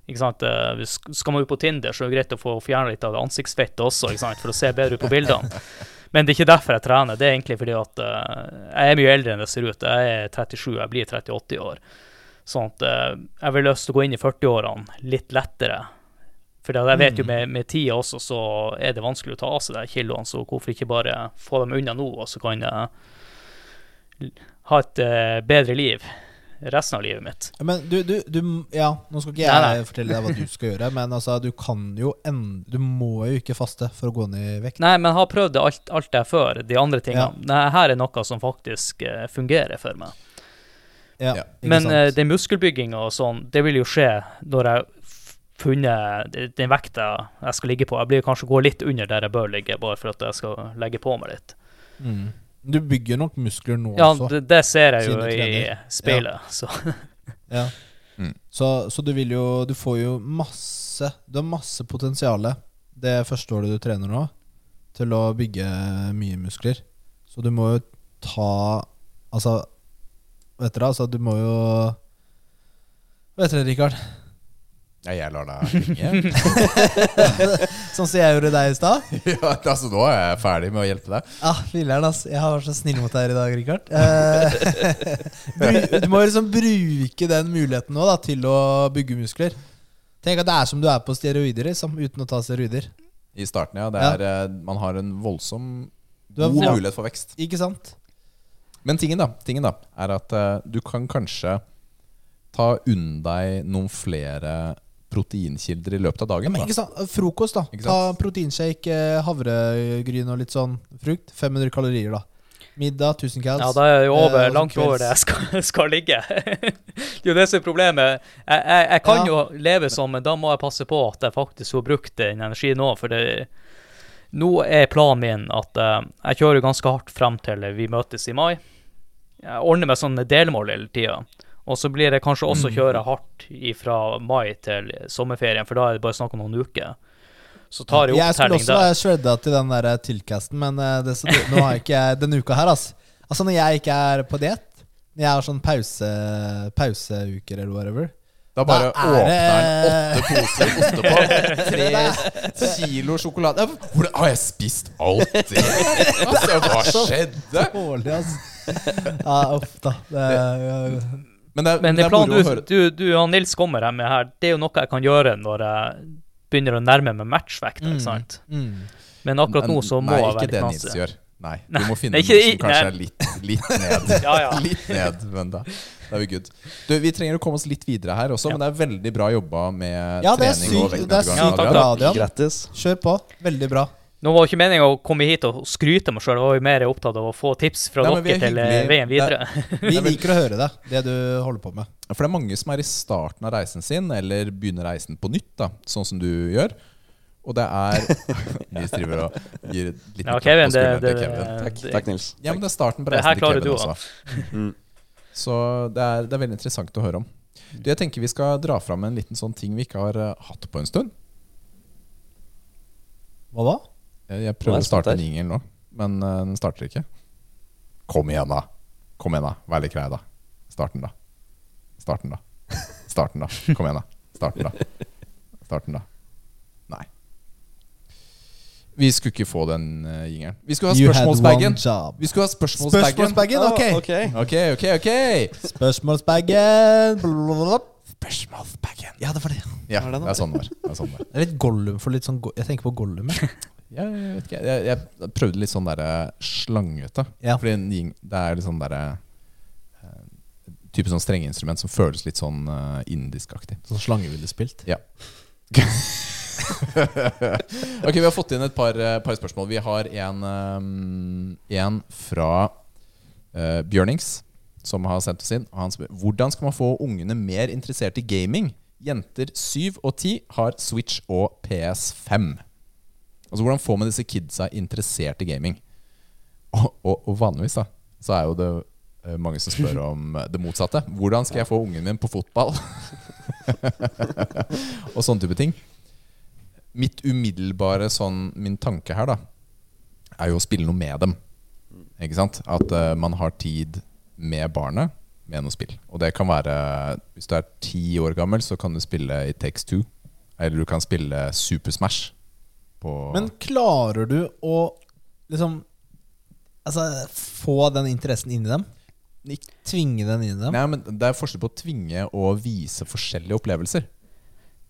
Speaker 4: Ikke sant? Eh, Skal man ut på Tinder, så er det greit å få fjerne litt av det ansiktsfettet også, ikke sant? for å se bedre ut på bildene. Men det er ikke derfor jeg trener. Det er egentlig fordi at eh, jeg er mye eldre enn det ser ut. Jeg er 37, jeg blir 38 i år. Sånn at eh, jeg vil lyst til å gå inn i 40-årene litt lettere. For jeg vet jo
Speaker 1: Mm.
Speaker 4: med, med tida også, så er det vanskelig å ta av seg de kiloene, så hvorfor ikke bare få dem unna nå, og så kan jeg ha et eh, bedre liv resten av livet mitt.
Speaker 1: Men du, du, du Ja, nå skal ikke jeg
Speaker 4: Nei, nei.
Speaker 1: fortelle deg hva du skal gjøre, men altså, du kan jo ende Du må jo ikke faste for å gå ned i vekt.
Speaker 4: Nei, men jeg har prøvd alt, alt det før, de andre tingene.
Speaker 1: Ja.
Speaker 4: Nei, her er noe som faktisk eh, fungerer for meg.
Speaker 1: Ja,
Speaker 2: Ja.
Speaker 4: Men uh, den muskelbygginga og sånn, det vil jo skje når jeg funnet den vekta jeg skal ligge på. Jeg blir kanskje gå litt under der jeg bør ligge, bare for at jeg skal legge på meg litt.
Speaker 1: mm. Du bygger nok muskler nå
Speaker 4: Ja,
Speaker 1: også.
Speaker 4: det, det ser jeg jo i speilet. Ja. så
Speaker 1: Ja.
Speaker 2: Mm.
Speaker 1: Så, så du vil jo Du får jo masse Du har masse potensial det første året du trener nå, til å bygge mye muskler. Så du må jo ta Altså Vet dere, altså, du må jo Vet dere, Rikard?
Speaker 2: Ja, jeg lar deg henge.
Speaker 1: Sånn som jeg gjorde deg i stad?
Speaker 2: ja, altså, nå er jeg ferdig med å hjelpe deg.
Speaker 1: Ah, filler'n, altså. Jeg har vært så snill mot deg i dag, Rikard. Eh, du må liksom bruke den muligheten nå da, til å bygge muskler. Tenk at det er som du er på steroider, liksom, uten å ta steroider.
Speaker 2: I starten, ja. Det
Speaker 1: Ja.
Speaker 2: er, eh, Man har en voldsom
Speaker 1: Du har
Speaker 2: god mulighet for vekst.
Speaker 1: Ikke sant?
Speaker 2: Men tingen, da, tingen da er at uh, du kan kanskje ta unn deg noen flere proteinkilder i løpet av
Speaker 1: Ja,
Speaker 2: dagen.
Speaker 1: men ikke sant? Frokost, da.
Speaker 2: Ikke
Speaker 1: Ta proteinshake, eh, havregryn og litt sånn frukt. 500 kalorier, da. Middag 1000 cals.
Speaker 4: Ja, da er jeg jo over,
Speaker 1: Eh,
Speaker 4: langt over det jeg skal, skal ligge. det er jo det som er problemet. Jeg, jeg, jeg kan
Speaker 1: Ja.
Speaker 4: jo leve sånn, men da må jeg passe på at jeg faktisk får brukt den energien nå. For det, nå er planen min at uh, jeg kjører ganske hardt frem til vi møtes i mai. Jeg ordner meg sånne delmål hele tida. Og så blir det kanskje også
Speaker 1: Mm.
Speaker 4: kjøre hardt fra mai til sommerferien, for da er det bare snakk om noen uker. Så tar jeg
Speaker 1: Jeg skulle også
Speaker 4: der.
Speaker 1: shredda til den der tilcasten, men eh, det, så, nå har jeg ikke denne uka her, altså. Altså når jeg ikke er på diett, når jeg har sånn pause pauseuker eller whatever
Speaker 2: Da bare
Speaker 1: Da er
Speaker 2: åpner
Speaker 1: det-
Speaker 2: han åtte poser ostepop, tre kilo sjokolade Hvordan har jeg spist alt det? Altså, hva skjedde?
Speaker 1: Dårlig, altså. Ja, uff da. Det,
Speaker 2: Men det,
Speaker 4: Men
Speaker 2: det
Speaker 4: det
Speaker 2: er
Speaker 4: planen du, du, du og Nils kommer her med her, det er jo noe jeg kan gjøre når jeg begynner å nærme meg matchvekt.
Speaker 1: Mm.
Speaker 4: ikke sant?
Speaker 1: mm.
Speaker 4: Men akkurat nå så må
Speaker 2: Nei,
Speaker 4: jeg
Speaker 2: ikke
Speaker 4: være
Speaker 2: det
Speaker 4: litt
Speaker 2: Nils gjør. Nei, du må finne
Speaker 4: det
Speaker 2: noe som kanskje
Speaker 4: nei.
Speaker 2: er litt, litt ned.
Speaker 4: Ja, ja.
Speaker 2: Litt ned, men da, da er vi good. Du, vi trenger å komme oss litt videre her også,
Speaker 4: Ja.
Speaker 2: men det er veldig bra jobba med
Speaker 1: Ja, det
Speaker 2: trening og
Speaker 1: det er
Speaker 4: sykt
Speaker 2: ja,
Speaker 4: bra.
Speaker 1: Adrian.
Speaker 3: Grattis.
Speaker 1: Kjør på. Veldig bra.
Speaker 4: Nå var det ikke meninga å komme hit og skryte meg sjøl, jeg var jo mer opptatt av å få tips fra
Speaker 2: Nei,
Speaker 4: dere
Speaker 2: er
Speaker 4: til eh, veien videre.
Speaker 1: Vi liker å høre det, det du holder på med.
Speaker 2: For det er mange som er i starten av reisen sin, eller begynner reisen på nytt, da, sånn som du gjør. Og det er Nils driver og gir litt
Speaker 4: Ja, Kevin, det, det,
Speaker 2: Kevin.
Speaker 3: Takk, takk Nils.
Speaker 2: Ja, men det er starten på reisen til Kevin
Speaker 4: du
Speaker 2: også.
Speaker 3: Mm.
Speaker 2: Så det er, det er veldig interessant å høre om. Du, jeg tenker vi skal dra fram en liten sånn ting vi ikke har eh, hatt på en stund.
Speaker 1: Hva da?
Speaker 2: Jeg, jeg
Speaker 3: er
Speaker 2: prøver å starte en jingle nå, men eh, den starter ikke. Kom igjen, da. Kom igjen, da. Vær litt grei, da. Starten, da. Starten, da. Starten, da. Kom igjen, da. Starten, da. Starten, da. Vi skulle ikke få den uh, jingeren. Vi skulle ha spørsmålsbagen. Vi skulle ha spørsmålsbagen.
Speaker 1: Spørsmålsbagen, ok.
Speaker 3: Ah, ok.
Speaker 2: Ok, ok, ok.
Speaker 1: Spørsmålsbagen.
Speaker 2: Spørsmålsbagen.
Speaker 1: Ja, det var det.
Speaker 2: Ja,
Speaker 3: Er det
Speaker 2: er sånn det var. Det er sånn det
Speaker 1: er litt Gollum for litt sånn go Jeg tenker på Gollum. jeg.
Speaker 2: Ja, jeg vet ikke. Jeg, jeg prøvde litt sånn derre slangete.
Speaker 1: Ja.
Speaker 2: Fordi en jing- det er litt sånn derre eh, Type sånn strengeinstrument som føles litt sånn uh, indiskaktig.
Speaker 1: Sånn slange ville spilt.
Speaker 2: Ja. ok, vi har fått inn et par, eh, par spørsmål. Vi har en, eh, en fra uh, Bjørnings, som har sendt oss inn. Han spør hvordan skal man få ungene mer interessert i gaming. Jenter 7 og 10 har Switch og PS5. Altså Hvordan får man disse kidsa interessert i gaming? Og, og, og vanligvis da så er jo det mange som spør om det motsatte. Hvordan skal jeg få ungen min på fotball? og sånne type ting. Mitt umiddelbare sånn Min tanke her, da, er jo å spille noe med dem. Ikke sant? At uh, man har tid med barnet med noe spill. Og det kan være Hvis du er ti år gammel, så kan du spille i Takes Two. Eller du kan spille Super Smash.
Speaker 1: Men klarer du å liksom Altså få den interessen inn i dem? Ikke tvinge den inn i dem?
Speaker 2: Nei, men Det er forskjell på å tvinge og vise forskjellige opplevelser.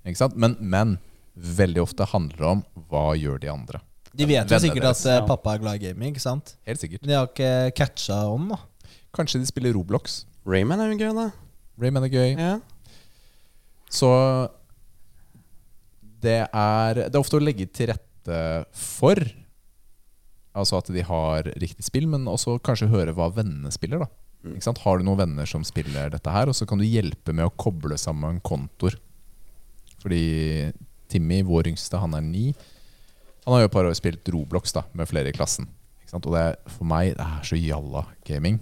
Speaker 2: Ikke sant? Men, men veldig ofte handler om hva gjør de andre.
Speaker 1: De vet jo sikkert
Speaker 2: deres.
Speaker 1: at eh, pappa er glad i gaming, ikke sant?
Speaker 2: Helt sikkert.
Speaker 1: Men de har ikke catcha om, da.
Speaker 2: Kanskje de spiller Roblox.
Speaker 3: Rayman er jo gøy, da.
Speaker 2: Rayman er gøy.
Speaker 3: Ja.
Speaker 2: Så det er, det er ofte å legge til rette for Altså at de har riktig spill, men også kanskje høre hva vennene spiller. da Ikke sant? Har du noen venner som spiller dette her, og så kan du hjelpe med å koble sammen kontoer. Fordi Timmy, vår yngste, han er ni. Han har jo et par år spilt Roblox da med flere i klassen. Og det er, for meg det er så jalla gaming.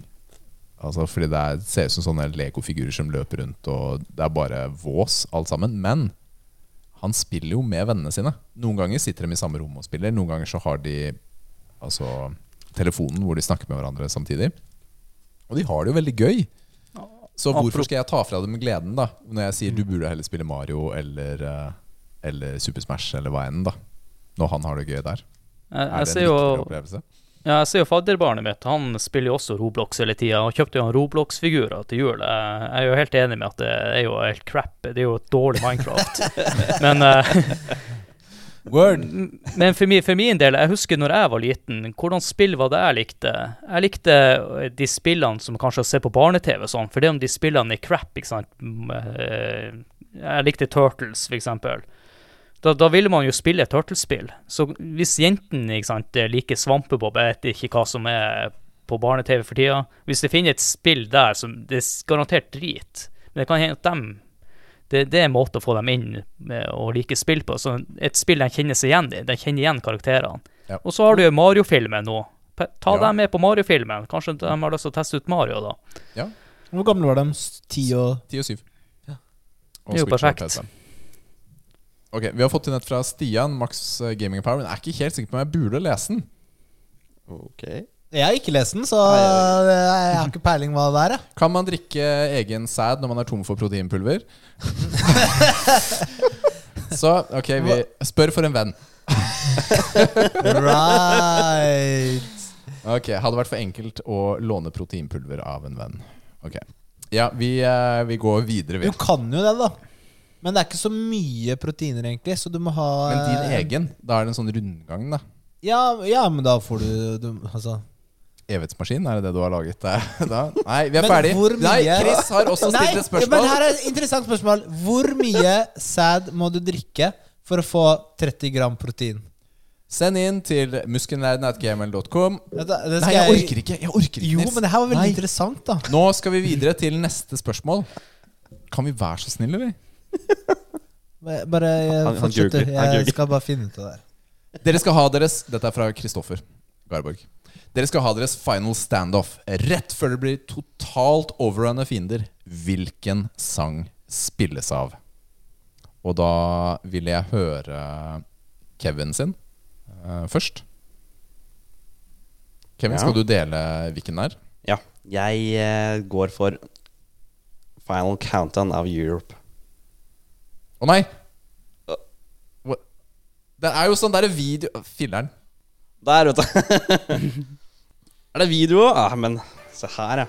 Speaker 2: Altså Fordi det er, ser ut som sånne legofigurer som løper rundt, og det er bare vås alt sammen. Men han spiller jo med vennene sine. Noen ganger sitter de i samme rom og spiller. Noen ganger så har de altså telefonen hvor de snakker med hverandre samtidig. Og de har det jo veldig gøy. Så hvorfor skal jeg ta fra dem gleden da når jeg sier du burde heller spille Mario eller, eh, eller Super Smash eller hva enn, da? Når han har det gøy der.
Speaker 4: Jeg, jeg
Speaker 2: det
Speaker 4: ser
Speaker 2: en
Speaker 4: jo? Ja, jeg ser jo fadderbarnet mitt. Han spiller jo også Roblox hele tida. Han kjøpte jo en Roblox-figurer til jul. Jeg er jo helt enig med at det er jo helt crap. Det er jo et dårlig Minecraft. Men, uh,
Speaker 1: Word.
Speaker 4: Men for min, for min del, jeg husker når jeg var liten, hvordan spill var det jeg likte? Jeg likte eh, de spillene som kanskje ser på barne-TV og sånn, for det om de spillene er crap, ikke sant. Eh, Jeg likte Turtles, for eksempel. Da, da ville man jo spille et turtlespill. Så hvis jentene liker Svampebob, jeg vet ikke hva som er på barne-TV for tida. Hvis de finner et spill der som det er garantert drit, men det kan hende at dem det, det er en måte å få dem inn og like spill på. Så et spill de kjenner seg igjen i. De kjenner igjen karakterene.
Speaker 2: Ja.
Speaker 4: Og så har du Mario-filmen nå. Ta
Speaker 2: Ja.
Speaker 4: dem med på Mario-filmen. Kanskje de har lyst til å teste ut Mario, da.
Speaker 1: Hvor gamle var de? Ti og
Speaker 2: 10 og 7.
Speaker 1: Ja.
Speaker 2: Og
Speaker 4: Det er jo perfekt.
Speaker 2: Ok, Vi har fått inn et fra Stian, Max eh, Gaming Power. Men jeg er ikke helt sikker på om jeg burde lese den.
Speaker 3: Ok.
Speaker 1: Jeg har ikke lest den, så
Speaker 3: jeg-
Speaker 1: jeg har ikke peiling hva det er. jeg.
Speaker 2: Kan man drikke egen sæd når man er tom for proteinpulver? Så ok, vi spør for en venn.
Speaker 1: Right.
Speaker 2: Ok, Hadde vært for enkelt å låne proteinpulver av en venn. Ok, Ja, vi, eh, vi går videre.
Speaker 1: Du
Speaker 2: Vi.
Speaker 1: kan jo det, da. Men det er ikke så mye proteiner, egentlig, så du må ha
Speaker 2: Men din
Speaker 1: eh,
Speaker 2: egen, da er det en sånn rundgang, da.
Speaker 1: Ja, ja men da får du, du Altså
Speaker 2: Evighetsmaskin, er det det du har laget der? Nei, vi er ferdig. Nei, Chris har også stilt et spørsmål.
Speaker 1: men her er et interessant spørsmål. Hvor mye sæd må du drikke for å få 30 gram protein?
Speaker 2: Send inn til muskelnerden.gml.com. Nei, jeg orker ikke. Jeg orker ikke
Speaker 1: Jo, men det her var veldig
Speaker 2: Nei.
Speaker 1: interessant, da.
Speaker 2: Nå skal vi videre til neste spørsmål. Kan vi være så snille, eller?
Speaker 1: Bare
Speaker 3: Han- han googler,
Speaker 1: Jeg skal bare finne ut av det her.
Speaker 2: Dere skal ha deres Dette er fra Kristoffer Garborg. Dere skal ha deres final standoff rett før det blir totalt overrun av fiender. Hvilken sang spilles av? Og da vil jeg høre Kevin sin uh, først. Kevin,
Speaker 3: Ja.
Speaker 2: skal du dele hvilken det er?
Speaker 3: Ja. Jeg uh, går for Final Countdown av Europe.
Speaker 2: Å nei! Hva- Det er jo sånn derre video Filler'n.
Speaker 3: Der, vet du. er det video òg? Ah, men se her, ja.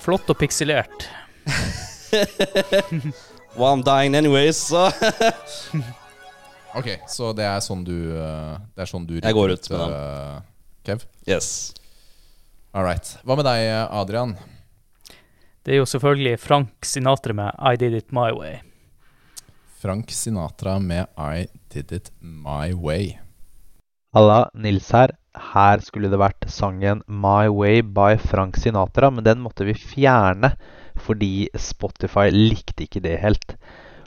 Speaker 4: Flott og pikselert.
Speaker 3: Well, I'm dying anyways, så
Speaker 2: Ok, så det er sånn du eh, Det er sånn du
Speaker 3: Jeg går ut med
Speaker 2: eh, Kev?
Speaker 3: Yes.
Speaker 2: All right. Hva med deg, Adrian?
Speaker 4: Det er jo selvfølgelig Frank Sinatra med 'I Did It My Way'.
Speaker 2: Frank Sinatra med I Did It My Way.
Speaker 5: Halla, Nils her. Her skulle det vært sangen My Way by Frank Sinatra, men den måtte vi fjerne fordi Spotify likte ikke det helt.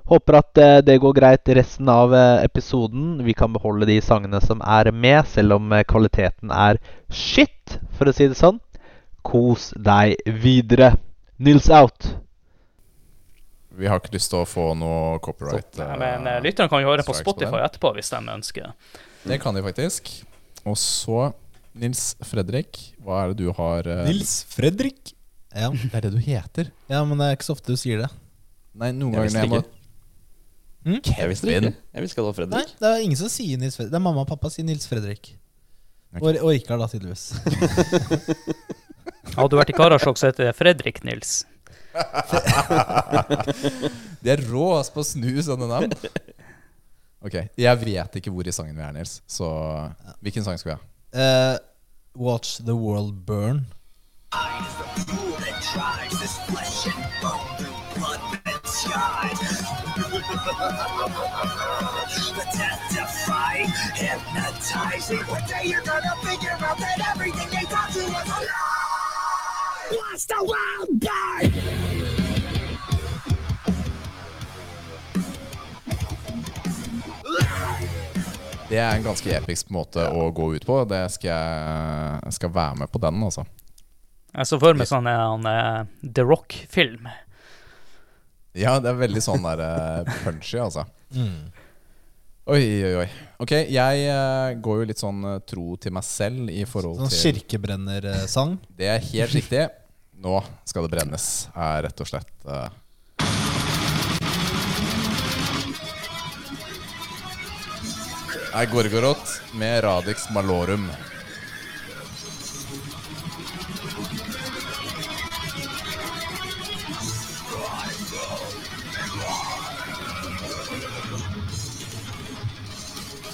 Speaker 5: Håper at eh, det går greit resten av eh, episoden. Vi kan beholde de sangene som er med, selv om eh, kvaliteten er shit, for å si det sånn. Kos deg videre. Nils out.
Speaker 2: Vi har ikke lyst til å få noe copyright.
Speaker 4: Nei, men
Speaker 2: eh,
Speaker 4: uh, lytterne kan jo høre på Spotify
Speaker 2: på
Speaker 4: etterpå hvis de ønsker.
Speaker 2: Det kan de faktisk. Og så, Nils Fredrik, hva er det du har uh...
Speaker 1: Nils Fredrik. Ja.
Speaker 2: Det er det du heter.
Speaker 1: ja, men det er ikke så ofte du sier det.
Speaker 2: Nei, noen
Speaker 3: Jeg
Speaker 2: ganger jeg må
Speaker 3: ikke.
Speaker 1: Hm?
Speaker 3: Jeg visste det ikke. Jeg visste ikke det var
Speaker 1: Nei,
Speaker 3: Fredrik.
Speaker 1: det er ingen som sier Nils Fredrik. Det er mamma og pappa sier Nils Fredrik.
Speaker 2: Okay.
Speaker 1: Og, og Rikard, da, tydeligvis.
Speaker 4: Hadde du vært i Karasjok, så heter det Fredrik Nils.
Speaker 2: De er rå ass, på å snu sånne navn. Ok, Jeg vet ikke hvor i sangen vi er, Nils. Så hvilken sang skal vi ha?
Speaker 1: Eh, watch the world burn.
Speaker 6: hypnotizing. One day you're gonna figure out that everything they taught you was a lie. Watch the wild bird!
Speaker 2: Det er en ganske episk måte å gå ut på. Det skal jeg jeg skal være med på den, altså.
Speaker 4: Jeg så for meg sånn en uh, The Rock-film.
Speaker 2: Ja, det er veldig sånn der uh, punchy, altså.
Speaker 1: Mm.
Speaker 2: Oi, oi, oi. Ok, jeg uh, går jo litt sånn tro til meg selv i forhold
Speaker 1: Sånn
Speaker 2: til
Speaker 1: kirkebrennersang.
Speaker 2: Det er helt riktig. Nå skal det brennes, er rett og slett uh, er Gorgoroth med Radix Malorum.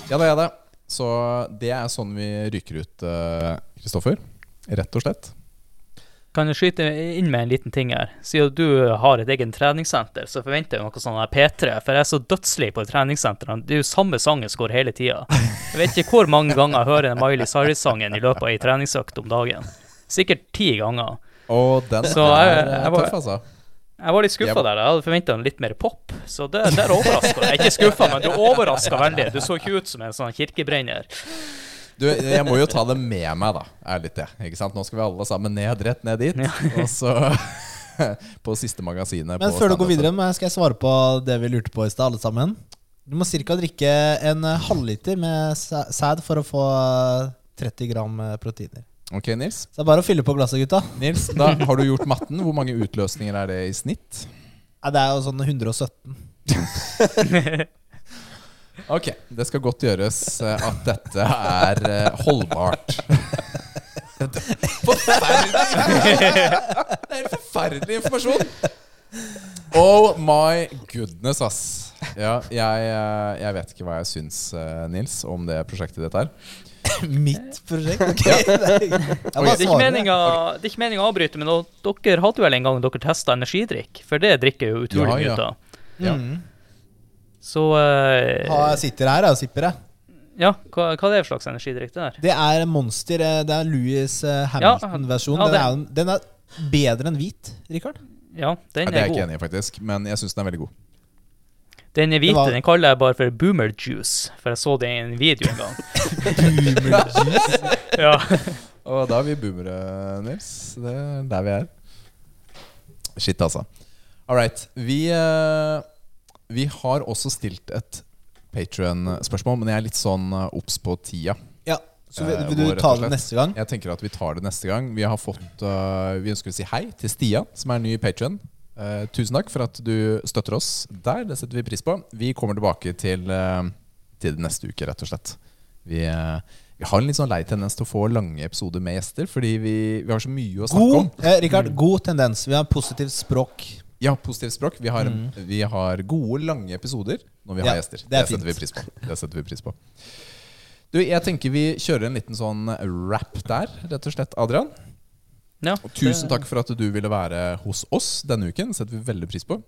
Speaker 2: Ja da, ja da. Så det er sånn vi ryker ut, eh, Kristoffer. Rett og slett.
Speaker 4: Kan jeg skyte inn med en liten ting her? Siden du har et eget treningssenter, så forventer jeg noe sånn P3. For jeg er så dødslig på treningssentrene. Det er jo samme sangen som går hele tida. Jeg vet ikke hvor mange ganger jeg hører den Miley Cyrus-sangen i løpet av ei treningsøkt om dagen. Sikkert ti ganger.
Speaker 2: Og den
Speaker 4: Så jeg-
Speaker 2: eh,
Speaker 4: jeg var-
Speaker 2: tøff, altså.
Speaker 4: Jeg var litt skuffa der. Jeg hadde forventa litt mer pop. Så det, der overraska du. Jeg er ikke skuffa, men du overraska veldig. Du så ikke ut som en sånn kirkebrenner.
Speaker 2: Du, jeg må jo ta det med meg, da. Er litt det. Ikke sant? Nå skal vi alle sammen ned, rett ned dit. Og så på siste magasinet.
Speaker 1: Men
Speaker 2: på
Speaker 1: før du går videre, skal jeg svare på det vi lurte på i stad, alle sammen. Du må ca. drikke en halvliter med sæd for å få eh, 30 gram eh, proteiner.
Speaker 2: Ok, Nils.
Speaker 1: Så det er bare å fylle på glasset, gutta.
Speaker 2: Nils, da har du gjort matten. Hvor mange utløsninger er det i snitt?
Speaker 1: Nei, det er jo sånn 117.
Speaker 2: Ok, det skal godt gjøres eh, at dette er eh, holdbart. Forferdelig! Det er helt forferdelig informasjon! Oh my goodness, ass. Ja, jeg, eh, jeg vet ikke hva jeg syns, Nils, om det prosjektet ditt er.
Speaker 1: Mitt prosjekt? Ok.
Speaker 4: Det er ikke meninga, det er ikke meningen å avbryte, men dere hadde vel en gang dere testa energidrikk? For det drikker jo utrolig
Speaker 2: Ja,
Speaker 4: mye
Speaker 2: ja.
Speaker 4: ut av.
Speaker 2: Ja.
Speaker 1: Mm.
Speaker 4: Så uh,
Speaker 1: Ha, jeg sitter her og sipper, jeg.
Speaker 4: Ja, hva, hva er det for slags energidrikk det der?
Speaker 1: Det er Monster. eh, Det er Louis eh, Hamilton-versjon.
Speaker 4: ja,
Speaker 1: den, er den er bedre enn hvit, Rikard.
Speaker 4: Ja, den er,
Speaker 2: Ja, det er jeg ikke enig i, faktisk, men jeg syns den er veldig god.
Speaker 4: Den er hvite,
Speaker 1: var-
Speaker 4: den kaller jeg bare for boomer juice, for jeg så det i en video en gang. boomer juice? ja.
Speaker 2: Og da er vi boomere, Nils. Det er der vi er. Shit, altså. All right. Vi, eh, vi har også stilt et Patrion-spørsmål, men jeg er litt sånn eh, obs på tida.
Speaker 1: Ja, så vil,
Speaker 2: Eh,
Speaker 1: vil du
Speaker 2: rett
Speaker 1: ta det neste gang?
Speaker 2: Jeg tenker at vi tar det neste gang. Vi har fått uh, Vi ønsker å si hei til Stian, som er ny Patrion. Uh, tusen takk for at du støtter oss der. Det setter vi pris på. Vi kommer tilbake til, uh, til neste uke, rett og slett. Vi, vi har en litt sånn lei tendens til å få lange episoder med gjester, fordi vi, vi har så mye å snakke om.
Speaker 1: God, eh, Richard, god tendens. Vi har positivt språk.
Speaker 2: Ja, positivt språk. Vi har, vi har gode, lange episoder når vi har
Speaker 1: Ja,
Speaker 2: gjester.
Speaker 1: det det,
Speaker 2: setter vi pris på. Det setter vi pris på. Du, jeg tenker vi kjører en liten sånn rap der, rett og slett, Adrian.
Speaker 4: Ja,
Speaker 2: Og tusen
Speaker 4: det-
Speaker 2: takk for at du ville være hos oss denne uken. Det setter vi veldig pris på.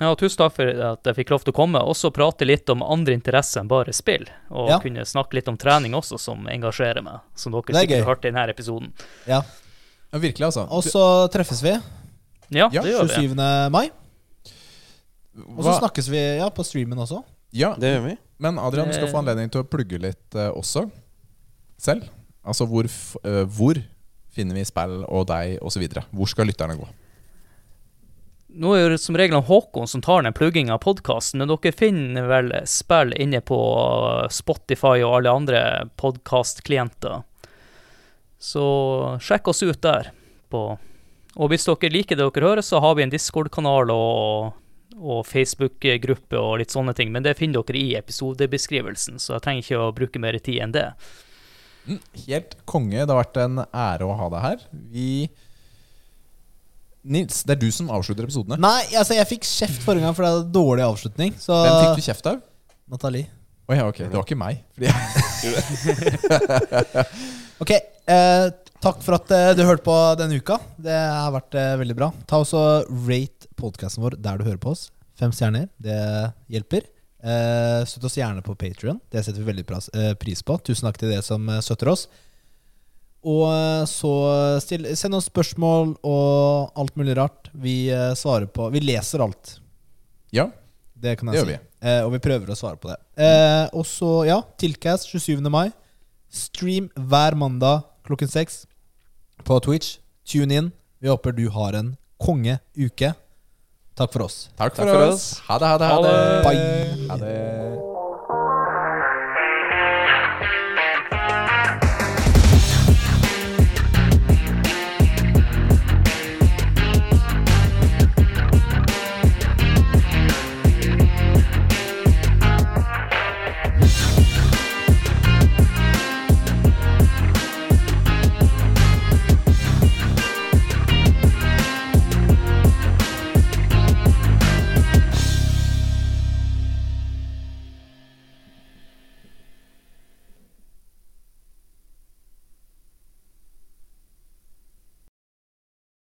Speaker 4: Ja, og tusen takk for at jeg fikk lov til å komme. Også prate litt om andre interesser enn bare spill. Og
Speaker 1: Ja.
Speaker 4: kunne snakke litt om trening også, som engasjerer meg. Som dere
Speaker 1: er
Speaker 4: sikkert har hørt i denne episoden.
Speaker 1: Ja.
Speaker 2: Ja, virkelig, altså.
Speaker 1: Og så treffes vi
Speaker 4: Ja,
Speaker 2: Ja,
Speaker 4: det gjør vi.
Speaker 1: 27. mai. Og så
Speaker 2: Hva-
Speaker 1: snakkes vi ja, på streamen også.
Speaker 2: Ja,
Speaker 3: Det gjør vi.
Speaker 2: men Adrian, du skal få anledning til å plugge litt eh, også. Selv. Altså hvor, f eh, hvor finner vi spill og deg osv.? Hvor skal lytterne gå?
Speaker 4: Nå er det som regel Håkon som tar den plugginga av podkasten, men dere finner vel spill inne på Spotify og alle andre podkastklienter. Så sjekk oss ut der. På. Og hvis dere liker det dere hører, så har vi en Discord-kanal og, og Facebook-gruppe og litt sånne ting, men det finner dere i episodebeskrivelsen, så jeg trenger ikke å bruke mer tid enn det.
Speaker 2: Mm, Helt konge. Det har vært en ære å ha deg her. Vi Nils, det er du som avslutter episodene.
Speaker 1: Nei, altså jeg fikk kjeft forrige gang, for det hadde dårlig avslutning. Så
Speaker 2: Hvem fikk du kjeft av?
Speaker 1: Nathalie.
Speaker 2: Oh, ja, ok. Det var ikke meg. Fordi
Speaker 1: Ok, eh, takk for at eh, du hørte på denne uka. Det har vært eh, veldig bra. Ta også Rate podkasten vår der du hører på oss. Fem stjerner, det hjelper. Eh, Støtt oss gjerne på Patrion. Det setter vi veldig pris på. Tusen takk til dere som støtter oss. Og så still, send oss spørsmål og alt mulig rart. Vi svarer på Vi leser alt.
Speaker 2: Ja,
Speaker 1: Det kan
Speaker 2: det
Speaker 1: jeg
Speaker 2: gjør
Speaker 1: si.
Speaker 2: vi.
Speaker 1: Eh, og vi prøver å svare på det. Eh, og så, ja, Tilcast 27. mai. Stream hver mandag klokken seks på Twitch. Tune in. Vi håper du har en kongeuke. Takk for oss.
Speaker 2: Takk for,
Speaker 3: Takk for
Speaker 2: oss. Ha det, ha det. Ha
Speaker 4: det.
Speaker 1: Bye.
Speaker 2: Ha det.